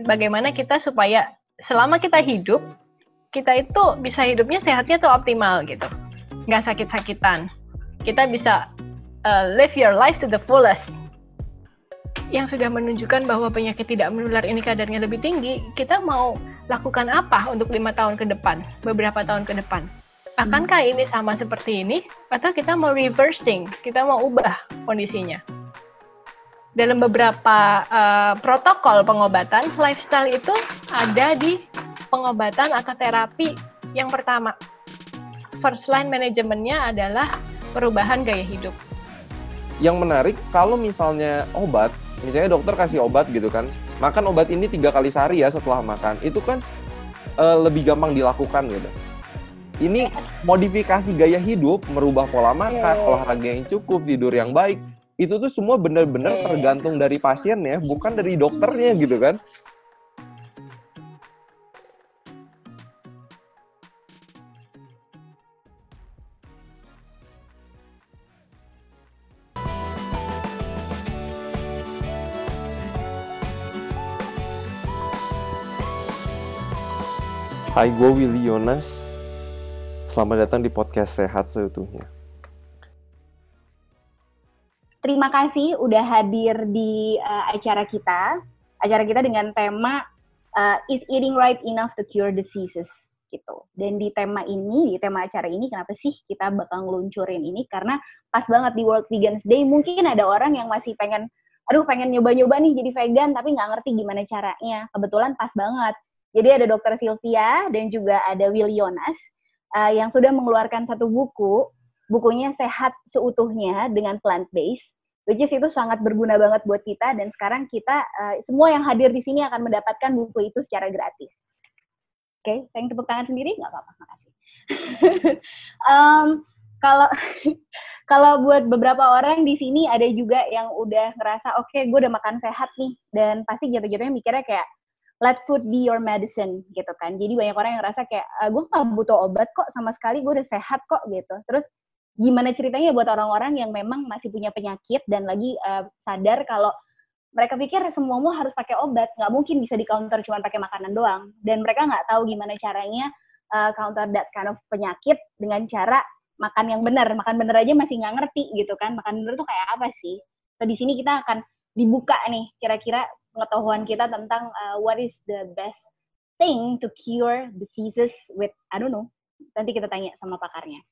bagaimana kita supaya selama kita hidup kita itu bisa hidupnya sehatnya tuh optimal gitu nggak sakit-sakitan kita bisa uh, live your life to the fullest yang sudah menunjukkan bahwa penyakit tidak menular ini kadarnya lebih tinggi, kita mau lakukan apa untuk lima tahun ke depan, beberapa tahun ke depan? Akankah ini sama seperti ini, atau kita mau reversing, kita mau ubah kondisinya? Dalam beberapa uh, protokol pengobatan, lifestyle itu ada di pengobatan atau terapi yang pertama. First line manajemennya adalah perubahan gaya hidup. Yang menarik, kalau misalnya obat, misalnya dokter kasih obat gitu kan, makan obat ini tiga kali sehari ya setelah makan, itu kan uh, lebih gampang dilakukan gitu ini modifikasi gaya hidup, merubah pola makan, yeah. olahraga yang cukup, tidur yang baik, itu tuh semua benar-benar yeah. tergantung dari pasiennya, bukan dari dokternya gitu kan. Hai, gue Willy Yonas. Selamat datang di podcast Sehat Seutuhnya. Terima kasih udah hadir di uh, acara kita. Acara kita dengan tema uh, Is Eating Right Enough to Cure Diseases? gitu. Dan di tema ini, di tema acara ini, kenapa sih kita bakal ngeluncurin ini? Karena pas banget di World Vegans Day, mungkin ada orang yang masih pengen, aduh pengen nyoba-nyoba nih jadi vegan, tapi nggak ngerti gimana caranya. Kebetulan pas banget. Jadi ada dokter Sylvia dan juga ada Will Yonas uh, yang sudah mengeluarkan satu buku, bukunya Sehat Seutuhnya dengan plant based, which is itu sangat berguna banget buat kita dan sekarang kita uh, semua yang hadir di sini akan mendapatkan buku itu secara gratis. Oke, okay, saya tepuk tangan sendiri nggak apa-apa, makasih. um, kalau kalau buat beberapa orang di sini ada juga yang udah ngerasa oke okay, gue udah makan sehat nih dan pasti jatuh-jatuhnya mikirnya kayak let food be your medicine gitu kan. Jadi banyak orang yang ngerasa kayak ah, gue gak butuh obat kok sama sekali, gue udah sehat kok gitu. Terus gimana ceritanya buat orang-orang yang memang masih punya penyakit dan lagi uh, sadar kalau mereka pikir semuamu harus pakai obat, nggak mungkin bisa di counter cuma pakai makanan doang. Dan mereka nggak tahu gimana caranya uh, counter that kind of penyakit dengan cara makan yang benar. Makan benar aja masih nggak ngerti gitu kan. Makan benar tuh kayak apa sih? So, di sini kita akan dibuka nih kira-kira pengetahuan kita tentang uh, what is the best thing to cure diseases with I don't know. Nanti kita tanya sama pakarnya.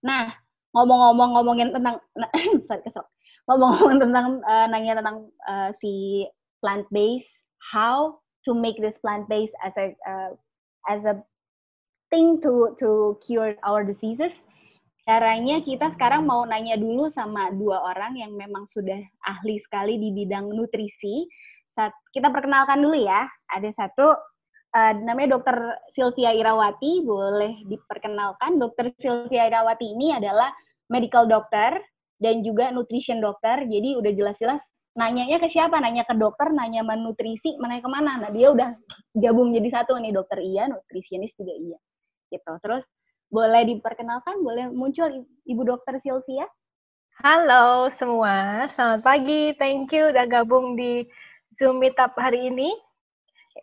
Nah, ngomong-ngomong ngomongin tentang sorry kesok. Ngomong-ngomong tentang uh, nanya tentang uh, si plant based, how to make this plant based as a uh, as a thing to to cure our diseases Caranya kita sekarang mau nanya dulu sama dua orang yang memang sudah ahli sekali di bidang nutrisi. Kita perkenalkan dulu ya. Ada satu uh, namanya Dr. Sylvia Irawati, boleh diperkenalkan. Dr. Sylvia Irawati ini adalah medical doctor dan juga nutrition doctor. Jadi udah jelas-jelas nanyanya ke siapa? Nanya ke dokter, nanya menutrisi, mana ke mana? Nah dia udah gabung jadi satu nih dokter iya, nutrisionis juga iya. Gitu. Terus boleh diperkenalkan, boleh muncul Ibu Dokter Sylvia? Halo semua, selamat pagi. Thank you udah gabung di Zoom Meetup hari ini.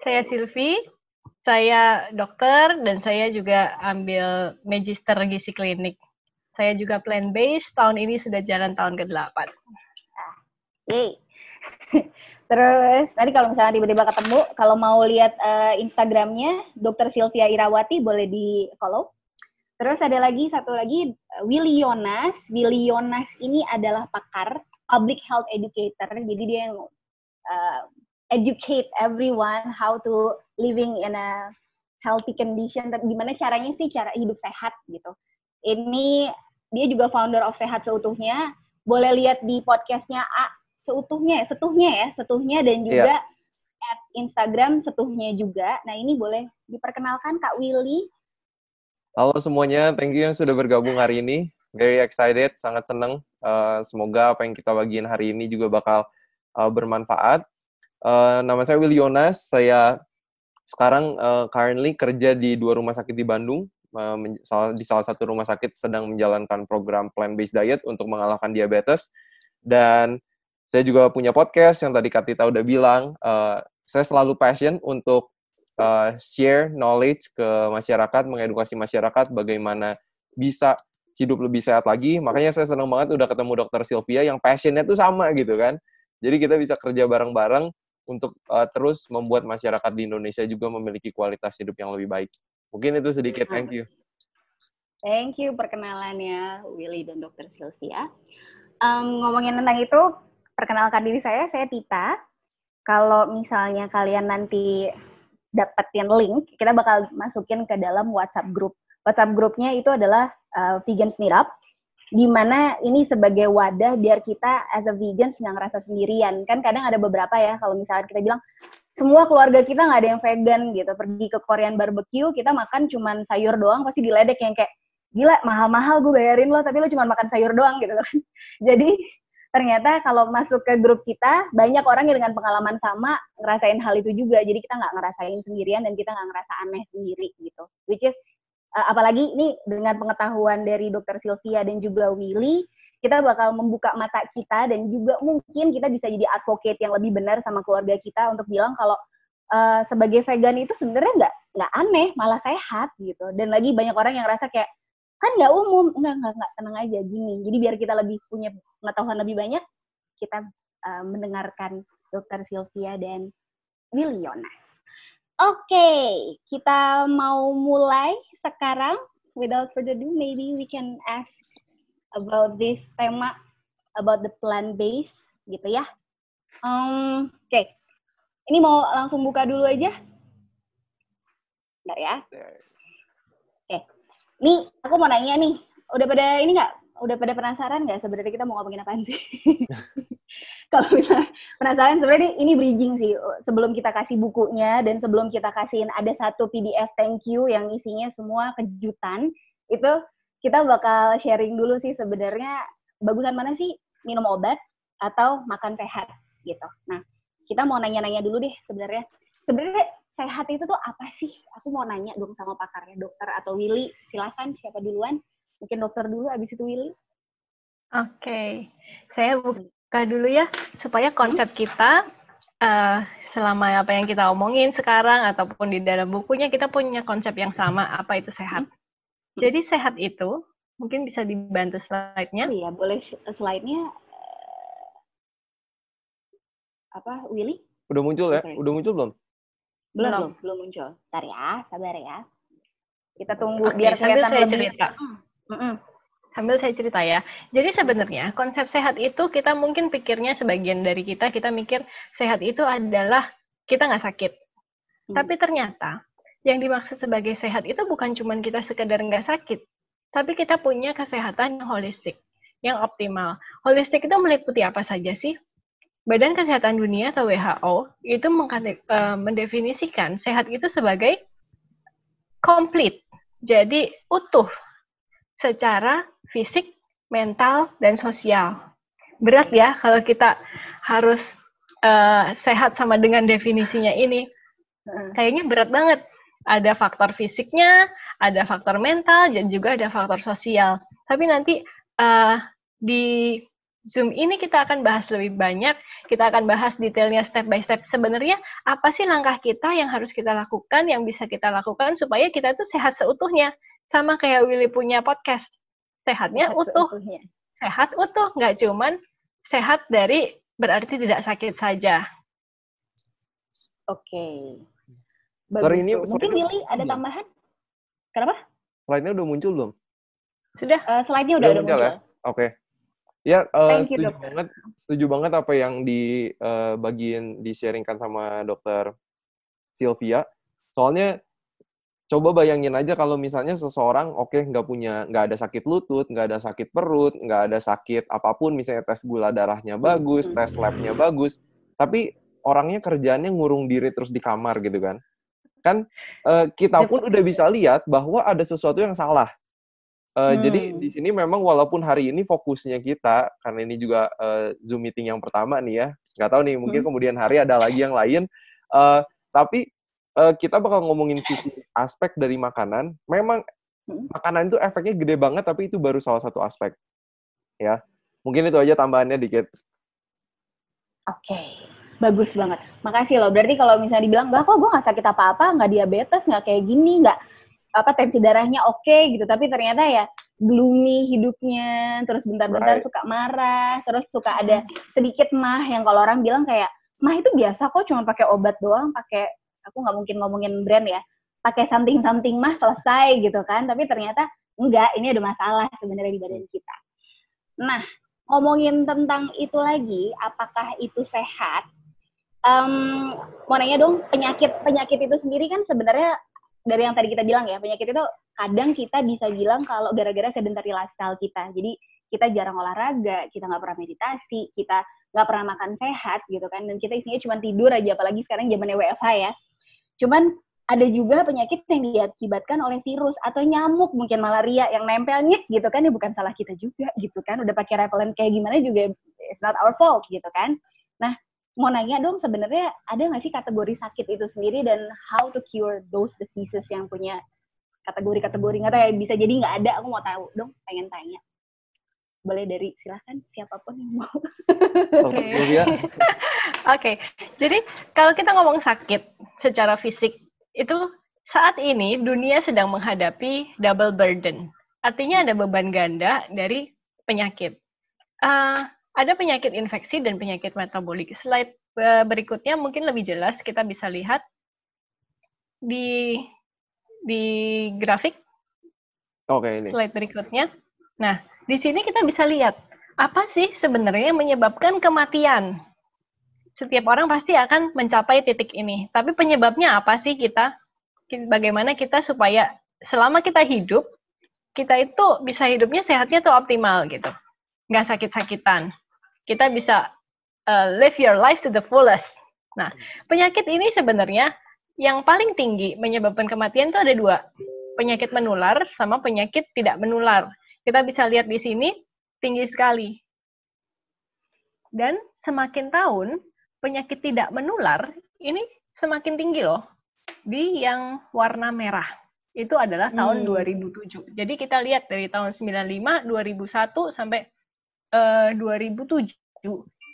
Saya Sylvie, saya dokter dan saya juga ambil magister gizi klinik. Saya juga plan based, tahun ini sudah jalan tahun ke-8. Ah, yay. Terus tadi kalau misalnya tiba-tiba ketemu, kalau mau lihat uh, Instagramnya Dokter Sylvia Irawati boleh di follow. Terus ada lagi satu lagi Willy Yonas. Willy Yonas ini adalah pakar public health educator. Jadi dia yang uh, educate everyone how to living in a healthy condition. Gimana caranya sih cara hidup sehat gitu. Ini dia juga founder of Sehat Seutuhnya. Boleh lihat di podcastnya A seutuhnya, setuhnya ya, setuhnya dan juga yeah. at Instagram setuhnya juga. Nah ini boleh diperkenalkan Kak Willy Halo semuanya, thank you yang sudah bergabung hari ini. Very excited, sangat senang. Uh, semoga apa yang kita bagiin hari ini juga bakal uh, bermanfaat. Uh, nama saya Will Yonas, saya sekarang uh, currently kerja di dua rumah sakit di Bandung. Uh, di salah satu rumah sakit sedang menjalankan program plant-based diet untuk mengalahkan diabetes. Dan saya juga punya podcast yang tadi Katita udah bilang, uh, saya selalu passion untuk uh, share knowledge ke masyarakat, mengedukasi masyarakat bagaimana bisa hidup lebih sehat lagi. Makanya saya senang banget udah ketemu dokter Sylvia yang passionnya tuh sama gitu kan. Jadi kita bisa kerja bareng-bareng untuk uh, terus membuat masyarakat di Indonesia juga memiliki kualitas hidup yang lebih baik. Mungkin itu sedikit. Thank you. Thank you perkenalannya Willy dan Dokter Sylvia. Um, ngomongin tentang itu, perkenalkan diri saya, saya Tita. Kalau misalnya kalian nanti dapetin link, kita bakal masukin ke dalam WhatsApp group. WhatsApp grupnya itu adalah uh, Vegan Meetup, di mana ini sebagai wadah biar kita as a vegan nggak ngerasa sendirian. Kan kadang ada beberapa ya, kalau misalnya kita bilang, semua keluarga kita nggak ada yang vegan gitu. Pergi ke Korean barbecue, kita makan cuman sayur doang, pasti diledek yang kayak, gila mahal-mahal gue bayarin lo tapi lo cuma makan sayur doang gitu kan jadi ternyata kalau masuk ke grup kita banyak orang yang dengan pengalaman sama ngerasain hal itu juga jadi kita nggak ngerasain sendirian dan kita nggak ngerasa aneh sendiri gitu which is apalagi ini dengan pengetahuan dari dokter Sylvia dan juga Willy kita bakal membuka mata kita dan juga mungkin kita bisa jadi advocate yang lebih benar sama keluarga kita untuk bilang kalau uh, sebagai vegan itu sebenarnya nggak nggak aneh malah sehat gitu. Dan lagi banyak orang yang rasa kayak kan nggak umum. Nggak nggak nggak tenang aja gini. Jadi biar kita lebih punya pengetahuan lebih banyak kita uh, mendengarkan dokter Sylvia dan Willy Yonas oke okay, kita mau mulai sekarang. Without further ado maybe we can ask about this tema about the plant base gitu ya. Um, oke. Okay. ini mau langsung buka dulu aja? Bentar ya? Nih, aku mau nanya nih, udah pada ini nggak? Udah pada penasaran nggak sebenarnya kita mau ngomongin apa sih? Kalau misalnya penasaran, sebenarnya ini bridging sih. Sebelum kita kasih bukunya dan sebelum kita kasihin ada satu PDF thank you yang isinya semua kejutan, itu kita bakal sharing dulu sih sebenarnya bagusan mana sih minum obat atau makan sehat gitu. Nah, kita mau nanya-nanya dulu deh sebenarnya. Sebenarnya sehat itu tuh apa sih? Aku mau nanya dong sama pakarnya, dokter atau Willy. Silahkan, siapa duluan? Mungkin dokter dulu, abis itu Willy. Oke, okay. saya buka dulu ya, supaya konsep kita uh, selama apa yang kita omongin sekarang ataupun di dalam bukunya kita punya konsep yang sama, apa itu sehat. Hmm. Jadi sehat itu, mungkin bisa dibantu slide-nya. Iya, boleh slide-nya. Apa, Willy? Udah muncul ya? Udah muncul belum? Belum, belum, belum muncul. Ntar ya, sabar ya. Kita tunggu okay, biar kelihatan saya lebih. cerita. Sambil saya cerita ya. Jadi sebenarnya konsep sehat itu kita mungkin pikirnya sebagian dari kita kita mikir sehat itu adalah kita nggak sakit. Hmm. Tapi ternyata yang dimaksud sebagai sehat itu bukan cuma kita sekedar nggak sakit, tapi kita punya kesehatan yang holistik, yang optimal. Holistik itu meliputi apa saja sih? Badan Kesehatan Dunia atau WHO itu uh, mendefinisikan sehat itu sebagai komplit, jadi utuh secara fisik, mental, dan sosial. Berat ya kalau kita harus uh, sehat sama dengan definisinya ini. Kayaknya berat banget. Ada faktor fisiknya, ada faktor mental, dan juga ada faktor sosial. Tapi nanti uh, di Zoom ini kita akan bahas lebih banyak, kita akan bahas detailnya step by step. Sebenarnya apa sih langkah kita yang harus kita lakukan, yang bisa kita lakukan supaya kita tuh sehat seutuhnya. Sama kayak Willy punya podcast, sehatnya sehat utuh. Seutuhnya. Sehat utuh, nggak cuman sehat dari berarti tidak sakit saja. Oke. Okay. Bagus ini, Mungkin Willy ada tambahan? Kenapa? Slide-nya udah muncul belum? Sudah. Uh, slide-nya udah, udah, muncul. Ya? Oke. Okay. Ya, uh, setuju you, banget. Setuju banget apa yang di uh, bagian di-sharingkan sama dokter Sylvia. Soalnya coba bayangin aja kalau misalnya seseorang oke okay, nggak punya nggak ada sakit lutut, nggak ada sakit perut, nggak ada sakit apa pun, misalnya tes gula darahnya bagus, tes labnya bagus, tapi orangnya kerjaannya ngurung diri terus di kamar gitu kan. Kan uh, kita pun udah bisa lihat bahwa ada sesuatu yang salah Uh, hmm. Jadi di sini memang walaupun hari ini fokusnya kita karena ini juga uh, Zoom meeting yang pertama nih ya, nggak tahu nih mungkin hmm. kemudian hari ada lagi yang lain. Uh, tapi uh, kita bakal ngomongin sisi aspek dari makanan. Memang hmm. makanan itu efeknya gede banget, tapi itu baru salah satu aspek. Ya, mungkin itu aja tambahannya dikit. Oke, okay. Bagus banget. Makasih loh. Berarti kalau misalnya dibilang, enggak kok gue nggak sakit apa-apa, nggak diabetes, nggak kayak gini, nggak apa tensi darahnya oke okay, gitu. Tapi ternyata ya gloomy hidupnya, terus bentar-bentar right. suka marah, terus suka ada sedikit mah yang kalau orang bilang kayak mah itu biasa kok cuma pakai obat doang, pakai aku nggak mungkin ngomongin brand ya, pakai something something mah selesai gitu kan. Tapi ternyata enggak, ini ada masalah sebenarnya di badan kita. Nah, ngomongin tentang itu lagi, apakah itu sehat? um, mau nanya dong penyakit penyakit itu sendiri kan sebenarnya dari yang tadi kita bilang ya penyakit itu kadang kita bisa bilang kalau gara-gara sedentary lifestyle kita jadi kita jarang olahraga kita nggak pernah meditasi kita nggak pernah makan sehat gitu kan dan kita isinya cuma tidur aja apalagi sekarang zamannya WFH ya cuman ada juga penyakit yang diakibatkan oleh virus atau nyamuk mungkin malaria yang nempel nyit gitu kan. Ya bukan salah kita juga gitu kan. Udah pakai repellent kayak gimana juga it's not our fault gitu kan. Nah mau nanya dong sebenarnya ada nggak sih kategori sakit itu sendiri? Dan how to cure those diseases yang punya kategori-kategori? Nggak tahu ya bisa jadi nggak ada. Aku mau tahu dong pengen tanya boleh dari silahkan siapa pun yang mau oke okay. okay. jadi kalau kita ngomong sakit secara fisik itu saat ini dunia sedang menghadapi double burden artinya ada beban ganda dari penyakit uh, ada penyakit infeksi dan penyakit metabolik. Slide eh, berikutnya mungkin lebih jelas kita bisa lihat di di grafik. Oke ini. Slide berikutnya. Nah, di sini kita bisa lihat apa sih sebenarnya menyebabkan kematian. Setiap orang pasti akan mencapai titik ini. Tapi penyebabnya apa sih kita? Bagaimana kita supaya selama kita hidup, kita itu bisa hidupnya sehatnya tuh optimal gitu. Nggak sakit-sakitan kita bisa uh, live your life to the fullest. Nah, penyakit ini sebenarnya yang paling tinggi menyebabkan kematian itu ada dua, penyakit menular sama penyakit tidak menular. Kita bisa lihat di sini tinggi sekali. Dan semakin tahun penyakit tidak menular ini semakin tinggi loh di yang warna merah. Itu adalah tahun hmm. 2007. Jadi kita lihat dari tahun 95, 2001 sampai uh, 2007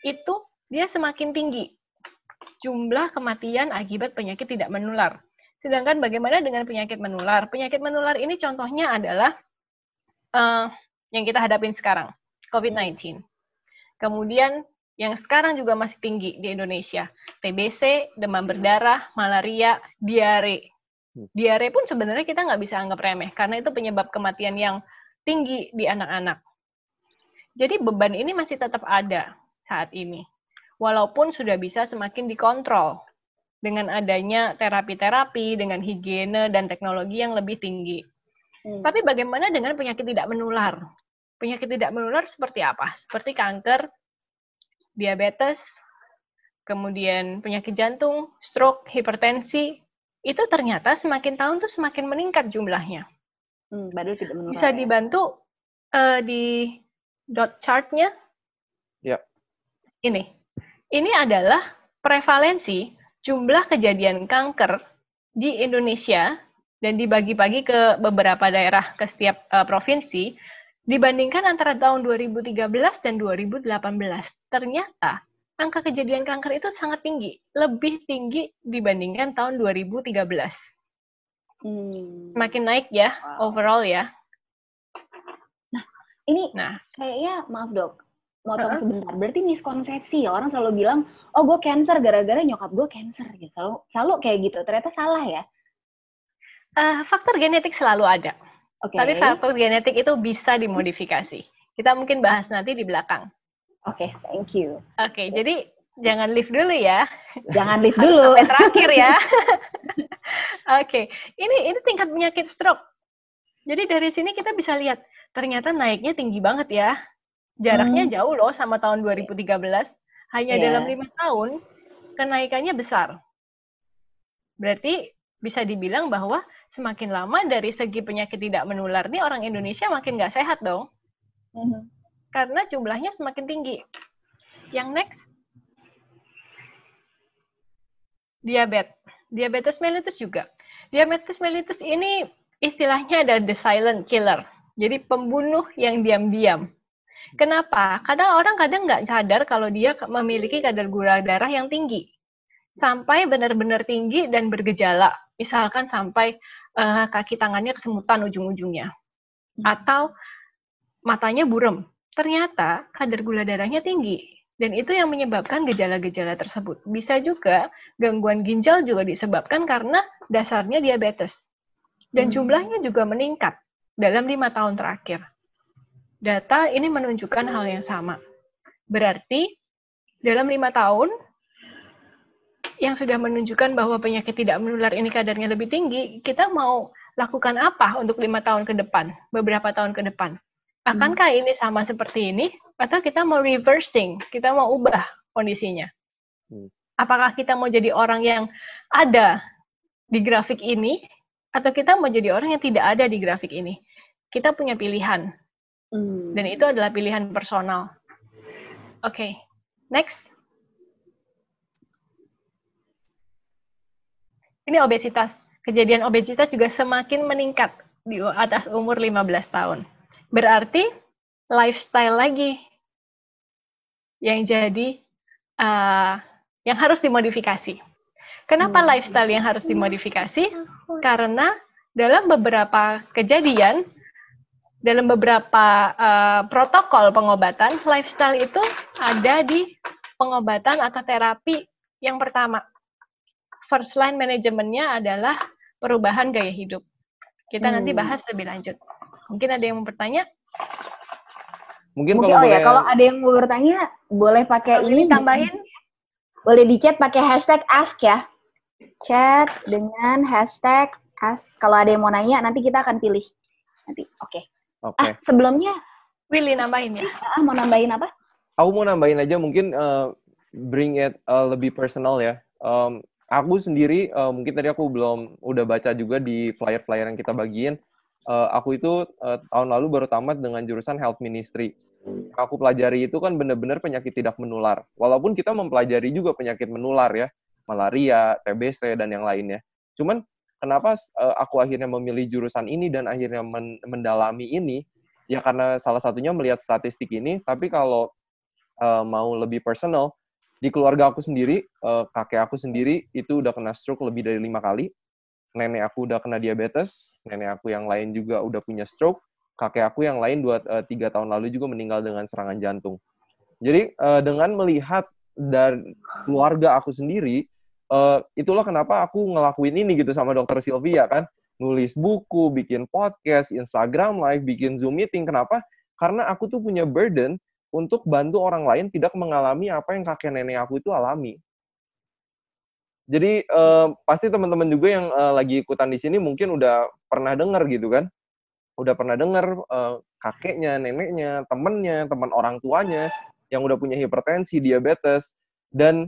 itu dia semakin tinggi jumlah kematian akibat penyakit tidak menular. Sedangkan bagaimana dengan penyakit menular? Penyakit menular ini contohnya adalah uh, yang kita hadapin sekarang, COVID-19. Kemudian yang sekarang juga masih tinggi di Indonesia, TBC, demam berdarah, malaria, diare. Hmm. Diare pun sebenarnya kita nggak bisa anggap remeh, karena itu penyebab kematian yang tinggi di anak-anak. Jadi beban ini masih tetap ada saat ini. Walaupun sudah bisa semakin dikontrol dengan adanya terapi-terapi, dengan higiene dan teknologi yang lebih tinggi. Hmm. Tapi bagaimana dengan penyakit tidak menular? Penyakit tidak menular seperti apa? Seperti kanker, diabetes, kemudian penyakit jantung, stroke, hipertensi, itu ternyata semakin tahun tuh semakin meningkat jumlahnya. Hmm, tidak menular. Bisa ya. dibantu uh, di dot chartnya. Ya. Ini. Ini adalah prevalensi jumlah kejadian kanker di Indonesia dan dibagi-bagi ke beberapa daerah ke setiap uh, provinsi dibandingkan antara tahun 2013 dan 2018. Ternyata angka kejadian kanker itu sangat tinggi, lebih tinggi dibandingkan tahun 2013. Hmm. Semakin naik ya wow. overall ya. Ini nah. kayaknya maaf dok, mau uh -huh. sebentar. Berarti miskonsepsi ya orang selalu bilang, oh gue cancer gara-gara nyokap gue cancer gitu. Selalu, selalu kayak gitu. Ternyata salah ya. Uh, faktor genetik selalu ada. Okay. Tapi faktor genetik itu bisa dimodifikasi. Kita mungkin bahas nanti di belakang. Oke, okay, thank you. Oke, okay, jadi jangan lift dulu ya. Jangan lift dulu. Sampai terakhir ya. Oke, okay. ini ini tingkat penyakit stroke. Jadi dari sini kita bisa lihat ternyata naiknya tinggi banget ya. Jaraknya hmm. jauh loh sama tahun 2013. Hanya yeah. dalam lima tahun kenaikannya besar. Berarti bisa dibilang bahwa semakin lama dari segi penyakit tidak menular nih orang Indonesia makin nggak sehat dong. Hmm. Karena jumlahnya semakin tinggi. Yang next, diabetes. Diabetes mellitus juga. Diabetes mellitus ini istilahnya ada the silent killer. Jadi pembunuh yang diam-diam. Kenapa? Kadang orang kadang nggak sadar kalau dia memiliki kadar gula darah yang tinggi. Sampai benar-benar tinggi dan bergejala. Misalkan sampai uh, kaki tangannya kesemutan ujung-ujungnya. Hmm. Atau matanya burem. Ternyata kadar gula darahnya tinggi. Dan itu yang menyebabkan gejala-gejala tersebut. Bisa juga gangguan ginjal juga disebabkan karena dasarnya diabetes. Dan hmm. jumlahnya juga meningkat dalam lima tahun terakhir. Data ini menunjukkan hal yang sama. Berarti dalam lima tahun yang sudah menunjukkan bahwa penyakit tidak menular ini kadarnya lebih tinggi, kita mau lakukan apa untuk lima tahun ke depan, beberapa tahun ke depan? Akankah hmm. ini sama seperti ini? Atau kita mau reversing, kita mau ubah kondisinya? Hmm. Apakah kita mau jadi orang yang ada di grafik ini, atau kita mau jadi orang yang tidak ada di grafik ini? Kita punya pilihan. Hmm. Dan itu adalah pilihan personal. Oke, okay. next. Ini obesitas. Kejadian obesitas juga semakin meningkat di atas umur 15 tahun. Berarti lifestyle lagi yang jadi uh, yang harus dimodifikasi. Kenapa hmm. lifestyle yang harus dimodifikasi? Karena dalam beberapa kejadian, dalam beberapa uh, protokol pengobatan, lifestyle itu ada di pengobatan atau terapi yang pertama. First line manajemennya adalah perubahan gaya hidup. Kita hmm. nanti bahas lebih lanjut. Mungkin ada yang mau bertanya? Mungkin, Mungkin kalau oh ya, kalau ada yang mau bertanya, boleh pakai ini tambahin. Boleh di chat pakai hashtag ask ya. Chat dengan hashtag ask. Kalau ada yang mau nanya, nanti kita akan pilih. Nanti, oke. Okay. Oke. Okay. Ah, sebelumnya, Willy nambahin ya? Ah, mau nambahin apa? Aku mau nambahin aja mungkin uh, bring it uh, lebih personal ya. Um, aku sendiri, uh, mungkin tadi aku belum udah baca juga di flyer-flyer yang kita bagiin uh, aku itu uh, tahun lalu baru tamat dengan jurusan health ministry. Aku pelajari itu kan benar-benar penyakit tidak menular. Walaupun kita mempelajari juga penyakit menular ya, malaria, TBC dan yang lainnya. Cuman kenapa uh, aku akhirnya memilih jurusan ini dan akhirnya men mendalami ini? Ya karena salah satunya melihat statistik ini. Tapi kalau uh, mau lebih personal, di keluarga aku sendiri, uh, kakek aku sendiri itu udah kena stroke lebih dari lima kali nenek aku udah kena diabetes, nenek aku yang lain juga udah punya stroke, kakek aku yang lain dua eh, tiga tahun lalu juga meninggal dengan serangan jantung. Jadi uh, dengan melihat dari keluarga aku sendiri, uh, itulah kenapa aku ngelakuin ini gitu sama dokter Sylvia kan, nulis buku, bikin podcast, Instagram live, bikin Zoom meeting. Kenapa? Karena aku tuh punya burden untuk bantu orang lain tidak mengalami apa yang kakek nenek aku itu alami. Jadi uh, pasti teman-teman juga yang uh, lagi ikutan di sini mungkin udah pernah dengar gitu kan, udah pernah dengar uh, kakeknya, neneknya, temennya, teman orang tuanya yang udah punya hipertensi, diabetes, dan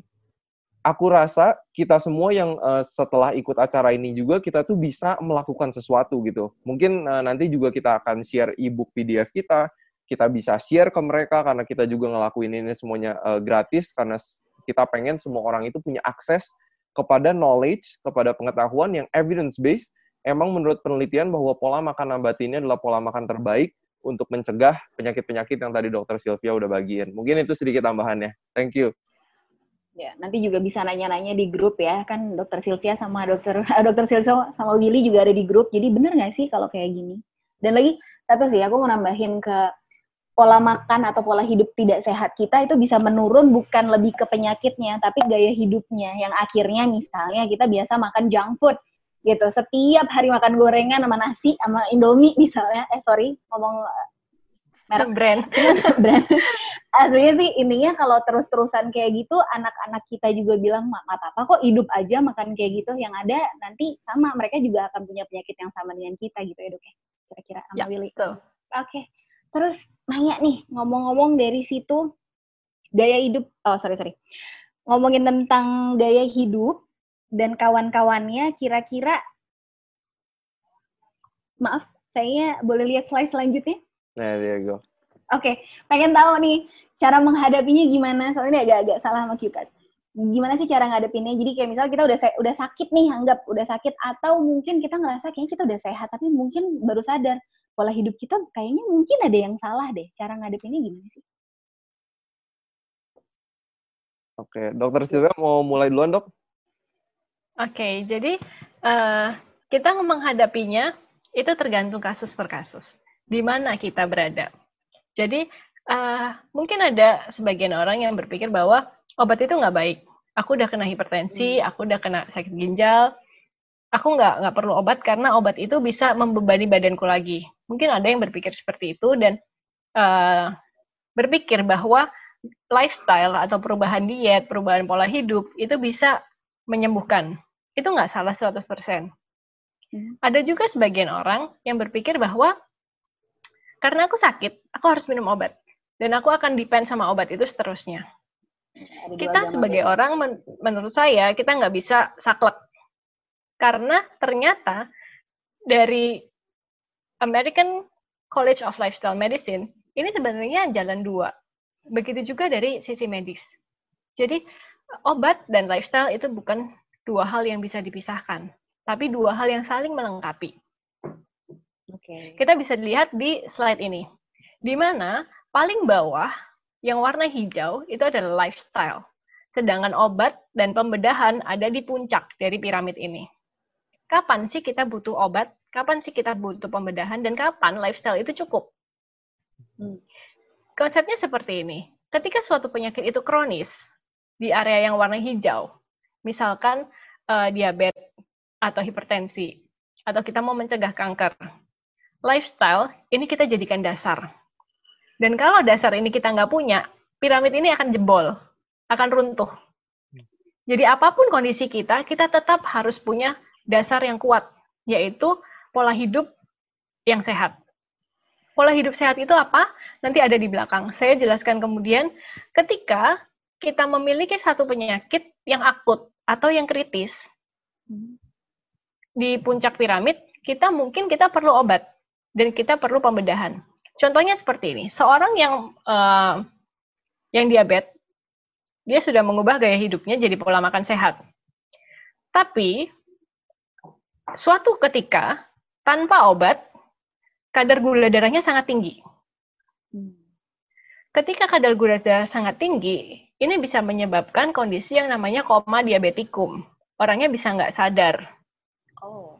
aku rasa kita semua yang uh, setelah ikut acara ini juga kita tuh bisa melakukan sesuatu gitu. Mungkin uh, nanti juga kita akan share ebook PDF kita, kita bisa share ke mereka karena kita juga ngelakuin ini semuanya uh, gratis karena kita pengen semua orang itu punya akses kepada knowledge, kepada pengetahuan yang evidence based, emang menurut penelitian bahwa pola makan nabati ini adalah pola makan terbaik untuk mencegah penyakit-penyakit yang tadi dokter Sylvia udah bagiin. Mungkin itu sedikit tambahannya. Thank you. Ya, nanti juga bisa nanya-nanya di grup ya. Kan dokter Sylvia sama dokter dokter Sylvia sama Willy juga ada di grup. Jadi bener nggak sih kalau kayak gini? Dan lagi satu sih, aku mau nambahin ke pola makan atau pola hidup tidak sehat kita itu bisa menurun bukan lebih ke penyakitnya tapi gaya hidupnya. Yang akhirnya misalnya kita biasa makan junk food gitu. Setiap hari makan gorengan sama nasi sama indomie misalnya. Eh sorry ngomong eh, merek. Brand. Brand. Aslinya sih intinya kalau terus-terusan kayak gitu anak-anak kita juga bilang mak apa kok hidup aja makan kayak gitu. Yang ada nanti sama mereka juga akan punya penyakit yang sama dengan kita gitu ya dok ya kira-kira sama ya, Willy. oke. okay. Terus nanya nih, ngomong-ngomong dari situ gaya hidup, oh sorry sorry, ngomongin tentang gaya hidup dan kawan-kawannya, kira-kira, maaf, saya boleh lihat slide selanjutnya? Nah, there you go. Oke, okay. pengen tahu nih cara menghadapinya gimana? Soalnya ini agak-agak salah sama kita. Gimana sih cara ngadepinnya? Jadi kayak misalnya kita udah udah sakit nih, anggap udah sakit atau mungkin kita ngerasa kayaknya kita udah sehat tapi mungkin baru sadar pola hidup kita kayaknya mungkin ada yang salah deh. Cara ngadepinnya gimana sih? Oke, dokter Silvia mau mulai duluan dok? Oke, jadi uh, kita menghadapinya itu tergantung kasus per kasus. Di mana kita berada. Jadi uh, mungkin ada sebagian orang yang berpikir bahwa obat itu nggak baik. Aku udah kena hipertensi, hmm. aku udah kena sakit ginjal, aku nggak nggak perlu obat karena obat itu bisa membebani badanku lagi. Mungkin ada yang berpikir seperti itu dan uh, berpikir bahwa lifestyle atau perubahan diet, perubahan pola hidup itu bisa menyembuhkan itu nggak salah 100%. Hmm. Ada juga sebagian orang yang berpikir bahwa karena aku sakit, aku harus minum obat. Dan aku akan depend sama obat itu seterusnya. kita sebagai orang, men menurut saya, kita nggak bisa saklek. Karena ternyata dari American College of Lifestyle Medicine, ini sebenarnya jalan dua. Begitu juga dari sisi medis. Jadi, obat dan lifestyle itu bukan dua hal yang bisa dipisahkan, tapi dua hal yang saling melengkapi. Okay. Kita bisa lihat di slide ini, di mana paling bawah yang warna hijau itu adalah lifestyle, sedangkan obat dan pembedahan ada di puncak dari piramid ini. Kapan sih kita butuh obat? Kapan sih kita butuh pembedahan? Dan kapan lifestyle itu cukup? Hmm. Konsepnya seperti ini. Ketika suatu penyakit itu kronis di area yang warna hijau, misalkan uh, diabetes atau hipertensi, atau kita mau mencegah kanker. Lifestyle ini kita jadikan dasar. Dan kalau dasar ini kita nggak punya, piramid ini akan jebol, akan runtuh. Jadi apa pun kondisi kita, kita tetap harus punya dasar yang kuat, yaitu pola hidup yang sehat. Pola hidup sehat itu apa? Nanti ada di belakang. Saya jelaskan kemudian ketika kita memiliki satu penyakit yang akut atau yang kritis di puncak piramid, kita mungkin kita perlu obat dan kita perlu pembedahan. Contohnya seperti ini, seorang yang uh, yang diabetes, dia sudah mengubah gaya hidupnya jadi pola makan sehat. Tapi suatu ketika tanpa obat, kadar gula darahnya sangat tinggi. Ketika kadar gula darah sangat tinggi, ini bisa menyebabkan kondisi yang namanya koma diabetikum orangnya bisa nggak sadar. Oh.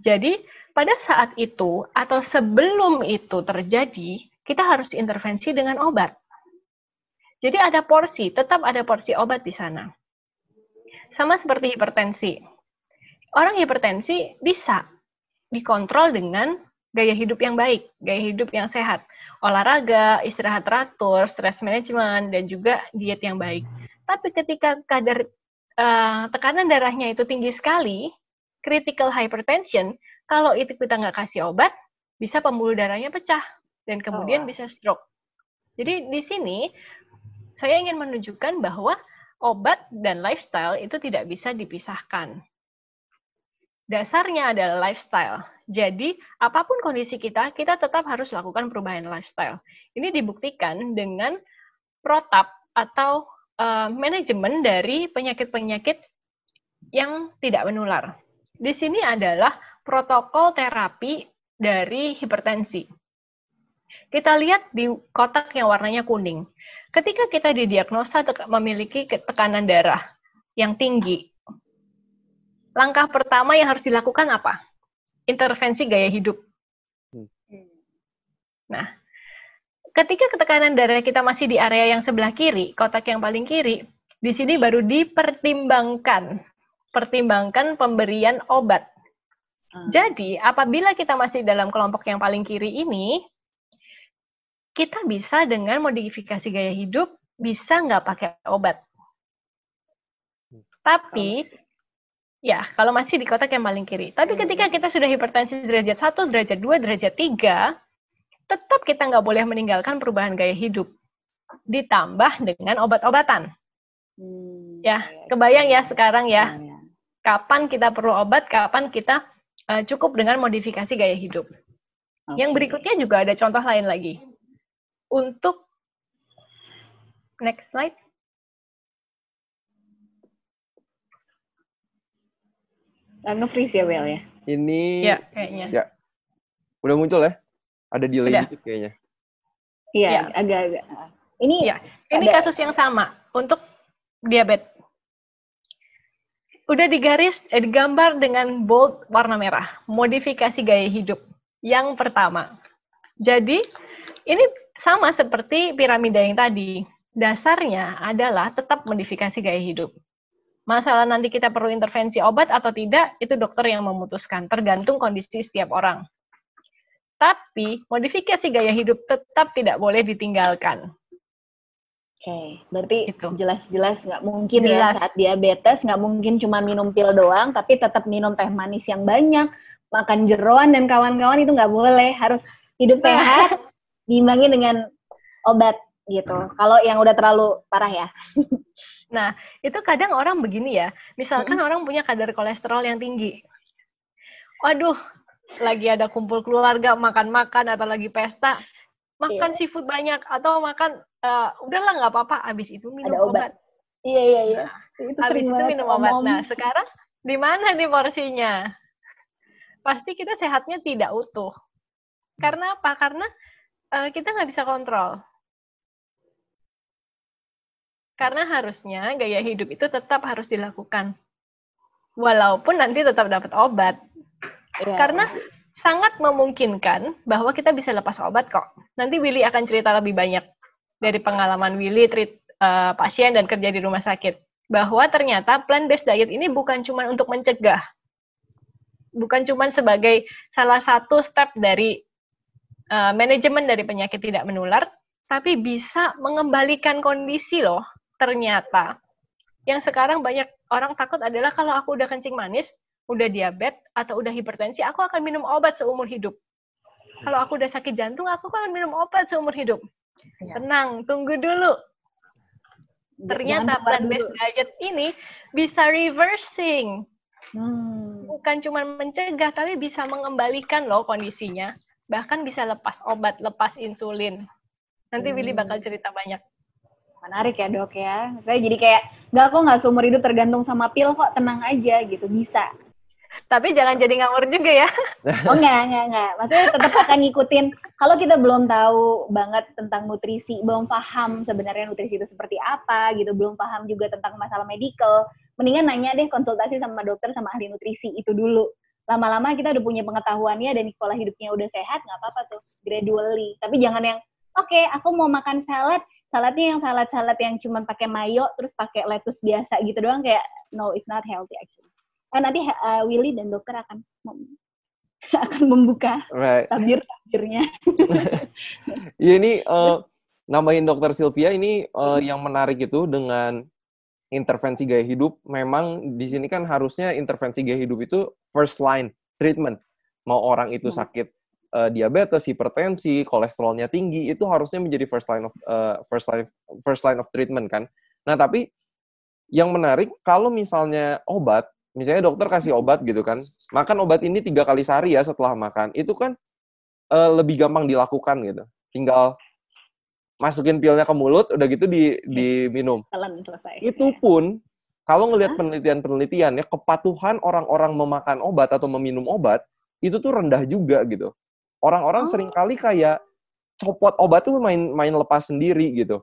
Jadi pada saat itu atau sebelum itu terjadi, kita harus intervensi dengan obat. Jadi ada porsi, tetap ada porsi obat di sana. Sama seperti hipertensi. Orang hipertensi bisa dikontrol dengan gaya hidup yang baik, gaya hidup yang sehat. Olahraga, istirahat teratur, stress management, dan juga diet yang baik. Tapi ketika kadar uh, tekanan darahnya itu tinggi sekali, critical hypertension, kalau itu kita nggak kasih obat, bisa pembuluh darahnya pecah dan kemudian oh. bisa stroke. Jadi di sini saya ingin menunjukkan bahwa obat dan lifestyle itu tidak bisa dipisahkan. Dasarnya adalah lifestyle. Jadi, apa pun kondisi kita, kita tetap harus lakukan perubahan lifestyle. Ini dibuktikan dengan protap atau uh, manajemen dari penyakit-penyakit yang tidak menular. Di sini adalah protokol terapi dari hipertensi. Kita lihat di kotak yang warnanya kuning. Ketika kita didiagnosa memiliki tekanan darah yang tinggi, langkah pertama yang harus dilakukan apa? Intervensi gaya hidup. Hmm. Nah, Ketika ketekanan darah kita masih di area yang sebelah kiri, kotak yang paling kiri, di sini baru dipertimbangkan, pertimbangkan pemberian obat. Hmm. Jadi, apabila kita masih dalam kelompok yang paling kiri ini, kita bisa dengan modifikasi gaya hidup, bisa nggak pakai obat. Tapi, ya, kalau masih di kotak yang paling kiri. Tapi hmm. ketika kita sudah hipertensi derajat 1, derajat 2, derajat 3, tetap kita nggak boleh meninggalkan perubahan gaya hidup. Ditambah dengan obat-obatan. Hmm, ya, kebayang ya sekarang ya. ya, ya. Kapan kita perlu obat, kapan kita uh, cukup dengan modifikasi gaya hidup. Okay. Yang berikutnya juga ada contoh lain lagi. Untuk next slide. Nge-freeze ya, Well ya? Ini ya, kayaknya. Ya, Udah muncul ya? Ada delay Udah. dikit kayaknya. Iya, Iya. agak-agak. Ini Iya. Ini Ada- kasus yang sama untuk diabetes. Udah digaris, eh, digambar dengan bold warna merah. Modifikasi gaya hidup. Yang pertama. Jadi, ini sama seperti piramida yang tadi. Dasarnya adalah tetap modifikasi gaya hidup. Masalah nanti kita perlu intervensi obat atau tidak, itu dokter yang memutuskan, tergantung kondisi setiap orang. Tapi, modifikasi gaya hidup tetap tidak boleh ditinggalkan. Oke, berarti Itu. jelas-jelas nggak mungkin Jelas. ya saat diabetes nggak mungkin cuma minum pil doang, tapi tetap minum teh manis yang banyak, makan jeroan dan kawan-kawan itu nggak boleh, harus hidup Nah. sehat, diimbangi dengan obat gitu. Kalau yang udah terlalu parah ya. itu kadang orang begini ya, misalkan orang punya kadar kolesterol yang tinggi. Waduh, lagi ada kumpul keluarga, makan-makan, atau lagi pesta, makan seafood banyak, atau makan, eh, udahlah nggak apa-apa, abis itu minum Ada obat. obat. Iya iya iya. Itu Abis sering itu minum obat. Nah, sekarang di mana nih porsinya? Pasti kita sehatnya tidak utuh. Karena apa? Karena eh, kita nggak bisa kontrol. Karena harusnya gaya hidup itu tetap harus dilakukan. Walaupun nanti tetap dapat obat. Iya. Karena sangat memungkinkan bahwa kita bisa lepas obat kok. Nanti Willy akan cerita lebih banyak dari pengalaman Willy treat eh, pasien dan kerja di rumah sakit. Bahwa ternyata plant-based diet ini bukan cuma untuk mencegah. Bukan cuma sebagai salah satu step dari eh, manajemen dari penyakit tidak menular, tapi bisa mengembalikan kondisi loh. Ternyata yang sekarang banyak orang takut adalah kalau aku udah kencing manis, udah diabetes atau udah hipertensi, aku akan minum obat seumur hidup. Kalau aku udah sakit jantung, aku akan minum obat seumur hidup. Iya. Tenang, tunggu dulu. Ternyata Jangan lupa plant-based diet ini bisa reversing. Hmm. Bukan cuma mencegah, tapi bisa mengembalikan loh kondisinya. Bahkan bisa lepas obat, lepas insulin. Nanti Willy Hmm. bakal cerita banyak. Menarik ya dok ya. Saya jadi kayak, nggak kok nggak seumur hidup tergantung sama pil kok, tenang aja gitu, bisa. Tapi jangan jadi ngawur juga ya. Oh enggak, enggak, enggak. Maksudnya tetap akan ngikutin. Kalau kita belum tahu banget tentang nutrisi, belum paham sebenarnya nutrisi itu seperti apa gitu, belum paham juga tentang masalah medical, mendingan nanya deh konsultasi sama dokter sama ahli nutrisi itu dulu. Lama-lama kita udah punya pengetahuannya dan pola hidupnya udah sehat, nggak apa-apa tuh, gradually. Tapi jangan yang, oke, aku mau makan salad, saladnya yang salad-salad yang cuman pakai mayo, terus pakai lettuce biasa gitu doang, kayak, no, it's not healthy actually. Eh, nanti uh, Willy dan dokter akan mem- akan membuka Right. tabir-tabirnya. Ya ini eh, nambahin dokter Sylvia ini eh, yang menarik itu dengan intervensi gaya hidup. Memang di sini kan harusnya intervensi gaya hidup itu first line treatment. Mau orang itu Hmm. sakit eh, diabetes, hipertensi, kolesterolnya tinggi, itu harusnya menjadi first line of eh, first line first line of treatment kan. Nah tapi yang menarik kalau misalnya obat, misalnya dokter kasih obat gitu kan, makan obat ini tiga kali sehari ya setelah makan, itu kan eh, lebih gampang dilakukan gitu. Tinggal masukin pilnya ke mulut, udah gitu di diminum. Telan selesai. Itu pun kalau ngelihat penelitian-penelitian ya kepatuhan orang-orang memakan obat atau meminum obat itu tuh rendah juga gitu. Orang-orang Oh. sering kali kayak copot obat tuh main main lepas sendiri gitu.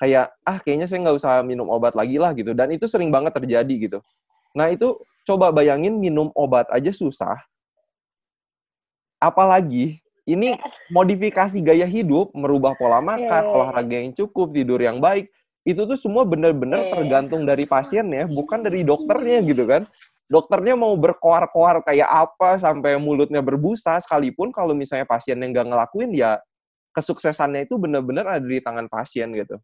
Kayak ah kayaknya saya nggak usah minum obat lagi lah gitu. Dan itu sering banget terjadi gitu. Nah itu coba bayangin minum obat aja susah. Apalagi ini modifikasi gaya hidup, merubah pola makan, Iya. olahraga yang cukup, tidur yang baik, itu tuh semua benar-benar Iya. tergantung dari pasiennya, bukan dari dokternya gitu kan. Dokternya mau berkoar-koar kayak apa sampai mulutnya berbusa sekalipun kalau misalnya pasien yang nggak ngelakuin ya kesuksesannya itu benar-benar ada di tangan pasien gitu.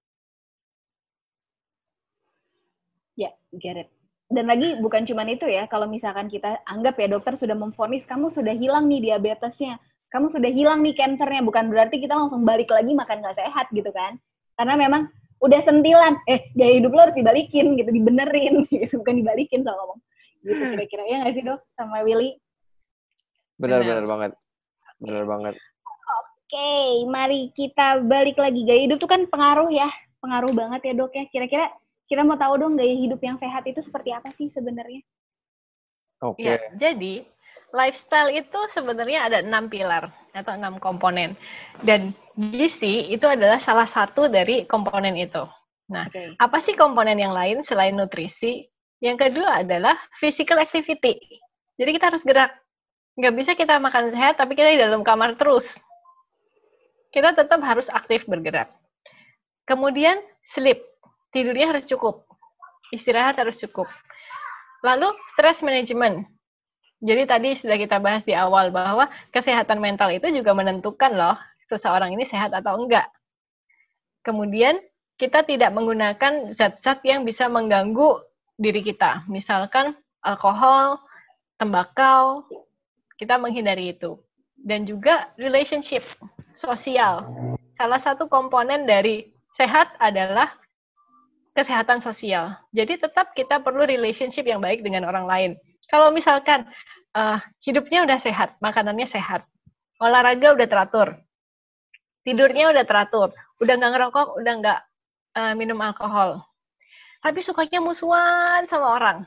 Ya, get it. Dan lagi bukan cuma itu ya, kalau misalkan kita anggap ya dokter sudah memvonis kamu sudah hilang nih diabetesnya, kamu sudah hilang nih kansernya, bukan berarti kita langsung balik lagi makan nggak sehat gitu kan. Karena memang udah sentilan, eh gaya hidup lo harus dibalikin gitu, dibenerin gitu, bukan dibalikin soal ngomong. Gitu kira-kira, ya nggak sih dok sama Willy? Benar-benar banget. Benar banget. Oke, mari kita balik lagi. Gaya hidup tuh kan pengaruh ya, pengaruh banget ya dok ya. Kira-kira kita mau tahu dong gaya hidup yang sehat itu seperti apa sih sebenarnya? Oke. Ya, jadi lifestyle itu sebenarnya ada enam pilar atau enam komponen dan gizi itu adalah salah satu dari komponen itu. Nah, okay. apa sih komponen yang lain selain nutrisi? Yang kedua adalah physical activity. Jadi kita harus gerak. Nggak bisa kita makan sehat tapi kita di dalam kamar terus. Kita tetap harus aktif bergerak. Kemudian sleep. Tidurnya harus cukup. Istirahat harus cukup. Lalu stress management jadi tadi sudah kita bahas di awal bahwa kesehatan mental itu juga menentukan loh seseorang ini sehat atau enggak. Kemudian kita tidak menggunakan zat-zat yang bisa mengganggu diri kita. Misalkan alkohol, tembakau, kita menghindari itu. Dan juga relationship sosial. Salah satu komponen dari sehat adalah kesehatan sosial. Jadi tetap kita perlu relationship yang baik dengan orang lain. Kalau misalkan uh, hidupnya udah sehat, makanannya sehat, olahraga udah teratur, tidurnya udah teratur, udah nggak ngerokok, udah nggak uh, minum alkohol, tapi sukanya musuhan sama orang,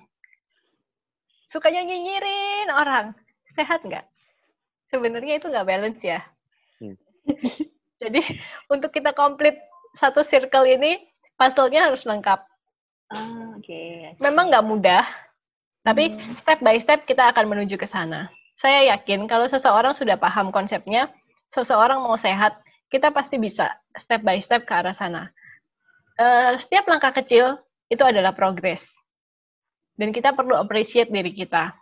sukanya nyinyirin orang, sehat nggak? Sebenarnya itu nggak balance ya. Hmm. Jadi untuk kita komplit satu circle ini, puzzle-nya harus lengkap. Oh, Oke. Okay. Memang nggak mudah, tapi hmm. step by step kita akan menuju ke sana. Saya yakin kalau seseorang sudah paham konsepnya, seseorang mau sehat, kita pasti bisa step by step ke arah sana. Uh, setiap langkah kecil itu adalah progres. Dan kita perlu appreciate diri kita.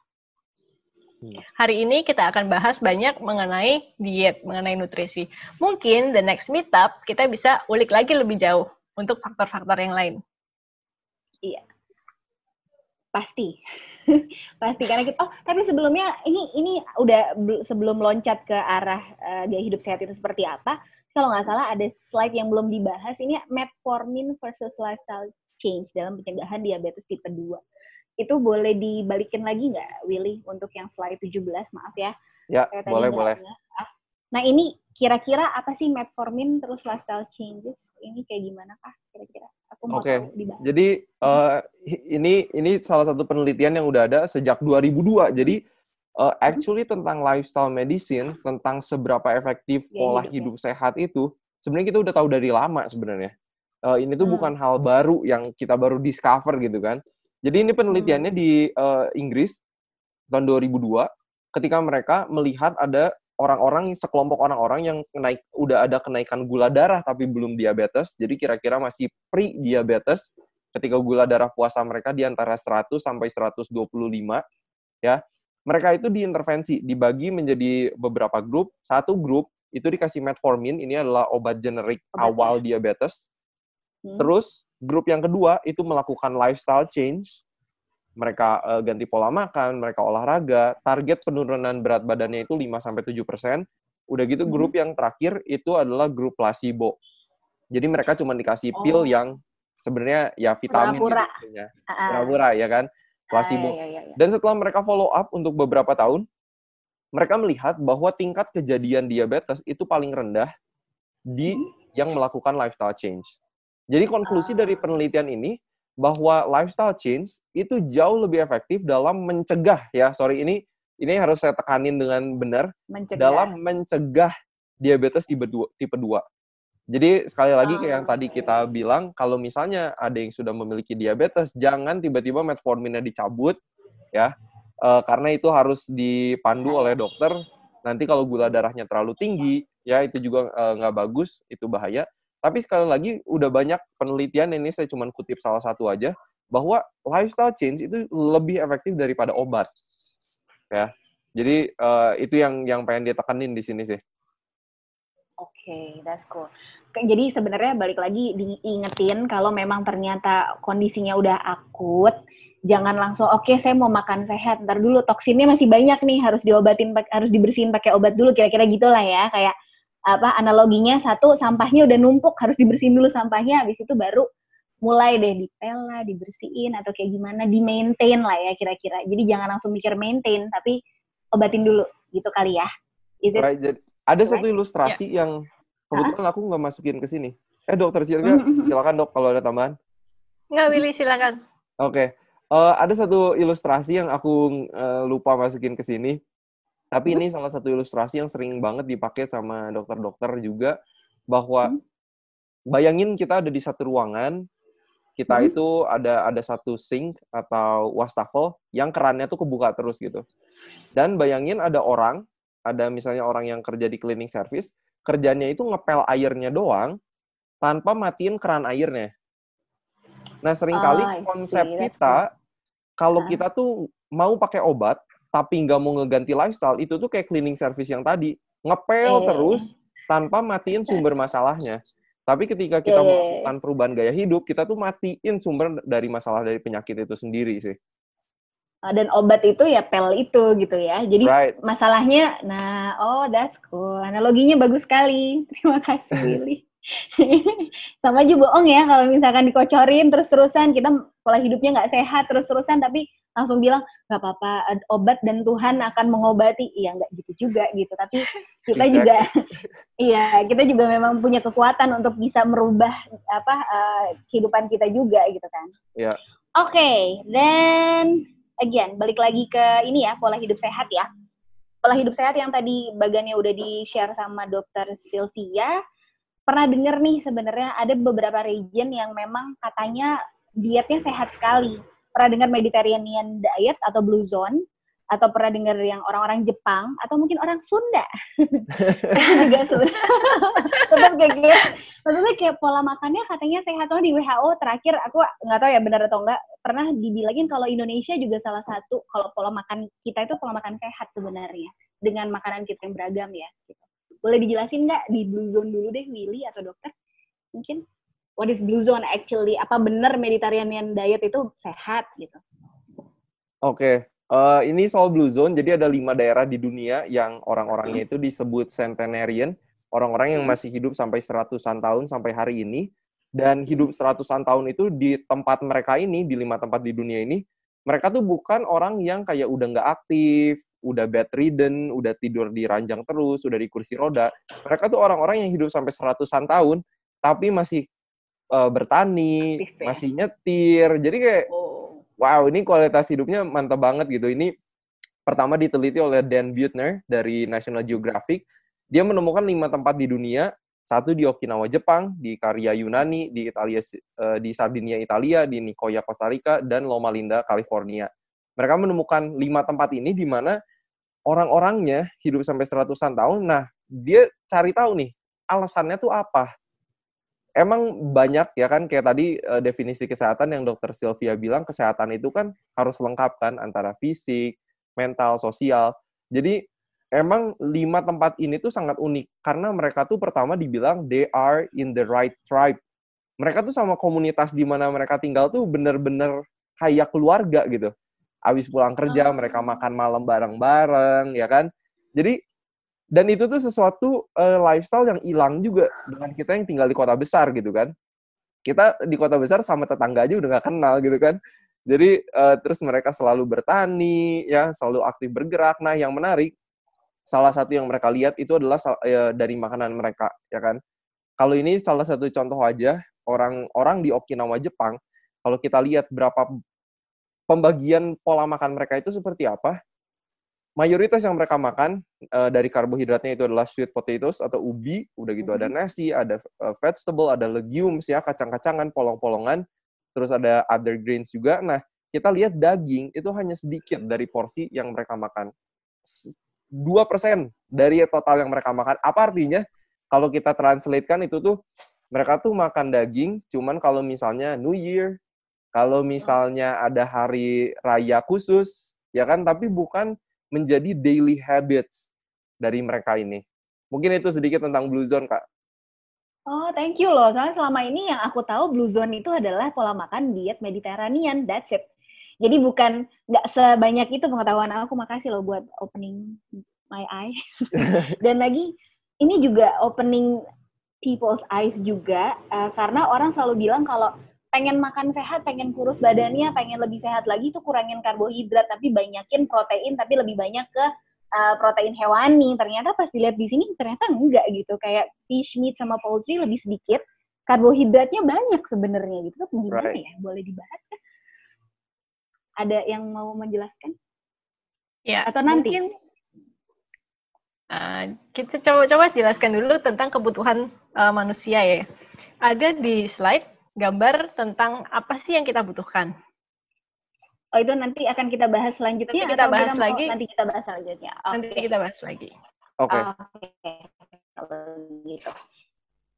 Hmm. Hari ini kita akan bahas banyak mengenai diet, mengenai nutrisi. Mungkin the next meetup kita bisa ulik lagi lebih jauh untuk faktor-faktor yang lain. Iya. Pasti. pasti karena kita oh tapi sebelumnya ini ini udah sebelum loncat ke arah uh, gaya hidup sehat itu seperti apa kalau nggak salah ada slide yang belum dibahas ini metformin versus lifestyle change dalam pencegahan diabetes tipe 2 itu boleh dibalikin lagi nggak Willy untuk yang slide 17 maaf ya. Ya boleh boleh. Ah, nah ini kira-kira apa sih metformin terus lifestyle changes? Ini kayak gimana kah kira-kira? Oke. Okay. Jadi uh, ini ini salah satu penelitian yang udah ada sejak 2002. Jadi uh, actually tentang lifestyle medicine, tentang seberapa efektif ya, pola hidup, hidup sehat itu, sebenarnya kita udah tahu dari lama sebenarnya. Uh, ini tuh hmm. bukan hal baru yang kita baru discover gitu kan. Jadi ini penelitiannya hmm. di uh, Inggris tahun 2002 ketika mereka melihat ada orang-orang sekelompok orang-orang yang naik udah ada kenaikan gula darah tapi belum diabetes. Jadi kira-kira masih pre-diabetes ketika gula darah puasa mereka di antara 100 sampai 125 ya. Mereka itu diintervensi, dibagi menjadi beberapa grup. Satu grup itu dikasih metformin, ini adalah obat generik obat awal ya. diabetes. Hmm. Terus grup yang kedua itu melakukan lifestyle change mereka uh, ganti pola makan, mereka olahraga, target penurunan berat badannya itu 5 sampai 7%. Udah gitu hmm. grup yang terakhir itu adalah grup placebo. Jadi mereka cuma dikasih oh. pil yang sebenarnya ya vitamin Pura-pura. gitu Pura-pura ya kan, placebo. Ah, iya, iya, iya. Dan setelah mereka follow up untuk beberapa tahun, mereka melihat bahwa tingkat kejadian diabetes itu paling rendah di hmm. yang melakukan lifestyle change. Jadi konklusi ah. dari penelitian ini bahwa lifestyle change itu jauh lebih efektif dalam mencegah ya sorry ini ini harus saya tekanin dengan benar mencegah. dalam mencegah diabetes tipe 2 tipe 2 jadi sekali lagi kayak yang tadi kita bilang kalau misalnya ada yang sudah memiliki diabetes jangan tiba-tiba metforminnya dicabut ya e, karena itu harus dipandu oleh dokter nanti kalau gula darahnya terlalu tinggi ya itu juga eh, nggak e, bagus itu bahaya tapi sekali lagi udah banyak penelitian ini saya cuma kutip salah satu aja bahwa lifestyle change itu lebih efektif daripada obat. Ya. Jadi uh, itu yang yang pengen ditekanin di sini sih. Oke, okay, that's cool. Jadi sebenarnya balik lagi diingetin kalau memang ternyata kondisinya udah akut, jangan langsung oke okay, saya mau makan sehat, ntar dulu toksinnya masih banyak nih harus diobatin harus dibersihin pakai obat dulu kira-kira gitulah ya kayak apa analoginya satu sampahnya udah numpuk harus dibersihin dulu sampahnya habis itu baru mulai deh dipel lah dibersihin atau kayak gimana di maintain lah ya kira-kira jadi jangan langsung mikir maintain tapi obatin dulu gitu kali ya Is it right. Jadi, ada right? satu ilustrasi yeah. yang kebetulan huh? aku nggak masukin ke sini eh dokter Silga mm-hmm. silakan dok kalau ada tambahan nggak Willy silakan oke okay. uh, eh, ada satu ilustrasi yang aku uh, lupa masukin ke sini Tapi ini salah satu ilustrasi yang sering banget dipakai sama dokter-dokter juga bahwa Hmm. bayangin kita ada di satu ruangan, kita Hmm. itu ada ada satu sink atau wastafel yang kerannya tuh kebuka terus gitu. Dan bayangin ada orang, ada misalnya orang yang kerja di cleaning service, kerjanya itu ngepel airnya doang tanpa matiin keran airnya. Nah, sering kali Oh, konsep kita kalau kita tuh mau pakai obat tapi nggak mau ngeganti lifestyle, itu tuh kayak cleaning service yang tadi, ngepel Eh. terus tanpa matiin sumber masalahnya. Tapi ketika kita Eh. melakukan perubahan gaya hidup, kita tuh matiin sumber dari masalah dari penyakit itu sendiri sih. Uh, dan obat itu ya pel itu gitu ya. Jadi Right. masalahnya, nah, oh that's cool. Analoginya bagus sekali. Terima kasih Willy. Sama aja bohong ya kalau misalkan dikocorin terus-terusan kita pola hidupnya nggak sehat terus-terusan tapi langsung bilang nggak apa-apa obat dan Tuhan akan mengobati. Iya nggak gitu juga gitu. Tapi kita juga iya kita juga memang punya kekuatan untuk bisa merubah apa uh, kehidupan kita juga gitu kan. Iya. Oke, dan again balik lagi ke ini ya pola hidup sehat ya. Pola hidup sehat yang tadi bagannya udah di share sama dokter Sylvia. Pernah denger nih sebenarnya ada beberapa region yang memang katanya dietnya sehat sekali. Pernah dengar Mediterranean diet atau Blue Zone? Atau pernah dengar yang orang-orang Jepang? Atau mungkin orang Sunda? Juga Sunda. Tetap kayak gitu. Maksudnya kayak pola makannya katanya sehat. Soalnya di WHO terakhir, aku nggak tahu ya benar atau enggak, pernah dibilangin kalau Indonesia juga salah satu, kalau pola makan kita itu pola makan sehat sebenarnya. Dengan makanan kita yang beragam ya. Gitu. Boleh dijelasin nggak di Blue Zone dulu deh, Willy atau dokter? Mungkin what is Blue Zone actually? Apa benar Mediterranean diet itu sehat gitu? Oke, eh, ini soal Blue Zone. Jadi ada lima daerah di dunia yang orang-orangnya itu disebut centenarian, orang-orang yang masih hidup sampai seratusan tahun sampai hari ini. Dan hidup seratusan tahun itu di tempat mereka ini, di lima tempat di dunia ini, mereka tuh bukan orang yang kayak udah nggak aktif, udah bedridden, udah tidur di ranjang terus, udah di kursi roda. Mereka tuh orang-orang yang hidup sampai seratusan tahun, tapi masih eh, bertani, Aktif ya. masih nyetir. Jadi kayak Oh. wow ini kualitas hidupnya mantap banget gitu. Ini pertama diteliti oleh Dan Buettner dari National Geographic. Dia menemukan lima tempat di dunia, satu di Okinawa Jepang, di Karya Yunani, di Italia eh, di Sardinia Italia, di Nicoya Costa Rica dan Loma Linda California. Mereka menemukan lima tempat ini di mana orang-orangnya hidup sampai seratusan tahun. Nah, dia cari tahu nih alasannya tuh apa. Emang banyak ya kan kayak tadi eh, definisi kesehatan yang dokter Sylvia bilang kesehatan itu kan harus lengkap kan antara fisik, mental, sosial. Jadi emang lima tempat ini tuh sangat unik karena mereka tuh pertama dibilang they are in the right tribe. Mereka tuh sama komunitas di mana mereka tinggal tuh bener-bener kayak keluarga gitu. Habis pulang kerja Oh. mereka makan malam bareng-bareng ya kan. Jadi dan itu tuh sesuatu eh, lifestyle yang hilang juga dengan kita yang tinggal di kota besar gitu kan. Kita di kota besar sama tetangga aja udah nggak kenal gitu kan. Jadi eh, terus mereka selalu bertani ya, selalu aktif bergerak. Nah, yang menarik salah satu yang mereka lihat itu adalah eh, dari makanan mereka ya kan. Kalau ini salah satu contoh aja orang-orang di Okinawa Jepang, kalau kita lihat berapa pembagian pola makan mereka itu seperti apa, mayoritas yang mereka makan eh, dari karbohidratnya itu adalah sweet potatoes atau ubi, udah gitu ada nasi, ada eh, vegetable, ada legumes ya, kacang-kacangan, polong-polongan, terus ada other grains juga. Nah, kita lihat daging itu hanya sedikit dari porsi yang mereka makan. S- 2% dari total yang mereka makan. Apa artinya? Kalau kita translatekan itu tuh mereka tuh makan daging cuman kalau misalnya New Year, kalau misalnya ada hari raya khusus, ya kan, tapi bukan menjadi daily habits dari mereka ini. Mungkin itu sedikit tentang Blue Zone, Kak. Oh, thank you loh. Soalnya selama ini yang aku tahu Blue Zone itu adalah pola makan diet Mediterranean. That's it. Jadi bukan nggak sebanyak itu pengetahuan aku. Makasih loh buat opening my eye. Dan lagi ini juga opening people's eyes juga eh, karena orang selalu bilang kalau pengen makan sehat, pengen kurus badannya, pengen lebih sehat lagi itu kurangin karbohidrat tapi banyakin protein tapi lebih banyak ke uh, protein hewani. Ternyata pas dilihat di sini ternyata enggak gitu. Kayak fish meat sama poultry lebih sedikit, karbohidratnya banyak sebenarnya gitu. Tuh gimana Right. ya? Boleh dibahas kan? Ada yang mau menjelaskan? Ya, Atau nanti? Mungkin, Uh, kita coba-coba jelaskan dulu tentang kebutuhan uh, manusia ya. Ada di slide gambar tentang apa sih yang kita butuhkan. Oh itu nanti akan kita bahas selanjutnya nanti kita bahas kita lagi. Nanti kita bahas selanjutnya. Okay. Nanti kita bahas lagi. Oke. Okay. Okay. Kalau gitu.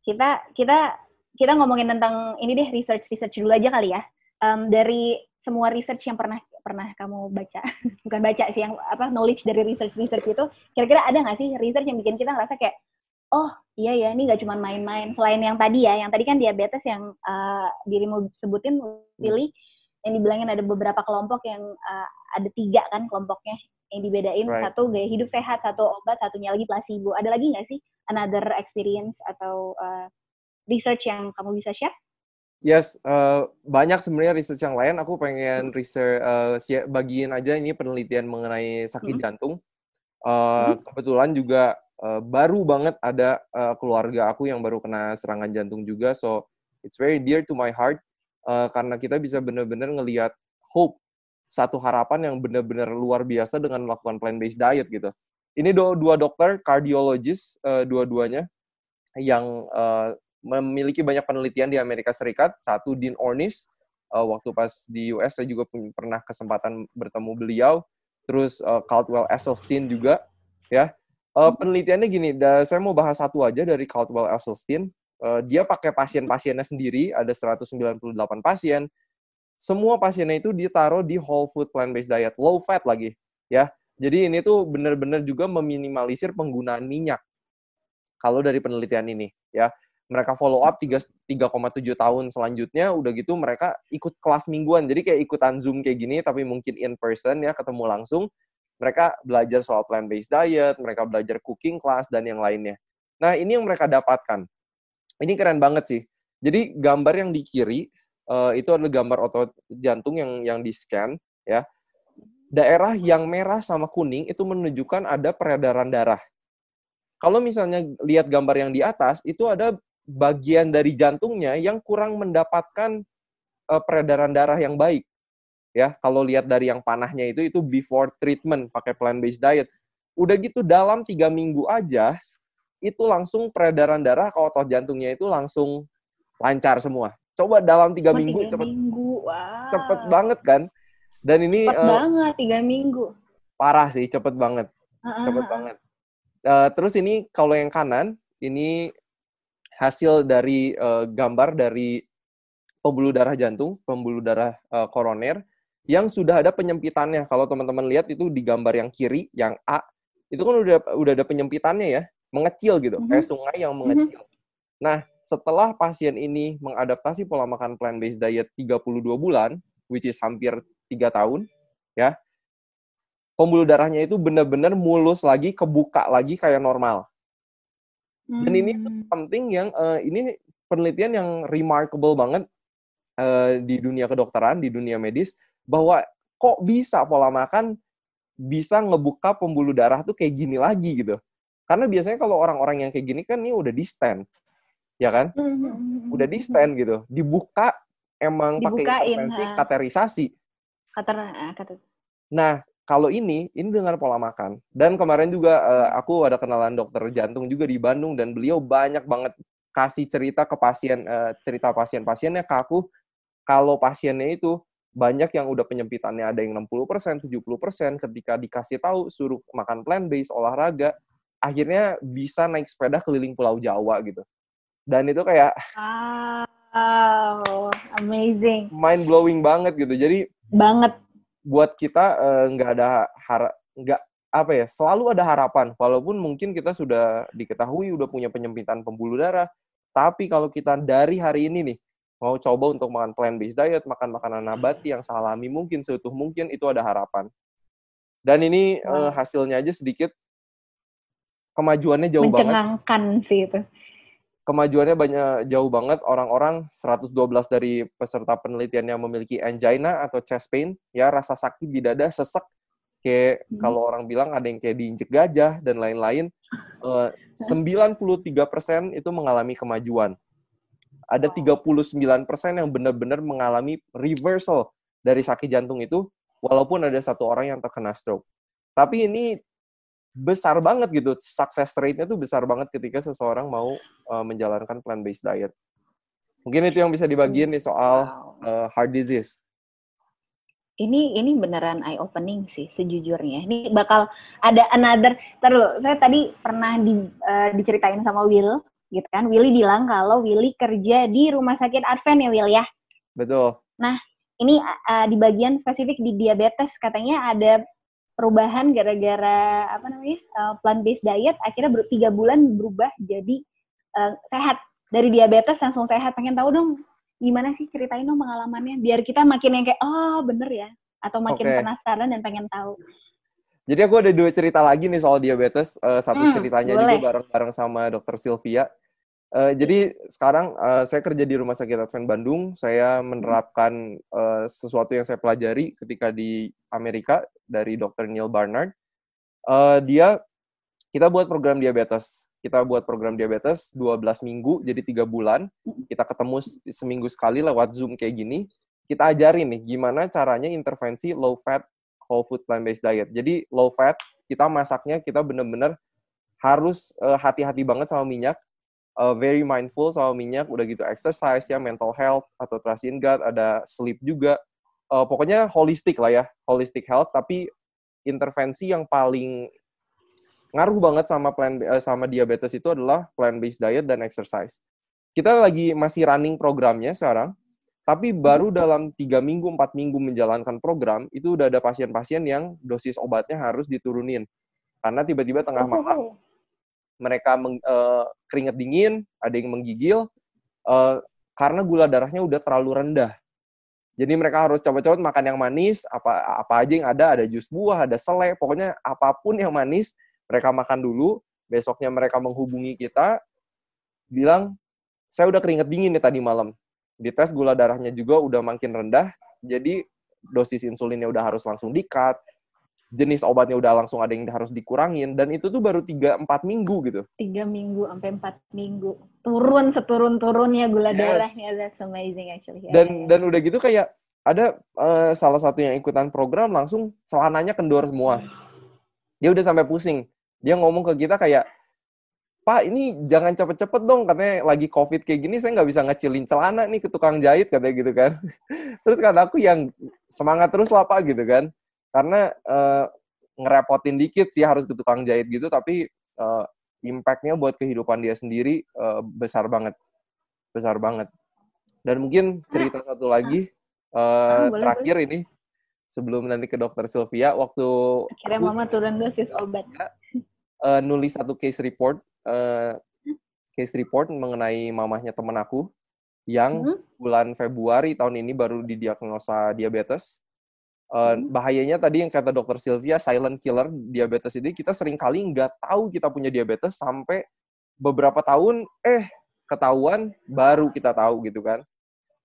Kita kita kita ngomongin tentang ini deh research research dulu aja kali ya. Um, dari semua research yang pernah pernah kamu baca, bukan baca sih yang apa knowledge dari research research itu, kira-kira ada nggak sih research yang bikin kita ngerasa kayak oh iya ya ini nggak cuma main-main. Selain yang tadi ya, yang tadi kan diabetes yang uh, dirimu sebutin, pilih yang dibilangin ada beberapa kelompok yang uh, ada tiga kan kelompoknya yang dibedain right. satu gaya hidup sehat, satu obat, satunya lagi placebo. Ada lagi nggak sih another experience atau uh, research yang kamu bisa share? Yes, uh, banyak sebenarnya research yang lain. Aku pengen research uh, bagiin aja ini penelitian mengenai sakit mm -hmm. jantung. Uh, mm-hmm. Kebetulan juga uh, baru banget ada uh, keluarga aku yang baru kena serangan jantung juga, so it's very dear to my heart uh, karena kita bisa benar-benar ngelihat hope, satu harapan yang benar-benar luar biasa dengan melakukan plant-based diet gitu. Ini do dua dokter, cardiologist uh, dua-duanya yang uh, memiliki banyak penelitian di Amerika Serikat. Satu Dean Ornish, uh, waktu pas di US saya juga pernah kesempatan bertemu beliau. Terus uh, Caldwell Esselstyn juga, ya. Uh, penelitiannya gini, da, saya mau bahas satu aja dari Caldwell Esselstyn. Uh, dia pakai pasien-pasiennya sendiri, ada 198 pasien. Semua pasiennya itu ditaruh di whole food plant-based diet, low fat lagi, ya. Jadi ini tuh benar-benar juga meminimalisir penggunaan minyak. Kalau dari penelitian ini, ya mereka follow up 3,7 tahun selanjutnya udah gitu mereka ikut kelas mingguan jadi kayak ikutan zoom kayak gini tapi mungkin in person ya ketemu langsung mereka belajar soal plant based diet mereka belajar cooking class dan yang lainnya. Nah ini yang mereka dapatkan. Ini keren banget sih. Jadi gambar yang di kiri uh, itu adalah gambar otot jantung yang yang di scan ya. Daerah yang merah sama kuning itu menunjukkan ada peredaran darah. Kalau misalnya lihat gambar yang di atas itu ada bagian dari jantungnya yang kurang mendapatkan uh, peredaran darah yang baik. Ya, kalau lihat dari yang panahnya itu itu before treatment pakai plant based diet. Udah gitu dalam tiga minggu aja itu langsung peredaran darah ke otot jantungnya itu langsung lancar semua. Coba dalam tiga oh, minggu cepet, minggu. Wow. cepet banget kan? Dan ini cepet uh, banget tiga minggu. Parah sih, cepet banget, uh-huh. cepet banget. Uh, terus ini kalau yang kanan ini hasil dari uh, gambar dari pembuluh darah jantung, pembuluh darah uh, koroner yang sudah ada penyempitannya. Kalau teman-teman lihat itu di gambar yang kiri, yang A, itu kan udah udah ada penyempitannya ya, mengecil gitu, mm -hmm. kayak sungai yang mhm. mengecil. Mm -hmm. Nah, setelah pasien ini mengadaptasi pola makan plant-based diet 32 bulan, which is hampir 3 tahun, ya, pembuluh darahnya itu benar-benar mulus lagi, kebuka lagi kayak normal. Dan ini hmm. something yang uh, ini penelitian yang remarkable banget uh, di dunia kedokteran, di dunia medis bahwa kok bisa pola makan bisa ngebuka pembuluh darah tuh kayak gini lagi gitu. Karena biasanya kalau orang-orang yang kayak gini kan ini udah di stand. Ya kan? Hmm. Udah di stand gitu. Dibuka emang pakai intervensi katerisasi. Kater, eh, kater. Nah, kalau ini ini dengan pola makan dan kemarin juga uh, aku ada kenalan dokter jantung juga di Bandung dan beliau banyak banget kasih cerita ke pasien uh, cerita pasien-pasiennya ke aku kalau pasiennya itu banyak yang udah penyempitannya ada yang 60%, 70% ketika dikasih tahu suruh makan plant based olahraga akhirnya bisa naik sepeda keliling Pulau Jawa gitu. Dan itu kayak wow, amazing. Mind blowing banget gitu. Jadi banget buat kita eh, nggak uh, ada harap nggak apa ya selalu ada harapan walaupun mungkin kita sudah diketahui udah punya penyempitan pembuluh darah tapi kalau kita dari hari ini nih mau coba untuk makan plant based diet makan makanan nabati yang salami mungkin seutuh mungkin itu ada harapan. Dan ini uh, hasilnya aja sedikit. Kemajuannya jauh banget. Mencengangkan sih itu. Kemajuannya banyak jauh banget. Orang-orang 112 dari peserta penelitian yang memiliki angina atau chest pain ya rasa sakit di dada sesek kayak hmm. kalau orang bilang ada yang kayak diinjek gajah dan lain-lain. Uh, 93% itu mengalami kemajuan ada 39% yang benar-benar mengalami reversal dari sakit jantung itu walaupun ada satu orang yang terkena stroke tapi ini besar banget gitu. Success rate-nya tuh besar banget ketika seseorang mau uh, menjalankan plant-based diet. Mungkin itu yang bisa dibagiin nih soal uh, heart disease. Ini ini beneran eye opening sih sejujurnya. Ini bakal ada another. Terus saya tadi pernah di, uh, diceritain sama Will gitu kan. Willy bilang kalau Willy kerja di rumah sakit Advent ya Will ya. Betul. Nah, ini uh, di bagian spesifik di diabetes katanya ada perubahan gara-gara apa namanya uh, plant based diet akhirnya ber tiga bulan berubah jadi uh, sehat dari diabetes langsung sehat pengen tahu dong gimana sih ceritain dong pengalamannya biar kita makin yang kayak oh bener ya atau makin okay. penasaran dan pengen tahu jadi aku ada dua cerita lagi nih soal diabetes. Uh, satu hmm, ceritanya boleh. juga bareng-bareng sama dokter Sylvia. Uh, jadi sekarang uh, saya kerja di Rumah Sakit Advent Bandung. Saya menerapkan uh, sesuatu yang saya pelajari ketika di Amerika dari Dr. Neil Barnard. Uh, dia kita buat program diabetes kita buat program diabetes 12 minggu jadi tiga bulan kita ketemu seminggu sekali lewat zoom kayak gini kita ajarin nih gimana caranya intervensi low fat whole food plant based diet jadi low fat kita masaknya kita bener-bener harus uh, hati-hati banget sama minyak uh, very mindful sama minyak udah gitu exercise ya mental health atau trust in God ada sleep juga uh, pokoknya holistic lah ya holistic health tapi intervensi yang paling ngaruh banget sama plan uh, sama diabetes itu adalah plant based diet dan exercise. Kita lagi masih running programnya sekarang, tapi baru dalam tiga minggu empat minggu menjalankan program itu udah ada pasien-pasien yang dosis obatnya harus diturunin karena tiba-tiba tengah oh. malam mereka meng, uh, keringet dingin, ada yang menggigil uh, karena gula darahnya udah terlalu rendah. Jadi mereka harus coba-coba makan yang manis, apa apa aja yang ada, ada jus buah, ada selai, pokoknya apa pun yang manis mereka makan dulu, besoknya mereka menghubungi kita, bilang, saya udah keringet dingin nih tadi malam. Di tes gula darahnya juga udah makin rendah, jadi dosis insulinnya udah harus langsung di-cut, jenis obatnya udah langsung ada yang harus dikurangin, dan itu tuh baru 3-4 minggu gitu. 3 minggu sampai 4 minggu. Turun seturun-turunnya gula yes. darahnya, that's amazing actually. Dan, dan udah gitu kayak, ada uh, salah satu yang ikutan program langsung celananya kendor semua. Dia udah sampai pusing dia ngomong ke kita kayak Pak ini jangan cepet-cepet dong katanya lagi covid kayak gini saya nggak bisa ngecilin celana nih ke tukang jahit katanya gitu kan terus kan aku yang semangat terus lah Pak gitu kan karena uh, ngerepotin dikit sih harus ke tukang jahit gitu tapi uh, impactnya buat kehidupan dia sendiri uh, besar banget. Besar banget. Dan mungkin cerita satu lagi uh, terakhir ini sebelum nanti ke dokter Sylvia waktu akhirnya mama turun dosis obat. Uh, nulis satu case report uh, case report mengenai mamahnya temen aku yang hmm? bulan Februari tahun ini baru didiagnosa diabetes uh, hmm. bahayanya tadi yang kata dokter Sylvia silent killer diabetes ini kita sering kali nggak tahu kita punya diabetes sampai beberapa tahun eh ketahuan baru kita tahu gitu kan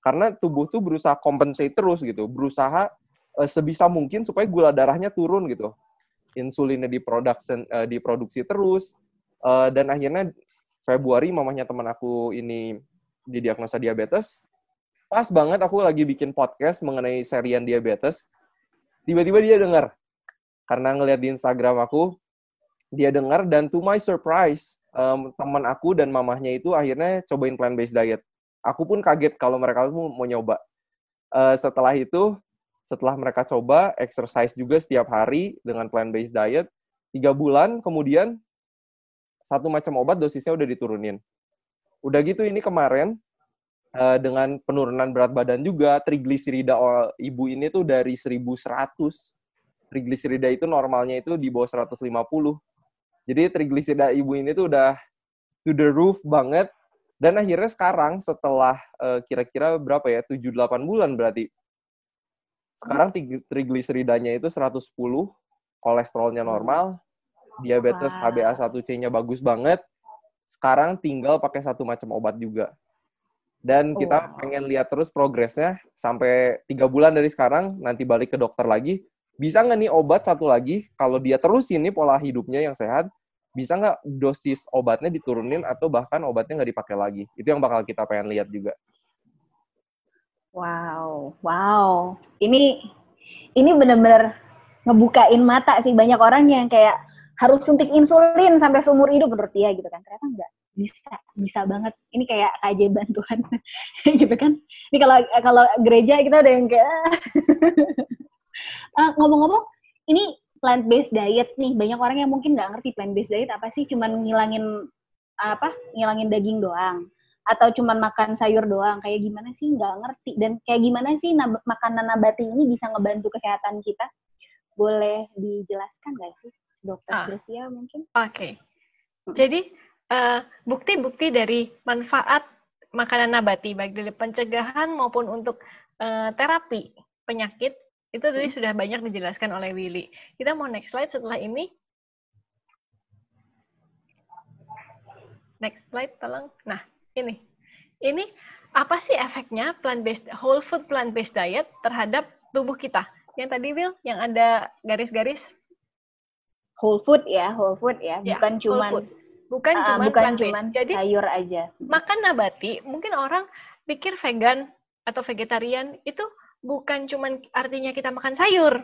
karena tubuh tuh berusaha compensate terus gitu berusaha uh, sebisa mungkin supaya gula darahnya turun gitu. Insulinnya diproduksi uh, diproduksi terus uh, dan akhirnya Februari mamanya teman aku ini didiagnosa diabetes. Pas banget aku lagi bikin podcast mengenai serian diabetes. Tiba-tiba dia dengar. Karena ngeliat di Instagram aku, dia dengar dan to my surprise, um, teman aku dan mamahnya itu akhirnya cobain plant-based diet. Aku pun kaget kalau mereka mau, mau nyoba. Uh, setelah itu, setelah mereka coba exercise juga setiap hari dengan plant-based diet, tiga bulan kemudian satu macam obat dosisnya udah diturunin. Udah gitu ini kemarin uh, dengan penurunan berat badan juga, trigliserida ibu ini tuh dari 1100. Trigliserida itu normalnya itu di bawah 150. Jadi trigliserida ibu ini tuh udah to the roof banget. Dan akhirnya sekarang setelah uh, kira-kira berapa ya, 7-8 bulan berarti, sekarang trigliseridanya itu 110, kolesterolnya normal, diabetes wow. HbA1c-nya bagus banget. Sekarang tinggal pakai satu macam obat juga. Dan kita wow. pengen lihat terus progresnya sampai tiga bulan dari sekarang, nanti balik ke dokter lagi. Bisa nggak nih obat satu lagi, kalau dia terus ini pola hidupnya yang sehat, bisa nggak dosis obatnya diturunin atau bahkan obatnya nggak dipakai lagi? Itu yang bakal kita pengen lihat juga. Wow, wow. Ini ini benar-benar ngebukain mata sih banyak orang yang kayak harus suntik insulin sampai seumur hidup menurut dia gitu kan ternyata enggak bisa bisa banget. Ini kayak keajaiban Tuhan gitu kan. Ini kalau kalau gereja kita udah yang kayak uh, ngomong-ngomong ini plant based diet nih. Banyak orang yang mungkin nggak ngerti plant based diet apa sih cuman ngilangin apa ngilangin daging doang. Atau cuman makan sayur doang. Kayak gimana sih? Nggak ngerti. Dan kayak gimana sih nab makanan nabati ini bisa ngebantu kesehatan kita? Boleh dijelaskan nggak sih dokter ah. Sylvia mungkin? Oke. Okay. jadi bukti-bukti uh, dari manfaat makanan nabati baik dari pencegahan maupun untuk uh, terapi penyakit itu tadi hmm. sudah banyak dijelaskan oleh Willy. Kita mau next slide setelah ini. Next slide tolong. Nah, ini. Ini apa sih efeknya plant based whole food plant based diet terhadap tubuh kita? Yang tadi Will yang ada garis-garis whole food ya, whole food ya, ya bukan cuma bukan uh, cuma bukan cuman Jadi sayur aja. Makan nabati, mungkin orang pikir vegan atau vegetarian itu bukan cuma artinya kita makan sayur.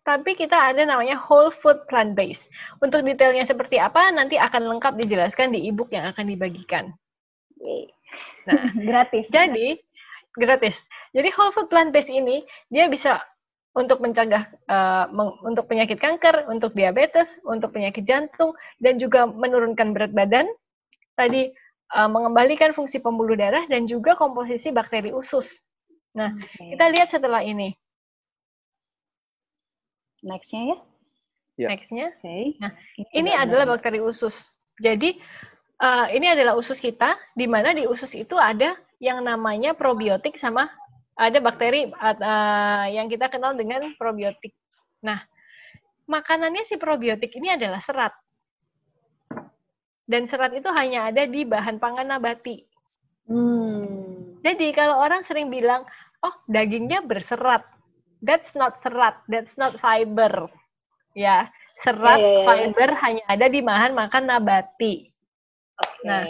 Tapi kita ada namanya whole food plant based. Untuk detailnya seperti apa nanti akan lengkap dijelaskan di ebook yang akan dibagikan. Nah, gratis. Jadi gratis. Jadi whole food plant based ini dia bisa untuk mencegah uh, untuk penyakit kanker, untuk diabetes, untuk penyakit jantung, dan juga menurunkan berat badan. Tadi uh, mengembalikan fungsi pembuluh darah dan juga komposisi bakteri usus. Nah, okay. kita lihat setelah ini. Nextnya ya? Yeah. Nextnya. Okay. Nah, ini, adalah bakteri usus. Jadi uh, ini adalah usus kita, di mana di usus itu ada yang namanya probiotik sama ada bakteri uh, yang kita kenal dengan probiotik. Nah, makanannya si probiotik ini adalah serat. Dan serat itu hanya ada di bahan pangan nabati. Hmm. Jadi kalau orang sering bilang, oh dagingnya berserat. That's not serat, that's not fiber. Ya, serat, yeah. Fiber hanya ada di bahan makan nabati. Okay. Nah,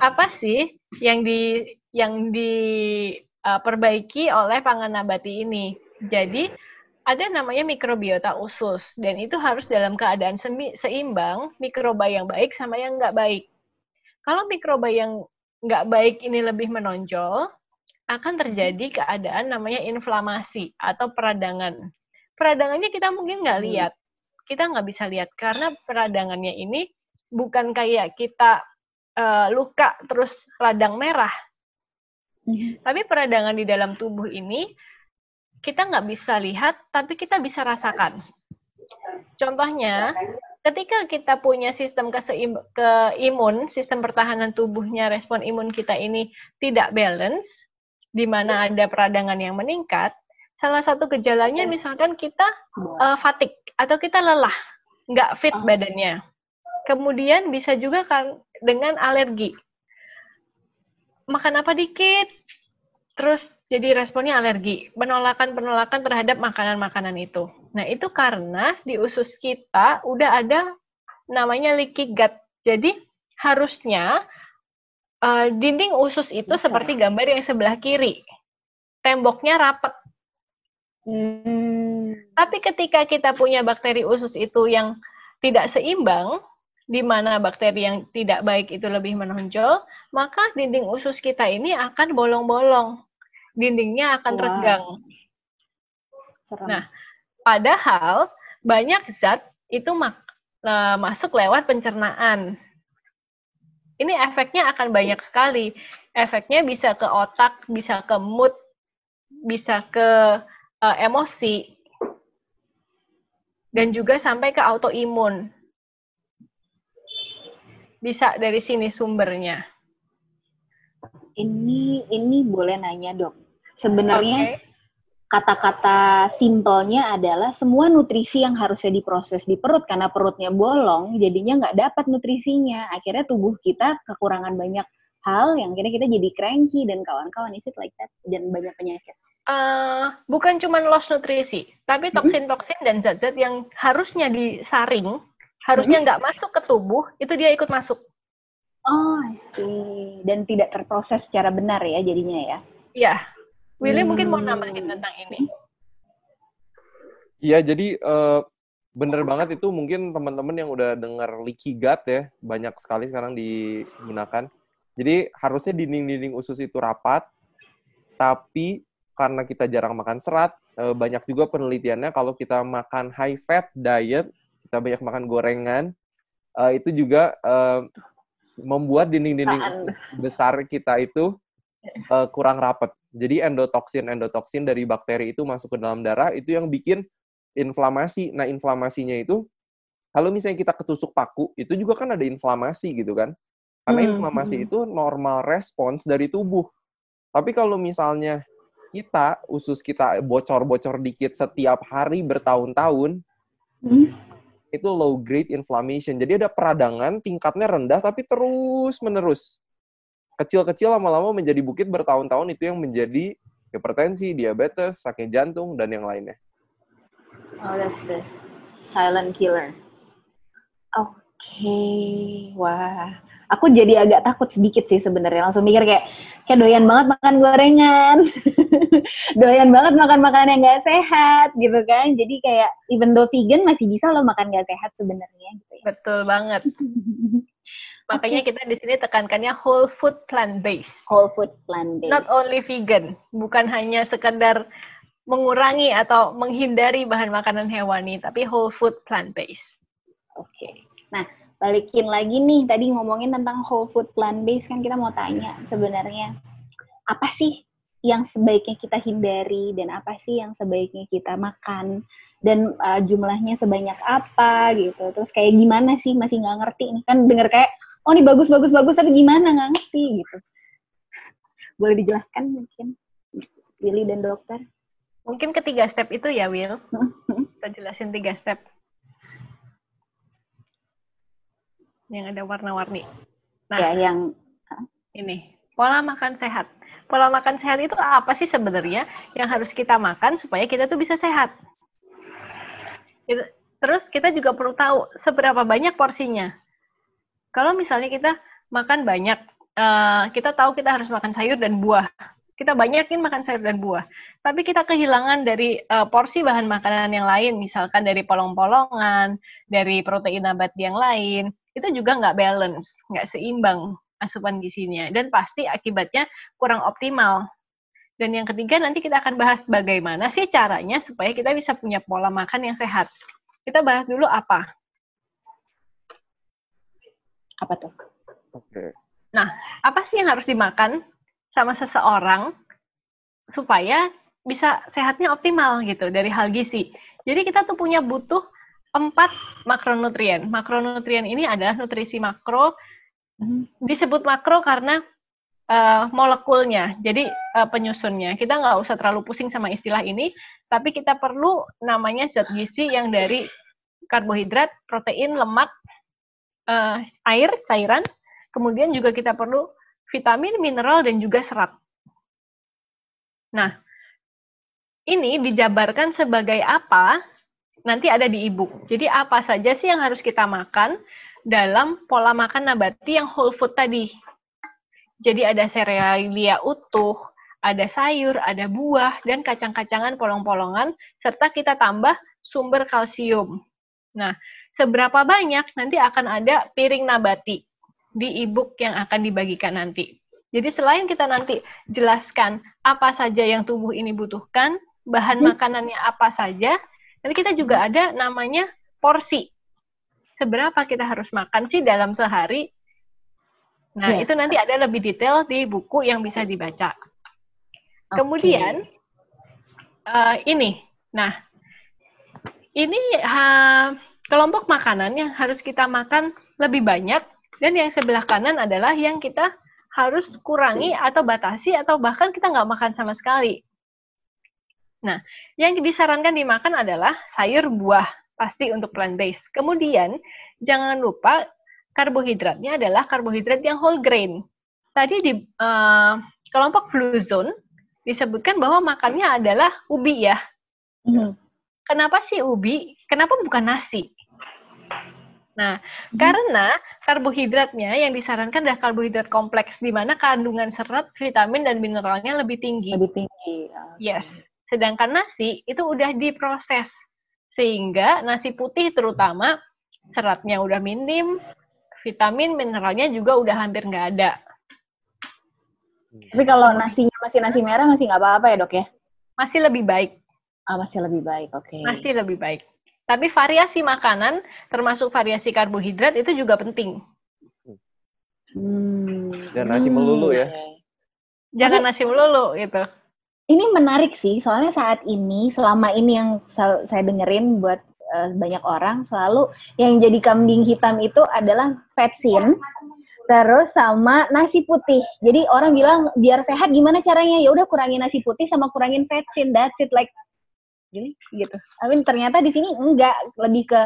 apa sih yang di yang di uh, perbaiki oleh pangan nabati ini. Jadi ada namanya mikrobiota usus dan itu harus dalam keadaan seimbang mikroba yang baik sama yang nggak baik. Kalau mikroba yang nggak baik ini lebih menonjol, akan terjadi keadaan namanya inflamasi atau peradangan. Peradangannya kita mungkin nggak hmm. lihat, kita nggak bisa lihat karena peradangannya ini bukan kayak kita uh, luka terus radang merah. Tapi peradangan di dalam tubuh ini kita nggak bisa lihat, tapi kita bisa rasakan. Contohnya, ketika kita punya sistem keseim ke imun, sistem pertahanan tubuhnya, respon imun kita ini tidak balance, di mana ada peradangan yang meningkat, salah satu gejalanya misalkan kita uh, fatigue atau kita lelah, nggak fit oh. badannya. Kemudian bisa juga kan dengan alergi. Makan apa dikit, terus jadi responnya alergi, penolakan-penolakan terhadap makanan-makanan itu. Nah, itu karena di usus kita udah ada namanya leaky gut. Jadi, harusnya uh, dinding usus itu Bisa. seperti gambar yang sebelah kiri. Temboknya rapat. Hmm. Tapi ketika kita punya bakteri usus itu yang tidak seimbang, di mana bakteri yang tidak baik itu lebih menonjol, maka dinding usus kita ini akan bolong-bolong dindingnya akan wow. renggang. Nah, padahal banyak zat itu mak uh, masuk lewat pencernaan. Ini efeknya akan banyak sekali. Efeknya bisa ke otak, bisa ke mood, bisa ke uh, emosi, dan juga sampai ke autoimun. Bisa dari sini sumbernya ini ini boleh nanya dok. Sebenarnya kata-kata simpelnya adalah semua nutrisi yang harusnya diproses di perut karena perutnya bolong, jadinya nggak dapat nutrisinya. Akhirnya tubuh kita kekurangan banyak hal yang kira kita jadi cranky dan kawan-kawan is like that dan banyak penyakit. Uh, bukan cuma loss nutrisi, tapi mm-hmm. toksin-toksin dan zat-zat yang harusnya disaring, harusnya mm-hmm. nggak masuk ke tubuh, itu dia ikut masuk. Oh, I see. Dan tidak terproses secara benar ya jadinya ya? Iya. Willy hmm. mungkin mau nambahin tentang ini. Iya, jadi uh, bener banget itu mungkin teman-teman yang udah dengar leaky gut ya, banyak sekali sekarang digunakan. Jadi harusnya dinding-dinding usus itu rapat, tapi karena kita jarang makan serat, eh, banyak juga penelitiannya kalau kita makan high fat diet, kita banyak makan gorengan, eh, itu juga eh, membuat dinding-dinding besar kita itu kurang rapat. Jadi endotoksin endotoksin dari bakteri itu masuk ke dalam darah itu yang bikin inflamasi. Nah, inflamasinya itu kalau misalnya kita ketusuk paku, itu juga kan ada inflamasi gitu kan. Karena hmm. inflamasi hmm. itu normal respons dari tubuh. Tapi kalau misalnya kita, usus kita bocor-bocor dikit setiap hari bertahun-tahun, hmm. Itu low grade inflammation. Jadi ada peradangan, tingkatnya rendah, tapi terus-menerus. Kecil-kecil lama-lama menjadi bukit bertahun-tahun, itu yang menjadi hipertensi, diabetes, sakit jantung, dan yang lainnya. Oh, that's the silent killer. Oke, okay. wah. Aku jadi agak takut sedikit sih sebenarnya. Langsung mikir kayak kayak doyan banget makan gorengan. doyan banget makan makanan yang gak sehat gitu kan. Jadi kayak even though vegan masih bisa loh makan gak sehat sebenarnya gitu ya. Betul banget. Makanya okay. kita di sini tekankannya whole food plant based. Whole food plant based. Not only vegan, bukan hanya sekedar mengurangi atau menghindari bahan makanan hewani, tapi whole food plant based. Oke. Okay. Nah, balikin lagi nih tadi ngomongin tentang whole food plant based kan kita mau tanya sebenarnya apa sih yang sebaiknya kita hindari dan apa sih yang sebaiknya kita makan? Dan uh, jumlahnya sebanyak apa gitu? Terus kayak gimana sih? Masih nggak ngerti nih. Kan denger kayak oh ini bagus bagus bagus tapi gimana? Nggak ngerti gitu. Boleh dijelaskan mungkin Willy dan dokter? Mungkin ketiga step itu ya, Will. Kita jelasin tiga step. Yang ada warna-warni. Nah, ya, yang ini pola makan sehat. Pola makan sehat itu apa sih sebenarnya yang harus kita makan supaya kita tuh bisa sehat? Terus kita juga perlu tahu seberapa banyak porsinya. Kalau misalnya kita makan banyak, eh, kita tahu kita harus makan sayur dan buah kita banyakin makan sayur dan buah. Tapi kita kehilangan dari uh, porsi bahan makanan yang lain, misalkan dari polong-polongan, dari protein nabati yang lain, itu juga nggak balance, nggak seimbang asupan gizinya. Dan pasti akibatnya kurang optimal. Dan yang ketiga nanti kita akan bahas bagaimana sih caranya supaya kita bisa punya pola makan yang sehat. Kita bahas dulu apa. Apa tuh? Oke. Nah, apa sih yang harus dimakan sama seseorang supaya bisa sehatnya optimal gitu dari hal gizi. Jadi kita tuh punya butuh empat makronutrien. Makronutrien ini adalah nutrisi makro. Disebut makro karena uh, molekulnya, jadi uh, penyusunnya. Kita nggak usah terlalu pusing sama istilah ini, tapi kita perlu namanya zat gizi yang dari karbohidrat, protein, lemak, uh, air, cairan. Kemudian juga kita perlu vitamin, mineral, dan juga serat. Nah, ini dijabarkan sebagai apa? Nanti ada di ibu. Jadi apa saja sih yang harus kita makan dalam pola makan nabati yang whole food tadi? Jadi ada serealia utuh, ada sayur, ada buah, dan kacang-kacangan polong-polongan, serta kita tambah sumber kalsium. Nah, seberapa banyak nanti akan ada piring nabati di e-book yang akan dibagikan nanti. Jadi selain kita nanti jelaskan apa saja yang tubuh ini butuhkan, bahan hmm. makanannya apa saja, nanti kita juga ada namanya porsi. Seberapa kita harus makan sih dalam sehari? Nah, yeah. itu nanti ada lebih detail di buku yang bisa dibaca. Okay. Kemudian uh, ini, nah ini uh, kelompok makanan yang harus kita makan lebih banyak dan yang sebelah kanan adalah yang kita harus kurangi atau batasi atau bahkan kita nggak makan sama sekali. Nah, yang disarankan dimakan adalah sayur buah, pasti untuk plant-based. Kemudian, jangan lupa karbohidratnya adalah karbohidrat yang whole grain. Tadi di uh, kelompok blue zone disebutkan bahwa makannya adalah ubi ya. Mm. Kenapa sih ubi? Kenapa bukan nasi? Nah, hmm. karena karbohidratnya yang disarankan adalah karbohidrat kompleks, di mana kandungan serat, vitamin, dan mineralnya lebih tinggi. Lebih tinggi. Okay. Yes. Sedangkan nasi itu udah diproses. Sehingga nasi putih terutama seratnya udah minim, vitamin, mineralnya juga udah hampir nggak ada. Tapi kalau nasinya masih nasi merah masih nggak apa-apa ya dok ya? Masih lebih baik. Ah, masih lebih baik, oke. Okay. Masih lebih baik. Tapi variasi makanan, termasuk variasi karbohidrat itu juga penting. Hmm. Jangan nasi melulu ya. Jangan nasi melulu gitu. Ini menarik sih, soalnya saat ini, selama ini yang saya dengerin buat uh, banyak orang, selalu yang jadi kambing hitam itu adalah vetsin, terus sama nasi putih. Jadi orang bilang biar sehat gimana caranya? Ya udah kurangin nasi putih sama kurangin vetsin. That's it like gini gitu. Tapi ternyata di sini enggak, lebih ke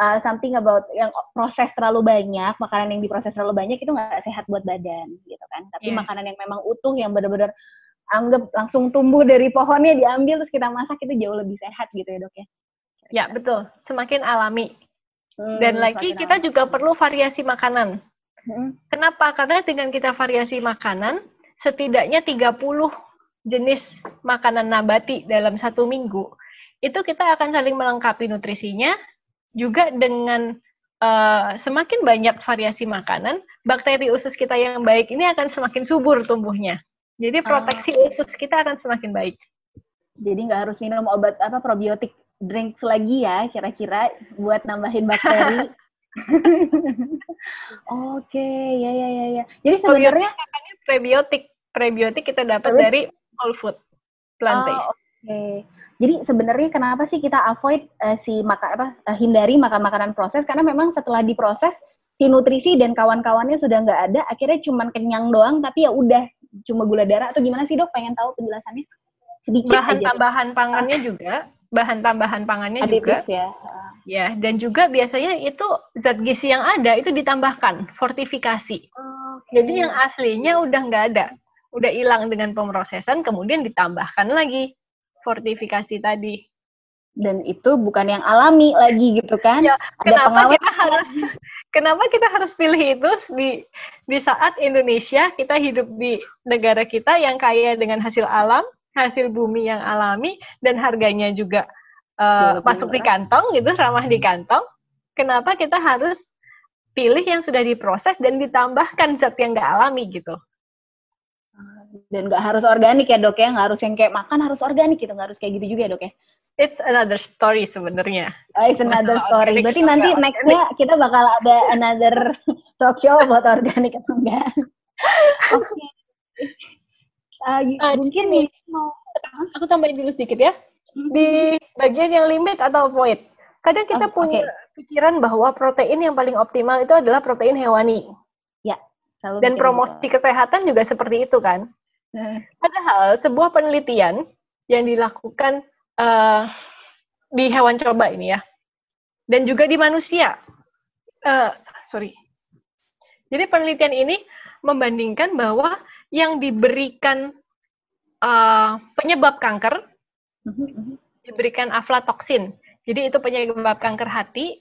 uh, something about yang proses terlalu banyak, makanan yang diproses terlalu banyak itu nggak sehat buat badan gitu kan. Tapi yeah. makanan yang memang utuh yang benar-benar anggap langsung tumbuh dari pohonnya diambil terus kita masak itu jauh lebih sehat gitu ya dok ya. Ya betul, semakin alami. Hmm, Dan lagi kita alami. juga perlu variasi makanan. Hmm. Kenapa? Karena dengan kita variasi makanan, setidaknya 30 jenis makanan nabati dalam satu minggu, itu kita akan saling melengkapi nutrisinya, juga dengan uh, semakin banyak variasi makanan, bakteri usus kita yang baik ini akan semakin subur tumbuhnya. Jadi ah. proteksi uh. usus kita akan semakin baik. Jadi nggak harus minum obat apa probiotik drink lagi ya kira-kira buat nambahin bakteri. Oke, okay, ya ya ya ya. Jadi sebenarnya prebiotik, prebiotik kita dapat dari whole food plant based. Oh, Oke. Okay. Jadi sebenarnya kenapa sih kita avoid uh, si makan apa uh, hindari makan makanan proses karena memang setelah diproses si nutrisi dan kawan-kawannya sudah nggak ada, akhirnya cuma kenyang doang tapi ya udah cuma gula darah atau gimana sih dok? Pengen tahu penjelasannya? Sedikit bahan aja. tambahan pangannya juga, bahan tambahan pangannya Aditif juga. ya. Ya, dan juga biasanya itu zat gizi yang ada itu ditambahkan, fortifikasi. Okay. Jadi yang aslinya udah nggak ada, udah hilang dengan pemrosesan, kemudian ditambahkan lagi fortifikasi tadi. Dan itu bukan yang alami lagi gitu kan? Ya, ada kenapa kita harus kenapa kita harus pilih itu? Di di saat Indonesia kita hidup di negara kita yang kaya dengan hasil alam, hasil bumi yang alami dan harganya juga uh, masuk di kantong gitu, ramah di kantong. Kenapa kita harus pilih yang sudah diproses dan ditambahkan zat yang nggak alami gitu? dan nggak harus organik ya dok ya. Nggak harus yang kayak makan harus organik gitu. Nggak harus kayak gitu juga ya dok ya It's another story sebenarnya. Oh, it's another story. Berarti nanti nextnya kita bakal ada another talk show buat organik atau enggak? Oke. Okay. Uh, uh, mungkin nih mau aku tambahin dulu sedikit ya. Di bagian yang limit atau void. Kadang kita oh, punya okay. pikiran bahwa protein yang paling optimal itu adalah protein hewani. Ya. Dan promosi gitu. kesehatan juga seperti itu kan. Hmm. Padahal sebuah penelitian yang dilakukan uh, di hewan coba ini ya, dan juga di manusia. Uh, sorry. Jadi penelitian ini membandingkan bahwa yang diberikan uh, penyebab kanker diberikan aflatoksin. Jadi itu penyebab kanker hati.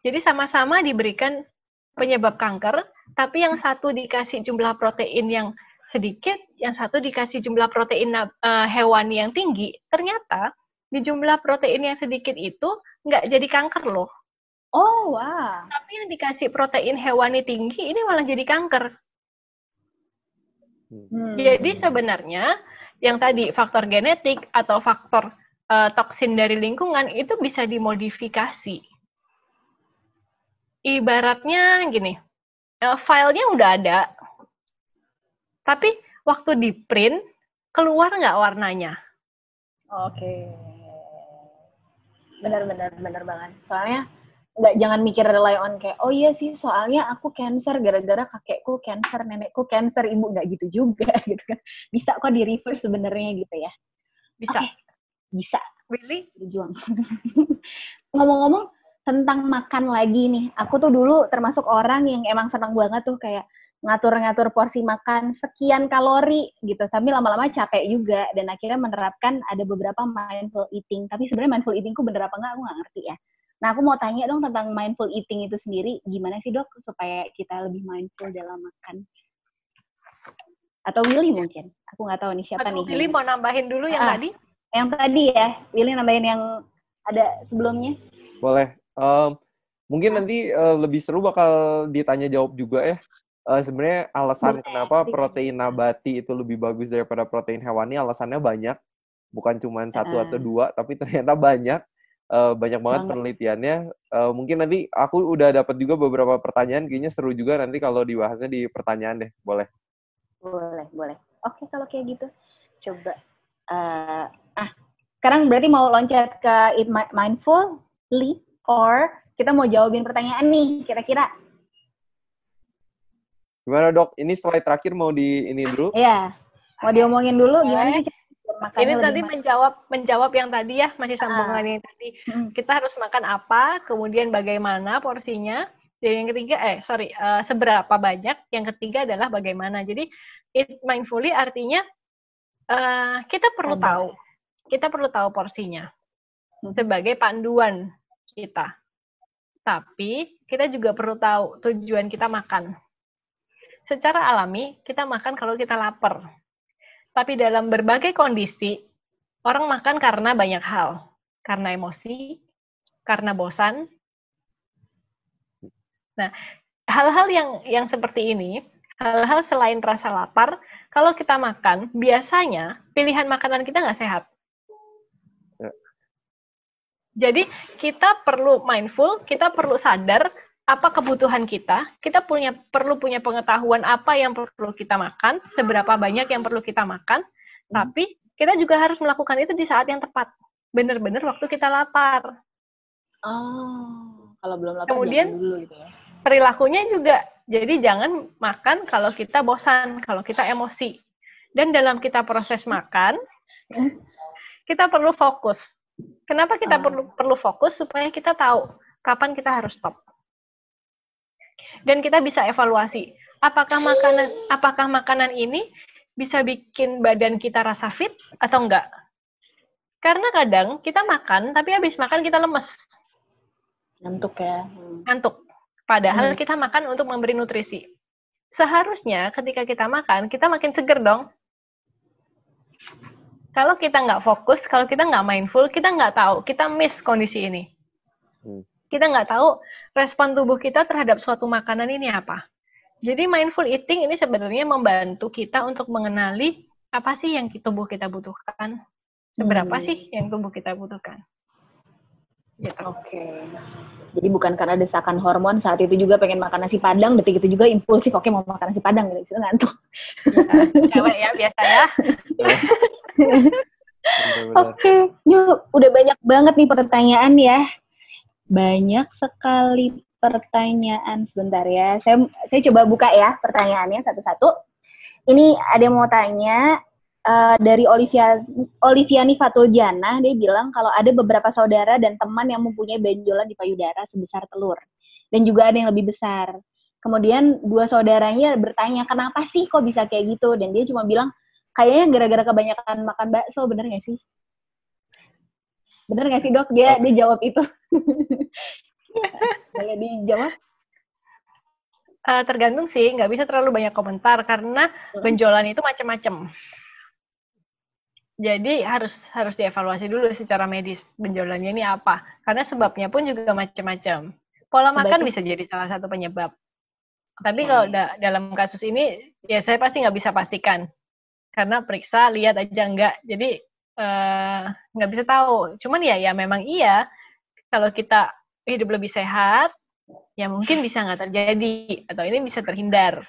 Jadi sama-sama diberikan penyebab kanker, tapi yang satu dikasih jumlah protein yang sedikit, yang satu dikasih jumlah protein uh, hewani yang tinggi, ternyata di jumlah protein yang sedikit itu nggak jadi kanker loh. Oh, wow. Tapi yang dikasih protein hewani tinggi ini malah jadi kanker. Hmm. Jadi sebenarnya yang tadi faktor genetik atau faktor uh, toksin dari lingkungan itu bisa dimodifikasi. Ibaratnya gini, uh, filenya udah ada, tapi waktu di print keluar nggak warnanya? Oke. Benar-benar benar banget. Soalnya nggak jangan mikir rely on kayak oh iya sih soalnya aku cancer gara-gara kakekku cancer nenekku cancer ibu. Nggak gitu juga gitu kan. Bisa kok di reverse sebenarnya gitu ya. Bisa. Okay. bisa. Really? Berjuang ngomong-ngomong tentang makan lagi nih. Aku tuh dulu termasuk orang yang emang senang banget tuh kayak ngatur-ngatur porsi makan sekian kalori gitu. Tapi lama-lama capek juga dan akhirnya menerapkan ada beberapa mindful eating. Tapi sebenarnya mindful eatingku bener apa enggak aku nggak ngerti ya. Nah aku mau tanya dong tentang mindful eating itu sendiri gimana sih dok supaya kita lebih mindful dalam makan? Atau Willy mungkin? Aku nggak tahu nih siapa Aduh, nih Willy mau nambahin dulu yang ah, tadi? yang tadi ya. Willy nambahin yang ada sebelumnya? Boleh. Um, mungkin nanti uh, lebih seru bakal ditanya jawab juga ya. Uh, Sebenarnya alasan kenapa protein nabati itu lebih bagus daripada protein hewani, alasannya banyak. Bukan cuma satu atau dua, tapi ternyata banyak. Uh, banyak banget Banget. penelitiannya. Uh, mungkin nanti aku udah dapat juga beberapa pertanyaan, kayaknya seru juga nanti kalau dibahasnya di pertanyaan deh. Boleh. Boleh, boleh. Oke, kalau kayak gitu. Coba. eh, ah, sekarang berarti mau loncat ke Eat Mi- Mindfully or kita mau jawabin pertanyaan nih, kira-kira. Gimana dok? Ini slide terakhir mau di ini dulu? Iya. Mau diomongin dulu gimana sih? makannya Ini tadi ma- menjawab menjawab yang tadi ya, masih sambungan Ah. yang tadi. Hmm. Kita harus makan apa, kemudian bagaimana porsinya. Dan yang ketiga, eh sorry, eh, seberapa banyak. Yang ketiga adalah bagaimana. Jadi eat mindfully artinya eh, kita perlu Sadar. tahu, kita perlu tahu porsinya Hmm. sebagai panduan kita. Tapi kita juga perlu tahu tujuan kita makan. Secara alami kita makan kalau kita lapar. Tapi dalam berbagai kondisi orang makan karena banyak hal, karena emosi, karena bosan. Nah, hal-hal yang yang seperti ini, hal-hal selain rasa lapar, kalau kita makan, biasanya pilihan makanan kita nggak sehat. Ya. Jadi kita perlu mindful, kita perlu sadar apa kebutuhan kita, kita punya perlu punya pengetahuan apa yang perlu kita makan, seberapa banyak yang perlu kita makan, tapi kita juga harus melakukan itu di saat yang tepat. Benar-benar waktu kita lapar. Oh, kalau belum lapar Kemudian- dulu gitu ya. perilakunya juga jadi jangan makan kalau kita bosan, kalau kita emosi. Dan dalam kita proses makan, kita perlu fokus. Kenapa kita Ah. perlu perlu fokus supaya kita tahu kapan kita harus stop. Dan kita bisa evaluasi apakah makanan apakah makanan ini bisa bikin badan kita rasa fit atau enggak. Karena kadang kita makan tapi habis makan kita lemes, Ngantuk ya. Hmm. ngantuk. Padahal Hmm. kita makan untuk memberi nutrisi. Seharusnya ketika kita makan, kita makin seger dong. Kalau kita nggak fokus, kalau kita nggak mindful, kita nggak tahu, kita miss kondisi ini. Hmm. Kita nggak tahu respon tubuh kita terhadap suatu makanan ini apa. Jadi mindful eating ini sebenarnya membantu kita untuk mengenali apa sih yang tubuh kita butuhkan, seberapa Hmm. sih yang tubuh kita butuhkan. Gitu. Oke. Jadi bukan karena desakan hormon saat itu juga pengen makan nasi padang, detik itu juga impulsif, oke mau makan nasi padang, gitu, itu ngantuk. Ya, cewek ya biasa ya. Oke, yuk udah banyak banget nih pertanyaan ya. Banyak sekali pertanyaan sebentar ya. Saya saya coba buka ya pertanyaannya satu-satu. Ini ada yang mau tanya eh, dari Olivia Oliviani Fatojana, dia bilang kalau ada beberapa saudara dan teman yang mempunyai benjolan di payudara sebesar telur dan juga ada yang lebih besar. Kemudian dua saudaranya bertanya kenapa sih kok bisa kayak gitu dan dia cuma bilang kayaknya gara-gara kebanyakan makan bakso bener gak sih? Bener gak sih dok? Dia dia jawab itu. Boleh dijawab? Eh, tergantung sih, nggak bisa terlalu banyak komentar karena Hmm. benjolan itu macam-macam. Jadi harus harus dievaluasi dulu secara medis benjolannya ini apa. Karena sebabnya pun juga macam-macam. Pola makan Sebaiknya- bisa jadi salah satu penyebab. Tapi kalau da- dalam kasus ini, ya saya pasti nggak bisa pastikan. Karena periksa, lihat aja enggak. Jadi eh, nggak bisa tahu. Cuman ya, ya memang iya. Kalau kita hidup lebih sehat, ya mungkin bisa nggak terjadi. Atau ini bisa terhindar.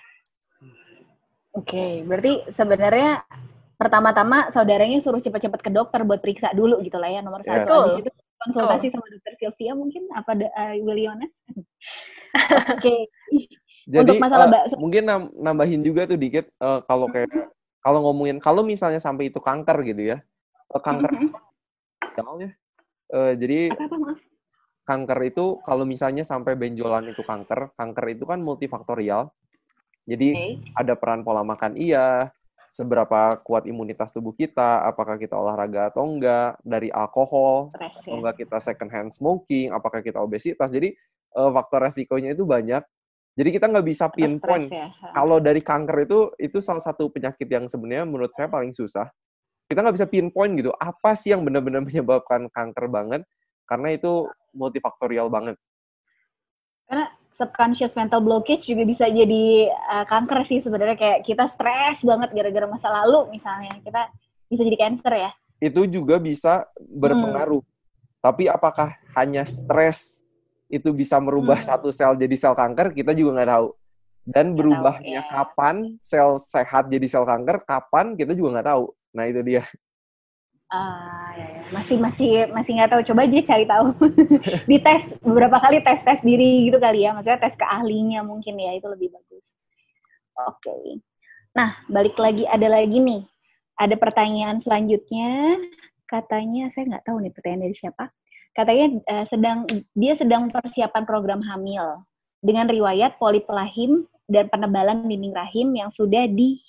Oke, berarti sebenarnya pertama-tama saudaranya suruh cepet-cepet ke dokter buat periksa dulu gitu lah ya nomor Yes. satu. Itu konsultasi sama dokter Sylvia mungkin apa uh, Williona? Oke, Jadi Untuk masalah eh, bakso. mungkin nam- nambahin juga tuh dikit eh, kalau kayak kalau ngomongin kalau misalnya sampai itu kanker gitu ya. Eh, kanker soalnya eh, jadi apa apa maaf? kanker itu kalau misalnya sampai benjolan itu kanker, kanker itu kan multifaktorial. Jadi Oke. ada peran pola makan iya, seberapa kuat imunitas tubuh kita, apakah kita olahraga atau enggak, dari alkohol, Stres atau ya. enggak kita second hand smoking, apakah kita obesitas. Jadi eh, faktor resikonya itu banyak. Jadi kita nggak bisa pinpoint ya. kalau dari kanker itu itu salah satu penyakit yang sebenarnya menurut saya paling susah. Kita nggak bisa pinpoint gitu apa sih yang benar-benar menyebabkan kanker banget karena itu multifaktorial banget. Karena subconscious mental blockage juga bisa jadi uh, kanker sih sebenarnya kayak kita stres banget gara-gara masa lalu misalnya kita bisa jadi cancer ya. Itu juga bisa berpengaruh. Hmm. Tapi apakah hanya stres itu bisa merubah hmm. satu sel jadi sel kanker? Kita juga nggak tahu. Dan berubahnya tahu, ya. kapan sel sehat jadi sel kanker, kapan kita juga nggak tahu. Nah itu dia. Uh, ya, ya. masih masih masih nggak tahu. Coba aja cari tahu. Di tes beberapa kali tes tes diri gitu kali ya. Maksudnya tes ke ahlinya mungkin ya itu lebih bagus. Oke. Okay. nah balik lagi. Ada lagi nih. Ada pertanyaan selanjutnya. Katanya saya nggak tahu nih pertanyaan dari siapa. Katanya uh, sedang dia sedang persiapan program hamil dengan riwayat polip rahim dan penebalan dinding rahim yang sudah di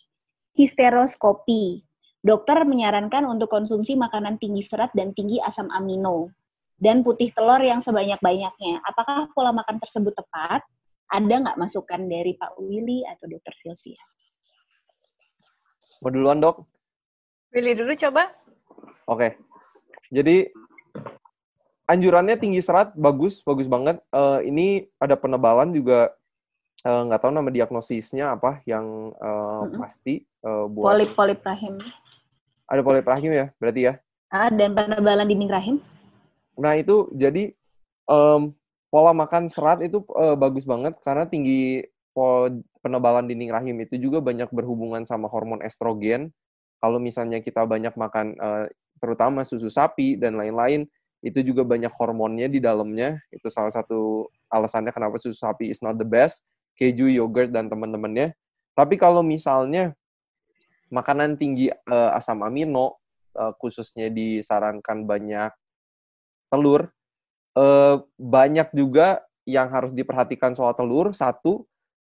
histeroskopi Dokter menyarankan untuk konsumsi makanan tinggi serat dan tinggi asam amino dan putih telur yang sebanyak-banyaknya. Apakah pola makan tersebut tepat? Ada nggak masukan dari Pak Willy atau Dokter Sylvia? Mau duluan dok? Willy dulu coba. Oke. Jadi anjurannya tinggi serat bagus, bagus banget. Uh, ini ada penebalan juga eh, nggak uh, tahu nama diagnosisnya apa yang uh, mm -hmm. pasti uh, buat polip polip rahim ada polip rahim ya, berarti ya? Ah, dan penebalan dinding rahim. Nah, itu jadi um, pola makan serat itu uh, bagus banget karena tinggi penebalan dinding rahim itu juga banyak berhubungan sama hormon estrogen. Kalau misalnya kita banyak makan uh, terutama susu sapi dan lain-lain, itu juga banyak hormonnya di dalamnya. Itu salah satu alasannya kenapa susu sapi is not the best. Keju, yogurt, dan teman-temannya. Tapi kalau misalnya makanan tinggi uh, asam amino uh, khususnya disarankan banyak telur uh, banyak juga yang harus diperhatikan soal telur. Satu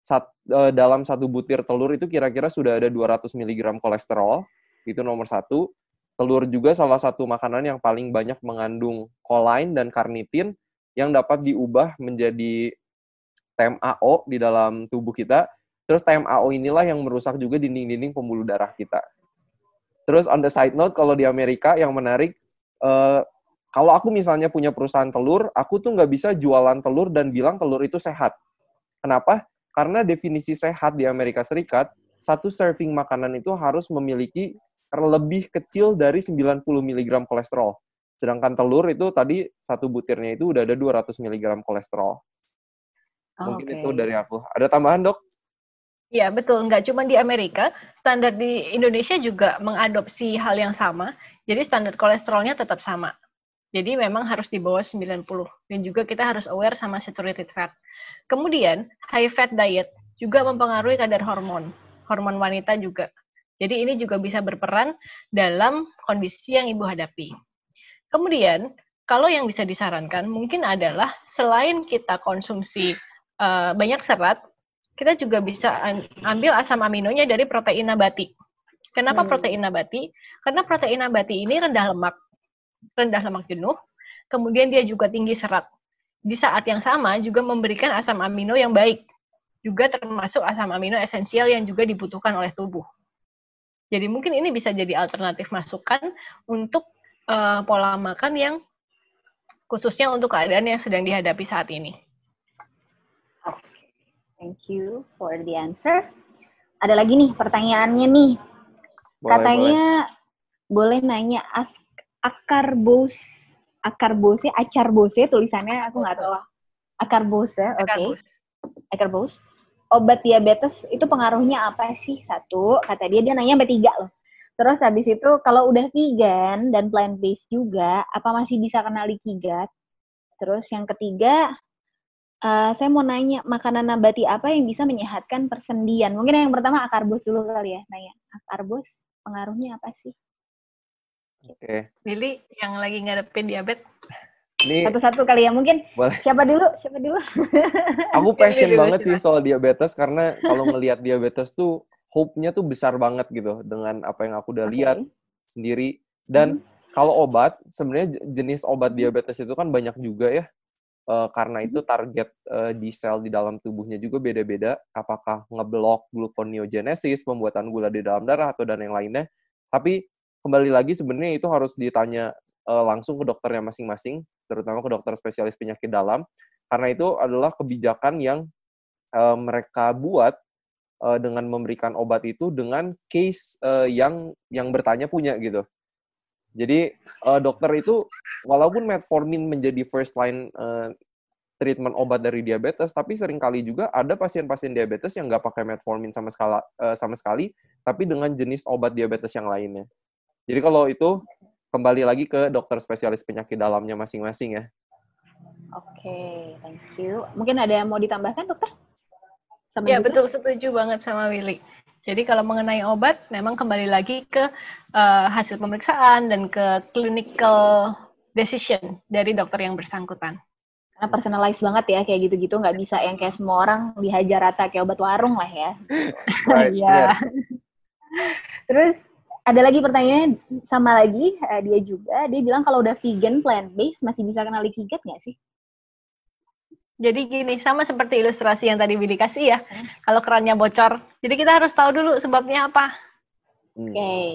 sat, uh, dalam satu butir telur itu kira-kira sudah ada 200 mg kolesterol itu nomor satu. Telur juga salah satu makanan yang paling banyak mengandung kolain dan karnitin yang dapat diubah menjadi TMAO di dalam tubuh kita Terus TMAO inilah yang merusak juga dinding-dinding pembuluh darah kita. Terus on the side note, kalau di Amerika yang menarik, uh, kalau aku misalnya punya perusahaan telur, aku tuh nggak bisa jualan telur dan bilang telur itu sehat. Kenapa? Karena definisi sehat di Amerika Serikat, satu serving makanan itu harus memiliki lebih kecil dari 90 mg kolesterol. Sedangkan telur itu tadi satu butirnya itu udah ada 200 mg kolesterol. Mungkin okay. itu dari aku. Ada tambahan, Dok? Iya, betul. Nggak cuma di Amerika, standar di Indonesia juga mengadopsi hal yang sama. Jadi standar kolesterolnya tetap sama. Jadi memang harus di bawah 90. Dan juga kita harus aware sama saturated fat. Kemudian, high fat diet juga mempengaruhi kadar hormon. Hormon wanita juga. Jadi ini juga bisa berperan dalam kondisi yang ibu hadapi. Kemudian, kalau yang bisa disarankan mungkin adalah selain kita konsumsi uh, banyak serat, kita juga bisa ambil asam aminonya dari protein nabati. Kenapa hmm. protein nabati? Karena protein nabati ini rendah lemak, rendah lemak jenuh, kemudian dia juga tinggi serat. Di saat yang sama juga memberikan asam amino yang baik, juga termasuk asam amino esensial yang juga dibutuhkan oleh tubuh. Jadi mungkin ini bisa jadi alternatif masukan untuk uh, pola makan yang khususnya untuk keadaan yang sedang dihadapi saat ini. Thank you for the answer. Ada lagi nih pertanyaannya nih. Boleh, Katanya boleh, boleh nanya as akar bos akar bose acar bose tulisannya aku nggak tahu. Akar bose, oke. Okay. Akar bos. Obat diabetes itu pengaruhnya apa sih? Satu, kata dia dia nanya sampai tiga loh. Terus habis itu kalau udah vegan dan plant based juga, apa masih bisa kena leaky gut? Terus yang ketiga, uh, saya mau nanya makanan nabati apa yang bisa menyehatkan persendian? Mungkin yang pertama akar bos dulu kali ya, nanya akar bos pengaruhnya apa sih? Oke. Okay. Billy yang lagi ngadepin diabetes. Ini satu-satu kali ya mungkin. Boleh. Siapa dulu? Siapa dulu? Aku passion banget sih soal diabetes karena kalau ngelihat diabetes tuh hope-nya tuh besar banget gitu dengan apa yang aku udah okay. lihat sendiri dan hmm. kalau obat sebenarnya jenis obat diabetes itu kan banyak juga ya uh, karena itu mm-hmm. target uh, di sel di dalam tubuhnya juga beda-beda. Apakah ngeblok gluconeogenesis, pembuatan gula di dalam darah atau dan yang lainnya. Tapi kembali lagi sebenarnya itu harus ditanya uh, langsung ke dokternya masing-masing. terutama ke dokter spesialis penyakit dalam, karena itu adalah kebijakan yang uh, mereka buat uh, dengan memberikan obat itu dengan case uh, yang yang bertanya punya gitu. Jadi uh, dokter itu walaupun metformin menjadi first line uh, treatment obat dari diabetes, tapi sering kali juga ada pasien-pasien diabetes yang nggak pakai metformin sama sekali, uh, sama sekali, tapi dengan jenis obat diabetes yang lainnya. Jadi kalau itu kembali lagi ke dokter spesialis penyakit dalamnya masing-masing ya. Oke, okay, thank you. Mungkin ada yang mau ditambahkan, dokter? Sama ya, juga? betul. Setuju banget sama Willy. Jadi kalau mengenai obat, memang kembali lagi ke uh, hasil pemeriksaan dan ke clinical decision dari dokter yang bersangkutan. Karena personalize banget ya, kayak gitu-gitu nggak bisa yang kayak semua orang dihajar rata kayak obat warung lah ya. Iya. Terus ada lagi pertanyaan sama lagi uh, dia juga, dia bilang kalau udah vegan plant based masih bisa kena leaky gut nggak sih? Jadi gini, sama seperti ilustrasi yang tadi Billy kasih ya. Hmm. Kalau kerannya bocor, jadi kita harus tahu dulu sebabnya apa. Oke. Okay.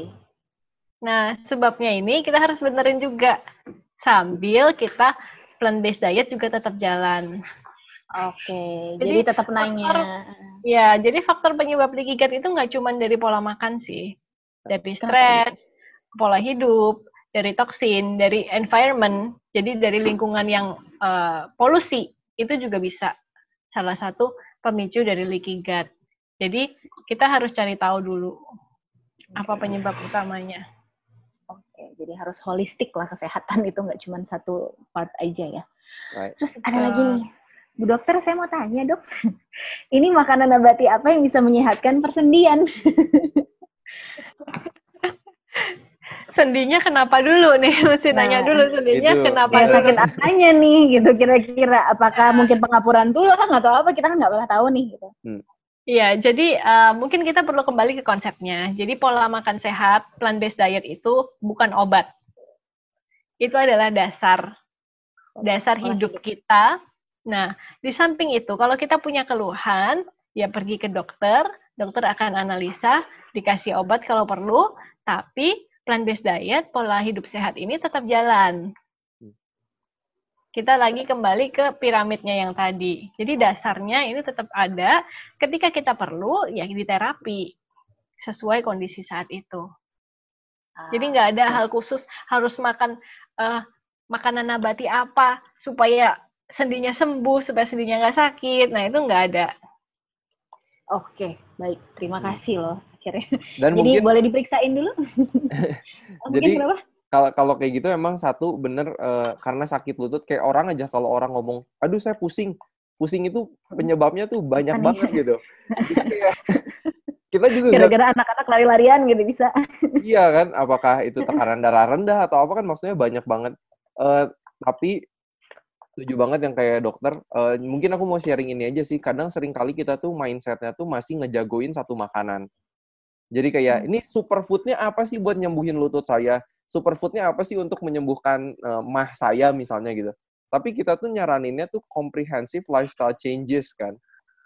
Nah, sebabnya ini kita harus benerin juga. Sambil kita plant-based diet juga tetap jalan. Oke, okay. jadi, jadi tetap nanya. Faktor, ya, jadi faktor penyebab leaky gut itu nggak cuma dari pola makan sih. Dari stres, pola hidup, dari toksin, dari environment, jadi dari lingkungan yang uh, polusi itu juga bisa salah satu pemicu dari leaky gut. Jadi kita harus cari tahu dulu apa penyebab utamanya. Oke, jadi harus holistik lah kesehatan itu nggak cuma satu part aja ya. Right. Terus ada uh, lagi nih, Bu Dokter saya mau tanya dok, ini makanan nabati apa yang bisa menyehatkan persendian? sendinya kenapa dulu nih? Mesti nah, nanya dulu sendinya itu. kenapa ya, sakit apanya nih gitu kira-kira? Apakah mungkin pengapuran tulang atau apa? Kita kan nggak pernah tahu nih gitu. Hmm. Iya, jadi uh, mungkin kita perlu kembali ke konsepnya. Jadi pola makan sehat, plant-based diet itu bukan obat. Itu adalah dasar dasar hidup kita. Nah, di samping itu kalau kita punya keluhan, ya pergi ke dokter, dokter akan analisa, dikasih obat kalau perlu, tapi plant-based diet, pola hidup sehat ini tetap jalan. Hmm. Kita lagi kembali ke piramidnya yang tadi. Jadi dasarnya ini tetap ada. Ketika kita perlu, ya di terapi sesuai kondisi saat itu. Jadi nggak ada hal khusus harus makan uh, makanan nabati apa supaya sendinya sembuh, supaya sendinya nggak sakit. Nah itu nggak ada. Oke, baik. Terima hmm. kasih loh akhirnya. Dan Jadi mungkin, boleh diperiksain dulu. Jadi kalau kalau kayak gitu emang satu bener uh, karena sakit lutut kayak orang aja kalau orang ngomong, aduh saya pusing, pusing itu penyebabnya tuh banyak Aneh. banget gitu. kita juga gara-gara anak-anak lari-larian gitu bisa. iya kan, apakah itu tekanan darah rendah atau apa kan maksudnya banyak banget. Uh, tapi setuju banget yang kayak dokter. Uh, mungkin aku mau sharing ini aja sih. Kadang sering kali kita tuh mindsetnya tuh masih ngejagoin satu makanan. Jadi kayak hmm. ini superfoodnya apa sih buat nyembuhin lutut saya? Superfoodnya apa sih untuk menyembuhkan uh, mah saya misalnya gitu. Tapi kita tuh nyaraninnya tuh comprehensive lifestyle changes kan.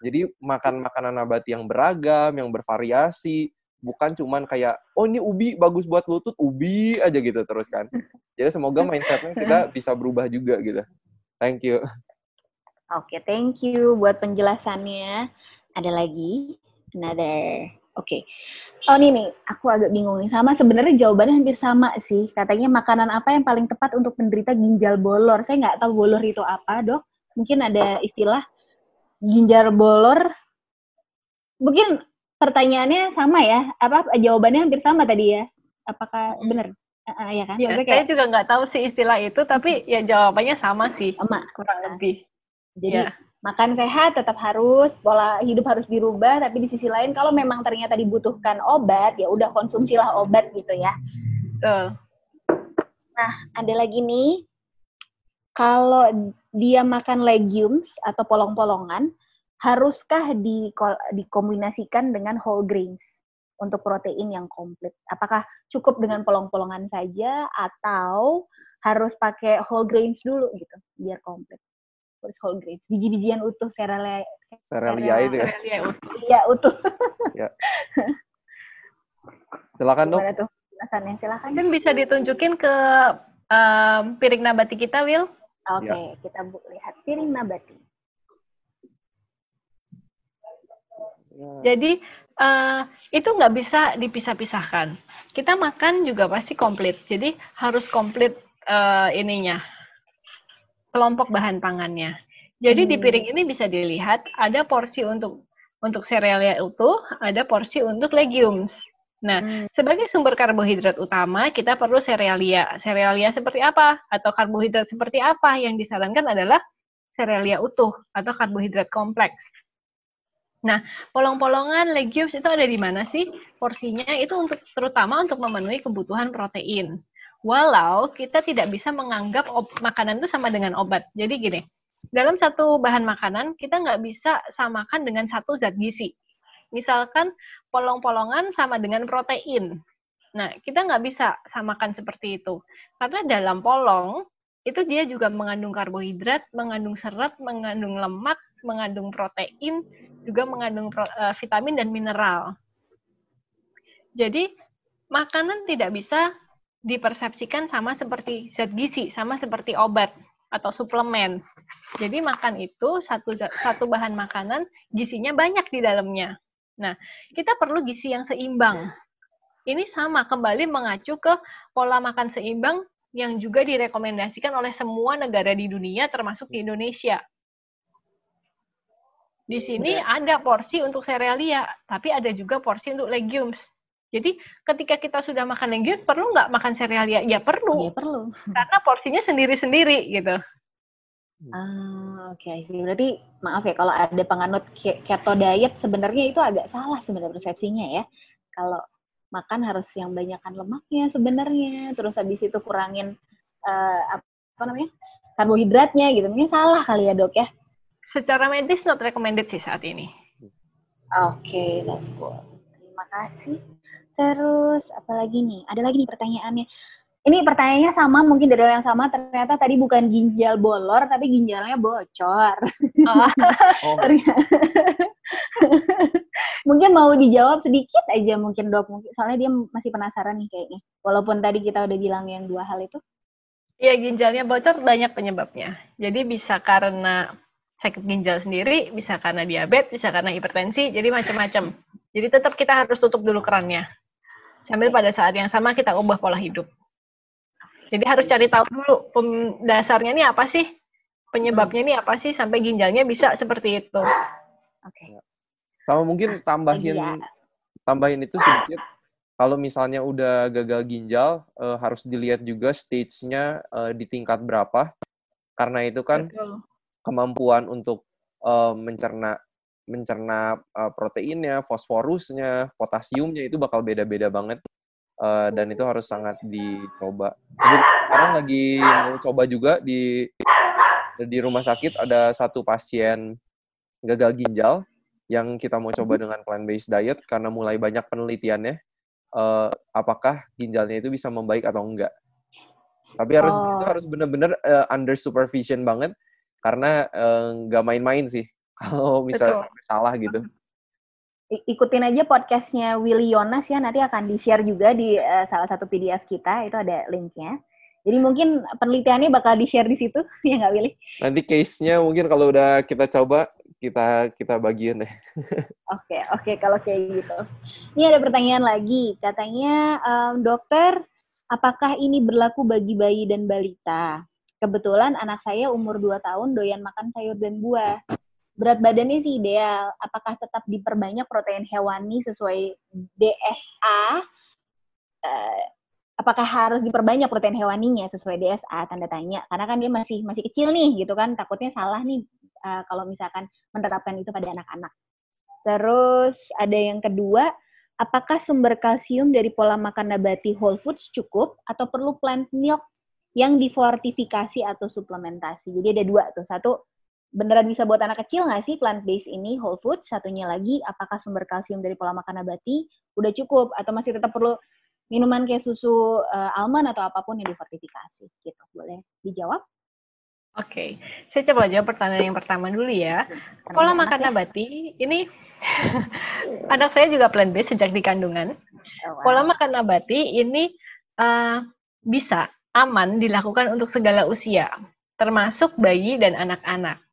Jadi makan makanan nabati yang beragam, yang bervariasi, bukan cuman kayak oh ini ubi bagus buat lutut, ubi aja gitu terus kan. Jadi semoga mindsetnya kita bisa berubah juga gitu. Thank you. Oke, okay, thank you buat penjelasannya. Ada lagi another Oke. Okay. Oh ini nih, aku agak bingung nih. Sama sebenarnya jawabannya hampir sama sih. Katanya makanan apa yang paling tepat untuk penderita ginjal bolor. Saya nggak tahu bolor itu apa, dok. Mungkin ada istilah ginjal bolor. Mungkin pertanyaannya sama ya. Apa jawabannya hampir sama tadi ya? Apakah benar? Uh, ya kan? Ya, kayak... Saya juga nggak tahu sih istilah itu, tapi ya jawabannya sama sih. Sama. Kurang lebih. Jadi ya makan sehat tetap harus, pola hidup harus dirubah, tapi di sisi lain kalau memang ternyata dibutuhkan obat, ya udah konsumsilah obat gitu ya. Betul. Nah, ada lagi nih, kalau dia makan legumes atau polong-polongan, haruskah di, dikombinasikan dengan whole grains untuk protein yang komplit? Apakah cukup dengan polong-polongan saja atau harus pakai whole grains dulu gitu biar komplit? Terus whole grains, biji-bijian utuh, serealia. Serealia itu ya? Iya, utuh. ya. Silakan dong. tuh penjelasannya? Silakan. Mungkin bisa ditunjukin ke um, piring nabati kita, Will. Oke, okay, ya. kita lihat piring nabati. Ya. Jadi uh, itu nggak bisa dipisah-pisahkan. Kita makan juga pasti komplit. Jadi harus komplit uh, ininya kelompok bahan pangannya. Jadi hmm. di piring ini bisa dilihat ada porsi untuk untuk serealia utuh, ada porsi untuk legumes. Nah, hmm. sebagai sumber karbohidrat utama, kita perlu serealia. Serealia seperti apa? Atau karbohidrat seperti apa? Yang disarankan adalah serealia utuh atau karbohidrat kompleks. Nah, polong-polongan legumes itu ada di mana sih? Porsinya itu untuk terutama untuk memenuhi kebutuhan protein. Walau kita tidak bisa menganggap makanan itu sama dengan obat. Jadi gini, dalam satu bahan makanan kita nggak bisa samakan dengan satu zat gizi. Misalkan polong-polongan sama dengan protein. Nah, kita nggak bisa samakan seperti itu. Karena dalam polong, itu dia juga mengandung karbohidrat, mengandung serat, mengandung lemak, mengandung protein, juga mengandung uh, vitamin dan mineral. Jadi makanan tidak bisa dipersepsikan sama seperti zat gizi, sama seperti obat atau suplemen. Jadi makan itu satu satu bahan makanan gizinya banyak di dalamnya. Nah, kita perlu gizi yang seimbang. Ini sama kembali mengacu ke pola makan seimbang yang juga direkomendasikan oleh semua negara di dunia termasuk di Indonesia. Di sini ada porsi untuk serealia, tapi ada juga porsi untuk legumes. Jadi ketika kita sudah makan legumes, perlu nggak makan serealia? Ya perlu. Ya perlu. Karena porsinya sendiri-sendiri gitu. Ah, oke okay. Berarti maaf ya kalau ada penganut keto diet sebenarnya itu agak salah sebenarnya persepsinya ya. Kalau makan harus yang banyakkan lemaknya sebenarnya terus habis itu kurangin uh, apa namanya karbohidratnya gitu mungkin salah kali ya dok ya secara medis not recommended sih saat ini oke okay, that's good terima kasih terus apalagi nih ada lagi nih pertanyaannya ini pertanyaannya sama mungkin dari orang yang sama ternyata tadi bukan ginjal bolor tapi ginjalnya bocor. Oh. oh. mungkin mau dijawab sedikit aja mungkin dok mungkin soalnya dia masih penasaran nih kayaknya. Walaupun tadi kita udah bilang yang dua hal itu. Iya ginjalnya bocor banyak penyebabnya. Jadi bisa karena sakit ginjal sendiri, bisa karena diabetes, bisa karena hipertensi, jadi macam-macam. Jadi tetap kita harus tutup dulu kerannya. Sambil pada saat yang sama kita ubah pola hidup. Jadi harus cari tahu dulu dasarnya ini apa sih? Penyebabnya ini apa sih sampai ginjalnya bisa seperti itu. Oke. Okay. Sama mungkin tambahin ya. tambahin itu sedikit kalau misalnya udah gagal ginjal uh, harus dilihat juga stage-nya uh, di tingkat berapa. Karena itu kan Betul. kemampuan untuk uh, mencerna mencerna uh, proteinnya, fosforusnya, potasiumnya itu bakal beda-beda banget uh, dan itu harus sangat dicoba. Jadi sekarang lagi mau coba juga di di rumah sakit ada satu pasien gagal ginjal yang kita mau coba dengan plant based diet karena mulai banyak penelitiannya uh, apakah ginjalnya itu bisa membaik atau enggak. Tapi harus oh. itu harus benar-benar uh, under supervision banget karena nggak uh, main-main sih kalau misalnya sampai salah gitu. Ikutin aja podcastnya Willy Yonas ya nanti akan di share juga di uh, salah satu PDF kita itu ada linknya. Jadi mungkin penelitiannya bakal di share di situ ya nggak Willy? Nanti case-nya mungkin kalau udah kita coba kita kita bagian deh. Oke oke okay, kalau kayak gitu. Ini ada pertanyaan lagi katanya um, dokter apakah ini berlaku bagi bayi dan balita? Kebetulan anak saya umur 2 tahun doyan makan sayur dan buah berat badannya sih ideal. Apakah tetap diperbanyak protein hewani sesuai DSA? Uh, eh, apakah harus diperbanyak protein hewaninya sesuai DSA? Tanda tanya. Karena kan dia masih masih kecil nih, gitu kan? Takutnya salah nih uh, kalau misalkan menerapkan itu pada anak-anak. Terus ada yang kedua, apakah sumber kalsium dari pola makan nabati whole foods cukup atau perlu plant milk yang difortifikasi atau suplementasi? Jadi ada dua tuh. Satu, beneran bisa buat anak kecil nggak sih plant based ini whole food? Satunya lagi, apakah sumber kalsium dari pola makan nabati udah cukup atau masih tetap perlu minuman kayak susu uh, almond atau apa pun yang difortifikasi? Gitu, boleh dijawab? Oke, okay. saya coba jawab pertanyaan yang pertama dulu ya. Pola makan ya. nabati ini anak saya juga plant based sejak di kandungan. Oh, wow. Pola makan nabati ini uh, bisa aman dilakukan untuk segala usia termasuk bayi dan anak-anak.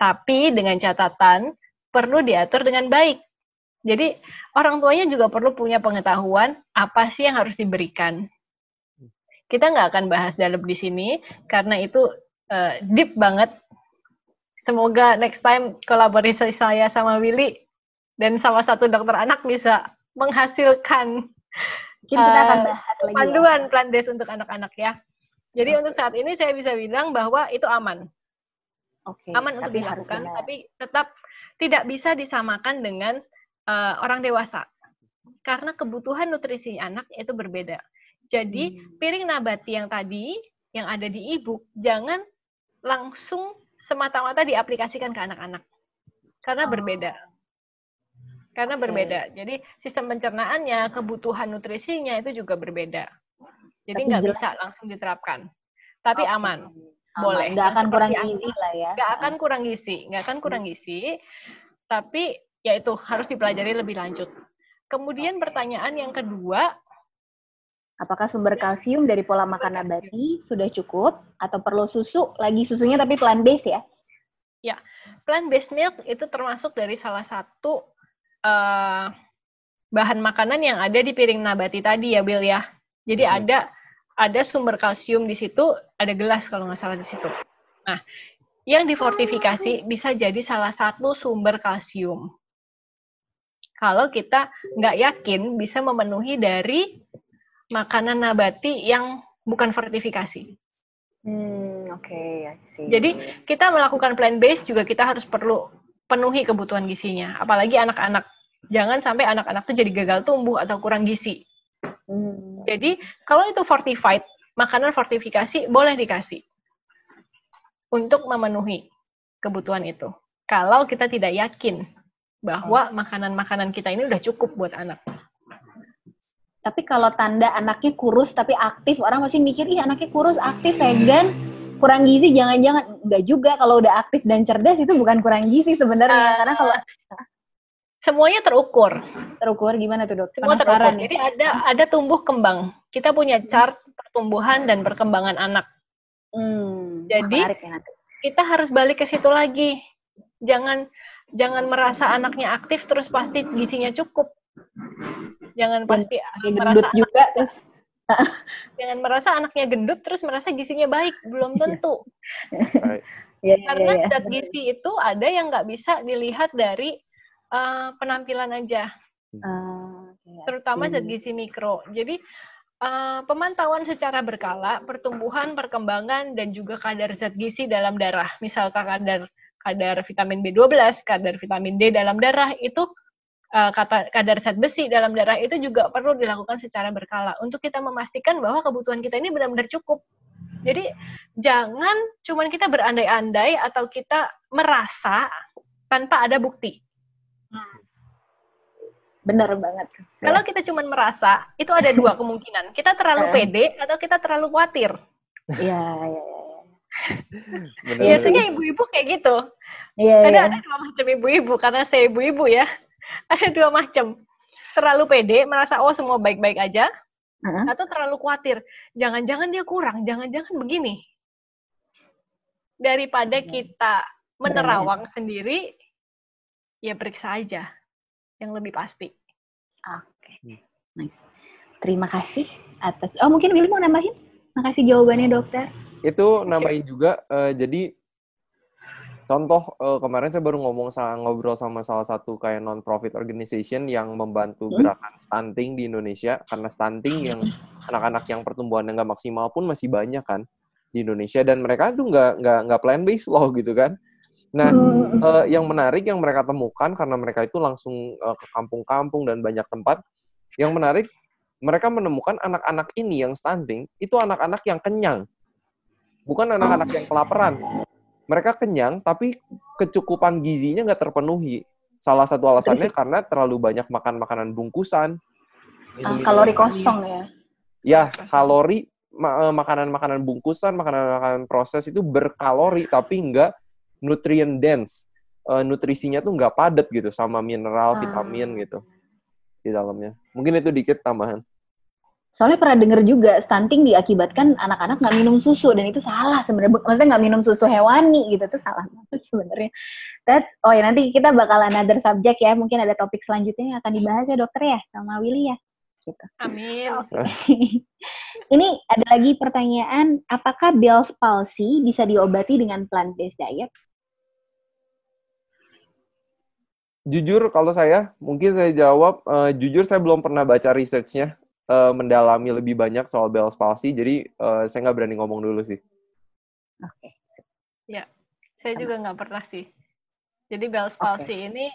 Tapi dengan catatan perlu diatur dengan baik. Jadi orang tuanya juga perlu punya pengetahuan apa sih yang harus diberikan. Kita nggak akan bahas dalam di sini karena itu uh, deep banget. Semoga next time kolaborasi saya sama Willy dan sama satu dokter anak bisa menghasilkan Mungkin kita akan bahas uh, lagi panduan ya. plan des untuk anak-anak ya. Jadi okay. untuk saat ini saya bisa bilang bahwa itu aman. Okay, aman untuk dilakukan, tapi tetap tidak bisa disamakan dengan uh, orang dewasa. Karena kebutuhan nutrisi anak itu berbeda. Jadi hmm. piring nabati yang tadi yang ada di ibu jangan langsung semata-mata diaplikasikan ke anak-anak. Karena oh. berbeda. Karena okay. berbeda. Jadi sistem pencernaannya, kebutuhan nutrisinya itu juga berbeda. Jadi nggak bisa langsung diterapkan. Tapi okay. aman. Boleh. Nggak akan kurang gizi lah ya. Nggak akan kurang gizi. Nggak akan kurang gizi. Tapi ya itu harus dipelajari lebih lanjut. Kemudian pertanyaan yang kedua, Apakah sumber kalsium dari pola makan nabati sudah cukup atau perlu susu? Lagi susunya tapi plant based ya? Ya, plant based milk itu termasuk dari salah satu uh, bahan makanan yang ada di piring nabati tadi ya, Bill ya. Jadi hmm. ada ada sumber kalsium di situ, ada gelas kalau nggak salah di situ. Nah, yang difortifikasi bisa jadi salah satu sumber kalsium. Kalau kita nggak yakin bisa memenuhi dari makanan nabati yang bukan fortifikasi. Hmm, oke, okay, Jadi kita melakukan plant based juga kita harus perlu penuhi kebutuhan gizinya, apalagi anak-anak. Jangan sampai anak-anak itu jadi gagal tumbuh atau kurang gizi. Hmm. Jadi kalau itu fortified, makanan fortifikasi boleh dikasih untuk memenuhi kebutuhan itu. Kalau kita tidak yakin bahwa makanan-makanan kita ini udah cukup buat anak. Tapi kalau tanda anaknya kurus tapi aktif, orang masih mikir, ih anaknya kurus, aktif, vegan, kurang gizi, jangan-jangan. Enggak juga, kalau udah aktif dan cerdas itu bukan kurang gizi sebenarnya. Uh, Karena kalau... Semuanya terukur. Terukur gimana tuh dok? Semua terukur. Jadi ada ada tumbuh kembang. Kita punya chart pertumbuhan dan perkembangan anak. Hmm, Jadi ya kita harus balik ke situ lagi. Jangan jangan merasa anaknya aktif terus pasti gizinya cukup. Jangan pasti gendut juga terus. Jangan merasa anaknya gendut terus merasa gizinya baik belum iya. tentu. Ya, karena ya, ya. zat gizi itu ada yang nggak bisa dilihat dari uh, penampilan aja. Uh, ya, terutama zat gizi mikro. Jadi uh, pemantauan secara berkala pertumbuhan perkembangan dan juga kadar zat gizi dalam darah misalkan kadar kadar vitamin B12 kadar vitamin D dalam darah itu uh, kata kadar zat besi dalam darah itu juga perlu dilakukan secara berkala untuk kita memastikan bahwa kebutuhan kita ini benar-benar cukup. Jadi jangan cuman kita berandai-andai atau kita merasa tanpa ada bukti. Benar banget. Kalau kita cuman merasa, itu ada dua kemungkinan. Kita terlalu eh. pede atau kita terlalu khawatir. Iya, iya, iya. Biasanya ibu-ibu kayak gitu. Iya, ada, iya. ada dua macam ibu-ibu, karena saya ibu-ibu ya ada dua macam terlalu pede merasa oh semua baik-baik aja uh-huh. atau terlalu khawatir jangan-jangan dia kurang jangan-jangan begini daripada kita menerawang sendiri ya periksa aja yang lebih pasti oke okay. Hmm. nice terima kasih atas oh mungkin Willy mau nambahin makasih jawabannya dokter itu nambahin juga uh, jadi Contoh uh, kemarin saya baru ngomong sama ngobrol sama salah satu kayak non profit organization yang membantu hmm? gerakan stunting di Indonesia karena stunting yang anak-anak yang pertumbuhan nggak maksimal pun masih banyak kan di Indonesia dan mereka tuh nggak nggak nggak plan based loh gitu kan. Nah, uh, yang menarik yang mereka temukan karena mereka itu langsung uh, ke kampung-kampung dan banyak tempat, yang menarik mereka menemukan anak-anak ini yang stunting itu anak-anak yang kenyang, bukan anak-anak yang kelaparan mereka kenyang tapi kecukupan gizinya nggak terpenuhi. Salah satu alasannya Terus, karena terlalu banyak makan makanan bungkusan. Uh, kalori kosong ya. Ya, kalori eh, makanan-makanan bungkusan, makanan-makanan proses itu berkalori tapi nggak nutrient dense. Uh, nutrisinya tuh nggak padat gitu sama mineral, uh. vitamin gitu di dalamnya. Mungkin itu dikit tambahan. Soalnya pernah denger juga stunting diakibatkan anak-anak nggak minum susu dan itu salah sebenarnya. Maksudnya nggak minum susu hewani gitu tuh salah banget sebenarnya. That oh ya nanti kita bakal another subject ya. Mungkin ada topik selanjutnya yang akan dibahas ya dokter ya sama Willy ya. Gitu. Amin. Ini ada lagi pertanyaan, apakah Bell's palsy bisa diobati dengan plant-based diet? Jujur kalau saya, mungkin saya jawab, uh, jujur saya belum pernah baca research-nya uh, mendalami lebih banyak soal Bell's palsy, jadi uh, saya nggak berani ngomong dulu sih. Oke. Okay. Ya, saya juga nggak pernah sih. Jadi Bell's palsy okay. ini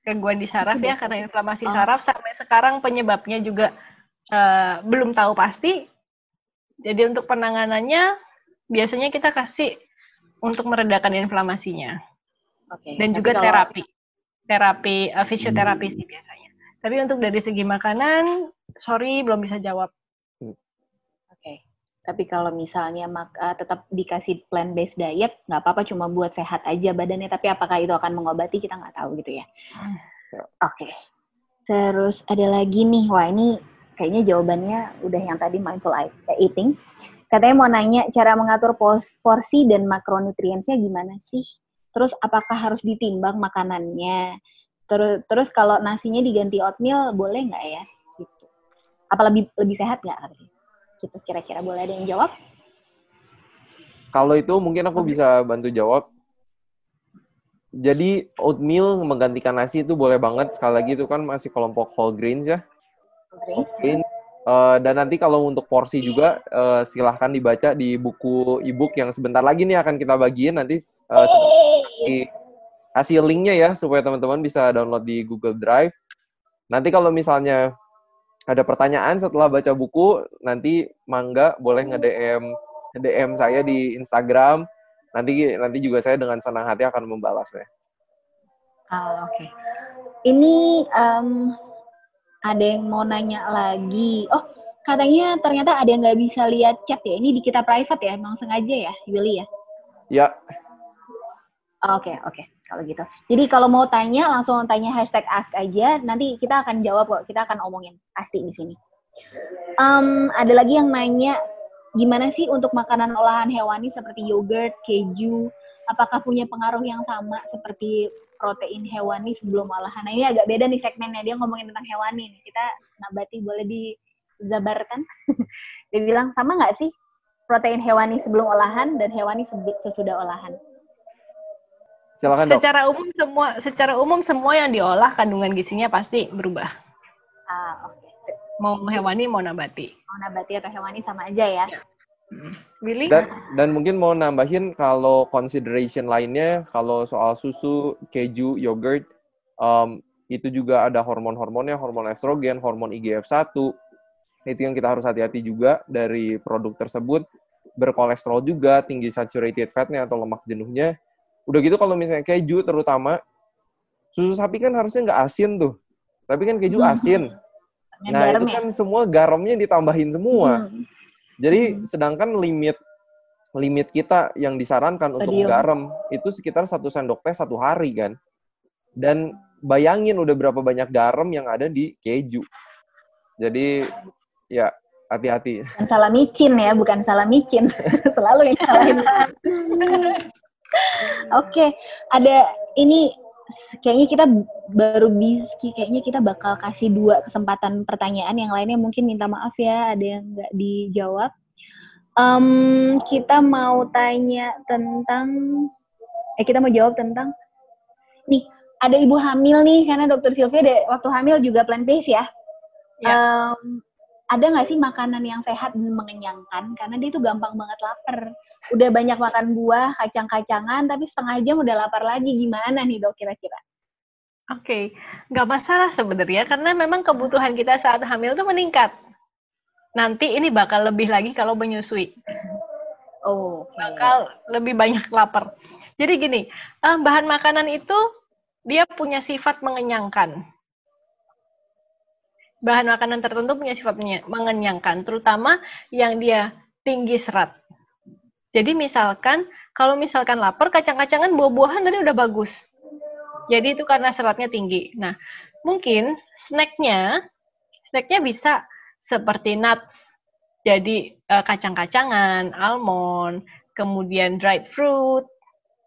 gangguan di saraf ya karena inflamasi oh. saraf sampai sekarang penyebabnya juga uh, belum tahu pasti. Jadi untuk penanganannya biasanya kita kasih untuk meredakan inflamasinya. Okay. Dan juga kalau... terapi. Terapi uh, fisioterapi hmm. sih biasanya. Tapi untuk dari segi makanan sorry belum bisa jawab. Oke. Okay. Tapi kalau misalnya mak uh, tetap dikasih plan based diet, nggak apa-apa cuma buat sehat aja badannya. Tapi apakah itu akan mengobati kita nggak tahu gitu ya. Hmm. Oke. Okay. Terus ada lagi nih, wah ini kayaknya jawabannya udah yang tadi mindful eating. Katanya mau nanya cara mengatur porsi dan makronutriensnya gimana sih? Terus apakah harus ditimbang makanannya? Terus terus kalau nasinya diganti oatmeal boleh nggak ya? apa lebih lebih sehat nggak gitu kira-kira boleh ada yang jawab? Kalau itu mungkin aku bisa bantu jawab. Jadi oatmeal menggantikan nasi itu boleh banget. Sekali lagi itu kan masih kelompok whole grains ya. Whole grains Uh, dan nanti kalau untuk porsi juga uh, silahkan dibaca di buku ebook yang sebentar lagi nih akan kita bagiin nanti uh, kasih linknya ya supaya teman-teman bisa download di Google Drive. Nanti kalau misalnya ada pertanyaan setelah baca buku, nanti Mangga boleh nge-DM DM saya di Instagram. Nanti nanti juga saya dengan senang hati akan membalasnya. Oh, oke. Okay. Ini um, ada yang mau nanya lagi. Oh, katanya ternyata ada yang nggak bisa lihat chat ya. Ini di kita private ya, emang sengaja ya, Willy ya? Ya. Oke, okay, oke. Okay kalau gitu. Jadi kalau mau tanya langsung tanya hashtag ask aja. Nanti kita akan jawab kok. Kita akan omongin pasti di sini. Um, ada lagi yang nanya gimana sih untuk makanan olahan hewani seperti yogurt, keju, apakah punya pengaruh yang sama seperti protein hewani sebelum olahan? Nah ini agak beda nih segmennya. Dia ngomongin tentang hewani. Nih. Kita nabati boleh dizabarkan? Dia bilang sama nggak sih protein hewani sebelum olahan dan hewani sesudah olahan? Silakan dok. Secara umum semua secara umum semua yang diolah kandungan gizinya pasti berubah. Ah, oke. Okay. Mau hewani mau nabati. Mau nabati atau hewani sama aja ya. ya. Willy? Dan, dan mungkin mau nambahin kalau consideration lainnya, kalau soal susu, keju, yogurt, um, itu juga ada hormon-hormonnya, hormon estrogen, hormon IGF-1. Itu yang kita harus hati-hati juga dari produk tersebut. Berkolesterol juga, tinggi saturated fatnya atau lemak jenuhnya Udah gitu kalau misalnya keju terutama, susu sapi kan harusnya nggak asin tuh. Tapi kan keju hmm. asin. Nah, itu kan semua garamnya ditambahin semua. Hmm. Jadi hmm. sedangkan limit limit kita yang disarankan Sodium. untuk garam itu sekitar satu sendok teh satu hari kan. Dan bayangin udah berapa banyak garam yang ada di keju. Jadi ya hati-hati. salah micin ya, bukan salah micin. Selalu yang salahin. Oke, okay. ada ini kayaknya kita baru bisa kayaknya kita bakal kasih dua kesempatan pertanyaan yang lainnya mungkin minta maaf ya ada yang nggak dijawab. Um, kita mau tanya tentang eh kita mau jawab tentang nih ada ibu hamil nih karena dokter Sylvia deh, waktu hamil juga plant based ya. ya. Um, ada nggak sih makanan yang sehat dan mengenyangkan? Karena dia itu gampang banget lapar. Udah banyak makan buah, kacang-kacangan, tapi setengah jam udah lapar lagi. Gimana nih dok kira-kira? Oke, okay. nggak masalah sebenarnya karena memang kebutuhan kita saat hamil itu meningkat. Nanti ini bakal lebih lagi kalau menyusui. Oh, okay. bakal lebih banyak lapar. Jadi gini, eh, bahan makanan itu dia punya sifat mengenyangkan bahan makanan tertentu punya sifat mengenyangkan, terutama yang dia tinggi serat. Jadi misalkan, kalau misalkan lapar, kacang-kacangan buah-buahan tadi udah bagus. Jadi itu karena seratnya tinggi. Nah, mungkin snacknya, snacknya bisa seperti nuts. Jadi uh, kacang-kacangan, almond, kemudian dried fruit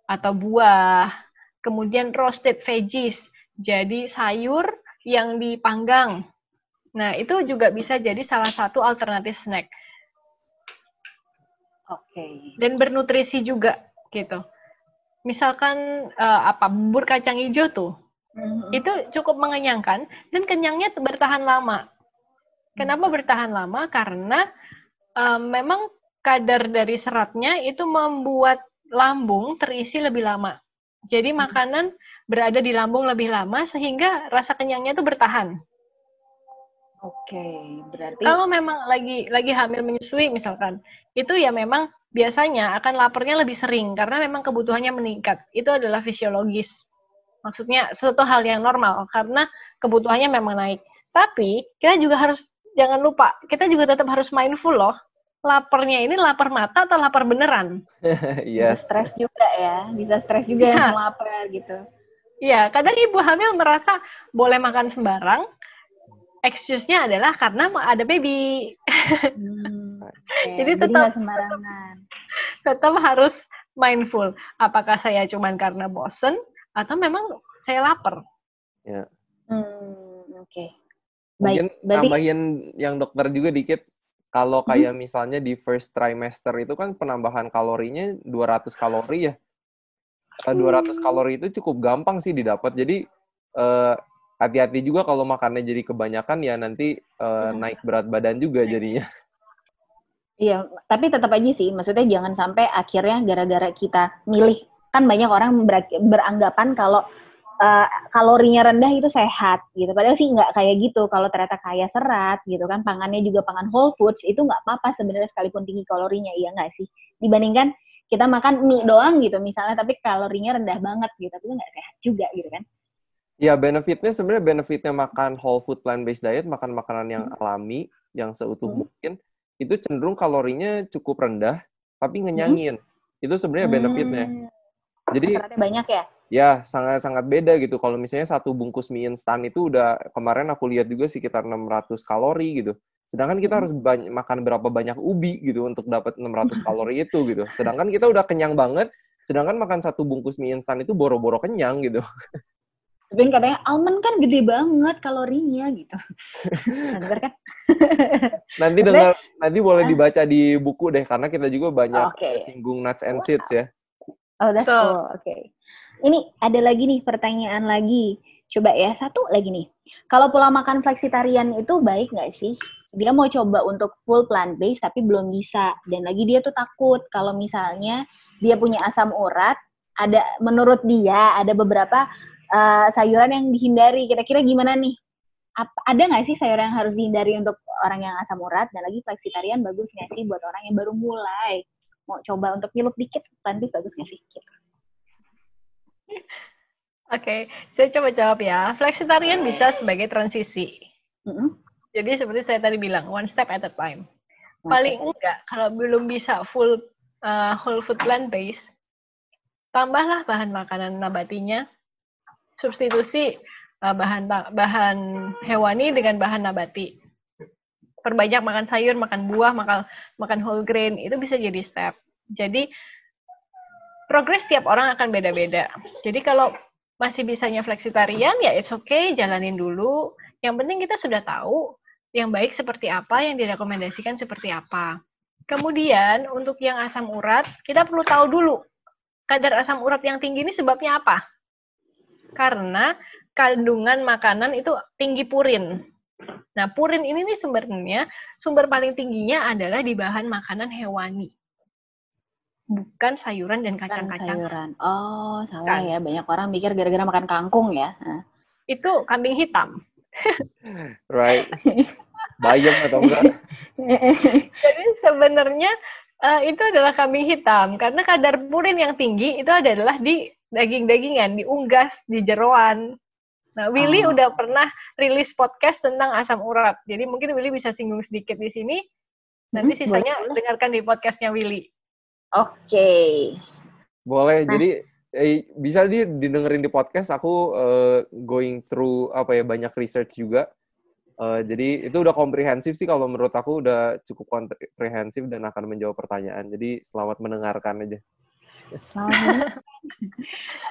atau buah, kemudian roasted veggies. Jadi sayur yang dipanggang. Nah, itu juga bisa jadi salah satu alternatif snack. Oke. Okay. Dan bernutrisi juga gitu. Misalkan uh, apa bubur kacang hijau tuh, mm-hmm. itu cukup mengenyangkan dan kenyangnya bertahan lama. Kenapa bertahan lama? Karena uh, memang kadar dari seratnya itu membuat lambung terisi lebih lama. Jadi mm-hmm. makanan berada di lambung lebih lama sehingga rasa kenyangnya itu bertahan. Oke, berarti kalau memang lagi lagi hamil menyusui misalkan, itu ya memang biasanya akan laparnya lebih sering karena memang kebutuhannya meningkat. Itu adalah fisiologis. Maksudnya sesuatu hal yang normal karena kebutuhannya memang naik. Tapi kita juga harus jangan lupa, kita juga tetap harus mindful loh. Laparnya ini lapar mata atau lapar beneran? yes. Stres juga ya, bisa stres juga ya. yang lapar gitu. Iya, kadang ibu hamil merasa boleh makan sembarang, excuse-nya adalah karena ada baby. Hmm, okay. Jadi tetap sembarangan. Tetap harus mindful. Apakah saya cuma karena bosen atau memang saya lapar? Ya. Hmm, oke. Okay. Mungkin Baik, tambahin yang dokter juga dikit. Kalau hmm. kayak hmm. misalnya di first trimester itu kan penambahan kalorinya 200 kalori ya. 200 hmm. kalori itu cukup gampang sih didapat. Jadi uh, hati-hati juga kalau makannya jadi kebanyakan ya nanti uh, naik berat badan juga jadinya. Iya, tapi tetap aja sih, maksudnya jangan sampai akhirnya gara-gara kita milih. Kan banyak orang ber beranggapan kalau uh, kalorinya rendah itu sehat gitu. Padahal sih nggak kayak gitu. Kalau ternyata kaya serat gitu kan, pangannya juga pangan whole foods, itu nggak apa-apa sebenarnya sekalipun tinggi kalorinya, iya nggak sih? Dibandingkan kita makan mie doang gitu misalnya, tapi kalorinya rendah banget gitu, tapi itu nggak sehat juga gitu kan. Ya, benefitnya sebenarnya benefitnya makan whole food plant-based diet, makan makanan yang hmm. alami, yang seutuh hmm. mungkin, itu cenderung kalorinya cukup rendah, tapi hmm. ngenyangin. Hmm. Itu sebenarnya benefitnya. Hmm. Jadi banyak ya? Ya, sangat-sangat beda gitu. Kalau misalnya satu bungkus mie instan itu udah kemarin aku lihat juga sekitar 600 kalori gitu. Sedangkan kita hmm. harus banyak, makan berapa banyak ubi gitu untuk dapat 600 kalori itu gitu. Sedangkan kita udah kenyang banget, sedangkan makan satu bungkus mie instan itu boro-boro kenyang gitu. Tapi katanya almond kan gede banget kalorinya gitu. Nah, kan? nanti dengar nanti boleh dibaca di buku deh karena kita juga banyak okay. singgung nuts and seeds ya. Oh, that's cool. Oke. Okay. Ini ada lagi nih pertanyaan lagi. Coba ya, satu lagi nih. Kalau pola makan fleksitarian itu baik nggak sih? Dia mau coba untuk full plant based tapi belum bisa. Dan lagi dia tuh takut kalau misalnya dia punya asam urat, ada menurut dia ada beberapa uh, sayuran yang dihindari. Kira-kira gimana nih? Apa, ada nggak sih sayuran yang harus dihindari untuk orang yang asam urat? Dan lagi fleksitarian bagus nggak sih buat orang yang baru mulai? Mau coba untuk nyelup dikit, plantis bagus nggak sih? Gitu. Oke, okay, saya coba jawab ya. Fleksitarian bisa sebagai transisi. Mm -hmm. Jadi seperti saya tadi bilang, one step at a time. Paling enggak, kalau belum bisa full uh, whole food plant based, tambahlah bahan makanan nabatinya substitusi uh, bahan bahan hewani dengan bahan nabati. Perbanyak makan sayur, makan buah, makan makan whole grain itu bisa jadi step. Jadi progres tiap orang akan beda-beda. Jadi kalau masih bisanya fleksitarian ya it's okay, jalanin dulu. Yang penting kita sudah tahu yang baik seperti apa, yang direkomendasikan seperti apa. Kemudian untuk yang asam urat, kita perlu tahu dulu kadar asam urat yang tinggi ini sebabnya apa? Karena kandungan makanan itu tinggi purin. Nah, purin ini nih sebenarnya sumber paling tingginya adalah di bahan makanan hewani. Bukan sayuran dan kacang-kacang. sayuran. Oh, salah kan. ya. Banyak orang mikir gara-gara makan kangkung ya. Itu kambing hitam. right. Bayam atau enggak? Jadi sebenarnya uh, itu adalah kambing hitam karena kadar purin yang tinggi itu adalah di daging-dagingan, diunggas di jeroan. Nah, Willy oh. udah pernah rilis podcast tentang asam urat. Jadi mungkin Willy bisa singgung sedikit di sini. Nanti hmm, sisanya boleh. dengarkan di podcastnya Willy. Oke. Okay. Boleh. Nah. Jadi eh, bisa di didengerin di podcast. Aku uh, going through apa ya banyak research juga. Uh, jadi itu udah komprehensif sih kalau menurut aku udah cukup komprehensif dan akan menjawab pertanyaan. Jadi selamat mendengarkan aja. Selamat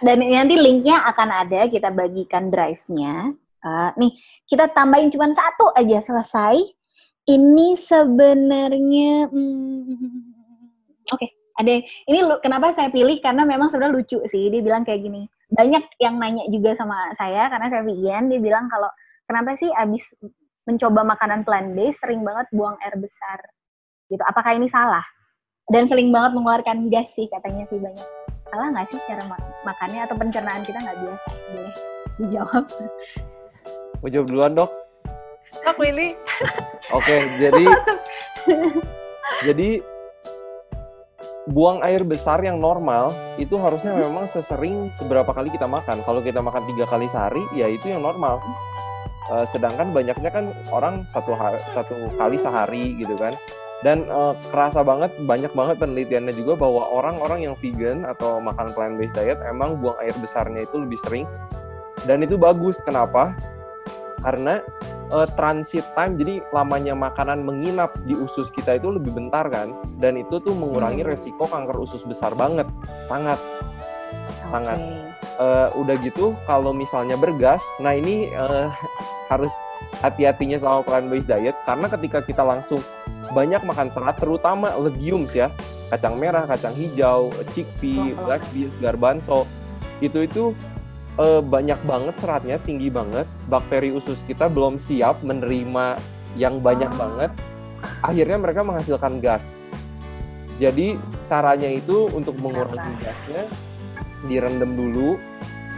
Dan nanti linknya akan ada, kita bagikan drive-nya. Uh, nih, kita tambahin cuma satu aja selesai. Ini sebenarnya, hmm, oke, okay, ada. Ini kenapa saya pilih karena memang sebenarnya lucu sih. Dia bilang kayak gini. Banyak yang nanya juga sama saya karena saya vegan. Dia bilang kalau kenapa sih abis mencoba makanan plant based sering banget buang air besar. Gitu. Apakah ini salah? Dan sering banget mengeluarkan gas sih katanya sih banyak. Salah nggak sih cara mak makannya atau pencernaan kita nggak biasa? Boleh dijawab. Mau jawab duluan dok? Kak Willy. Oke jadi jadi buang air besar yang normal itu harusnya memang sesering seberapa kali kita makan. Kalau kita makan tiga kali sehari, ya itu yang normal. Uh, sedangkan banyaknya kan orang satu hari satu kali sehari gitu kan. Dan uh, kerasa banget banyak banget penelitiannya juga bahwa orang-orang yang vegan atau makan plant based diet emang buang air besarnya itu lebih sering. Dan itu bagus. Kenapa? Karena uh, transit time jadi lamanya makanan menginap di usus kita itu lebih bentar kan dan itu tuh mengurangi hmm. resiko kanker usus besar banget sangat okay. sangat uh, udah gitu kalau misalnya bergas nah ini uh, harus hati-hatinya sama plant based diet karena ketika kita langsung banyak makan serat terutama legumes ya kacang merah, kacang hijau, chickpea, black beans, garbanzo itu itu uh, banyak banget seratnya tinggi banget bakteri usus kita belum siap menerima yang banyak ah. banget akhirnya mereka menghasilkan gas. Jadi caranya itu untuk mengurangi gasnya direndam dulu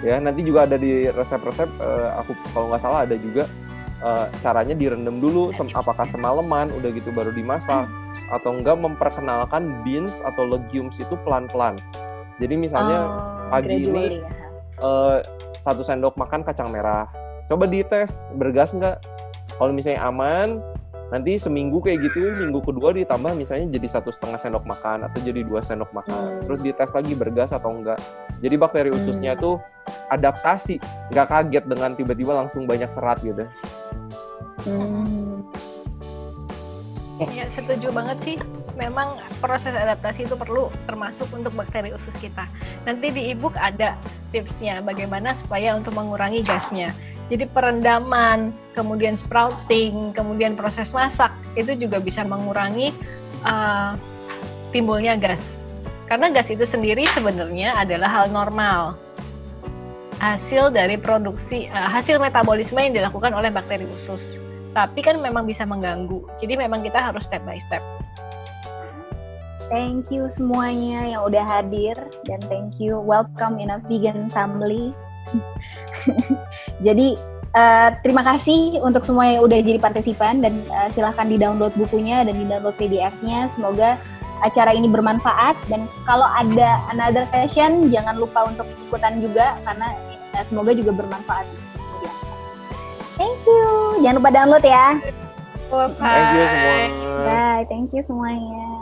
ya. Nanti juga ada di resep-resep uh, aku kalau nggak salah ada juga uh, caranya direndam dulu apakah semalaman udah gitu baru dimasak atau enggak memperkenalkan beans atau legumes itu pelan-pelan. Jadi misalnya oh, pagi ini ya. uh, satu sendok makan kacang merah. Coba dites bergas nggak? Kalau misalnya aman nanti seminggu kayak gitu minggu kedua ditambah misalnya jadi satu setengah sendok makan atau jadi dua sendok makan hmm. terus dites lagi bergas atau enggak jadi bakteri hmm. ususnya tuh adaptasi nggak kaget dengan tiba-tiba langsung banyak serat gitu hmm. ya setuju banget sih memang proses adaptasi itu perlu termasuk untuk bakteri usus kita. Nanti di ebook ada tipsnya bagaimana supaya untuk mengurangi gasnya. Jadi perendaman, kemudian sprouting, kemudian proses masak itu juga bisa mengurangi uh, timbulnya gas. Karena gas itu sendiri sebenarnya adalah hal normal hasil dari produksi uh, hasil metabolisme yang dilakukan oleh bakteri usus. Tapi kan memang bisa mengganggu. Jadi memang kita harus step by step. Thank you semuanya yang udah hadir dan thank you welcome in a vegan family. jadi uh, terima kasih untuk semua yang udah jadi partisipan dan uh, silahkan di download bukunya dan di download PDF-nya. Semoga acara ini bermanfaat dan kalau ada another session jangan lupa untuk ikutan juga karena uh, semoga juga bermanfaat. Thank you. Jangan lupa download ya. Bye. Thank you semua. Bye. Thank you semuanya.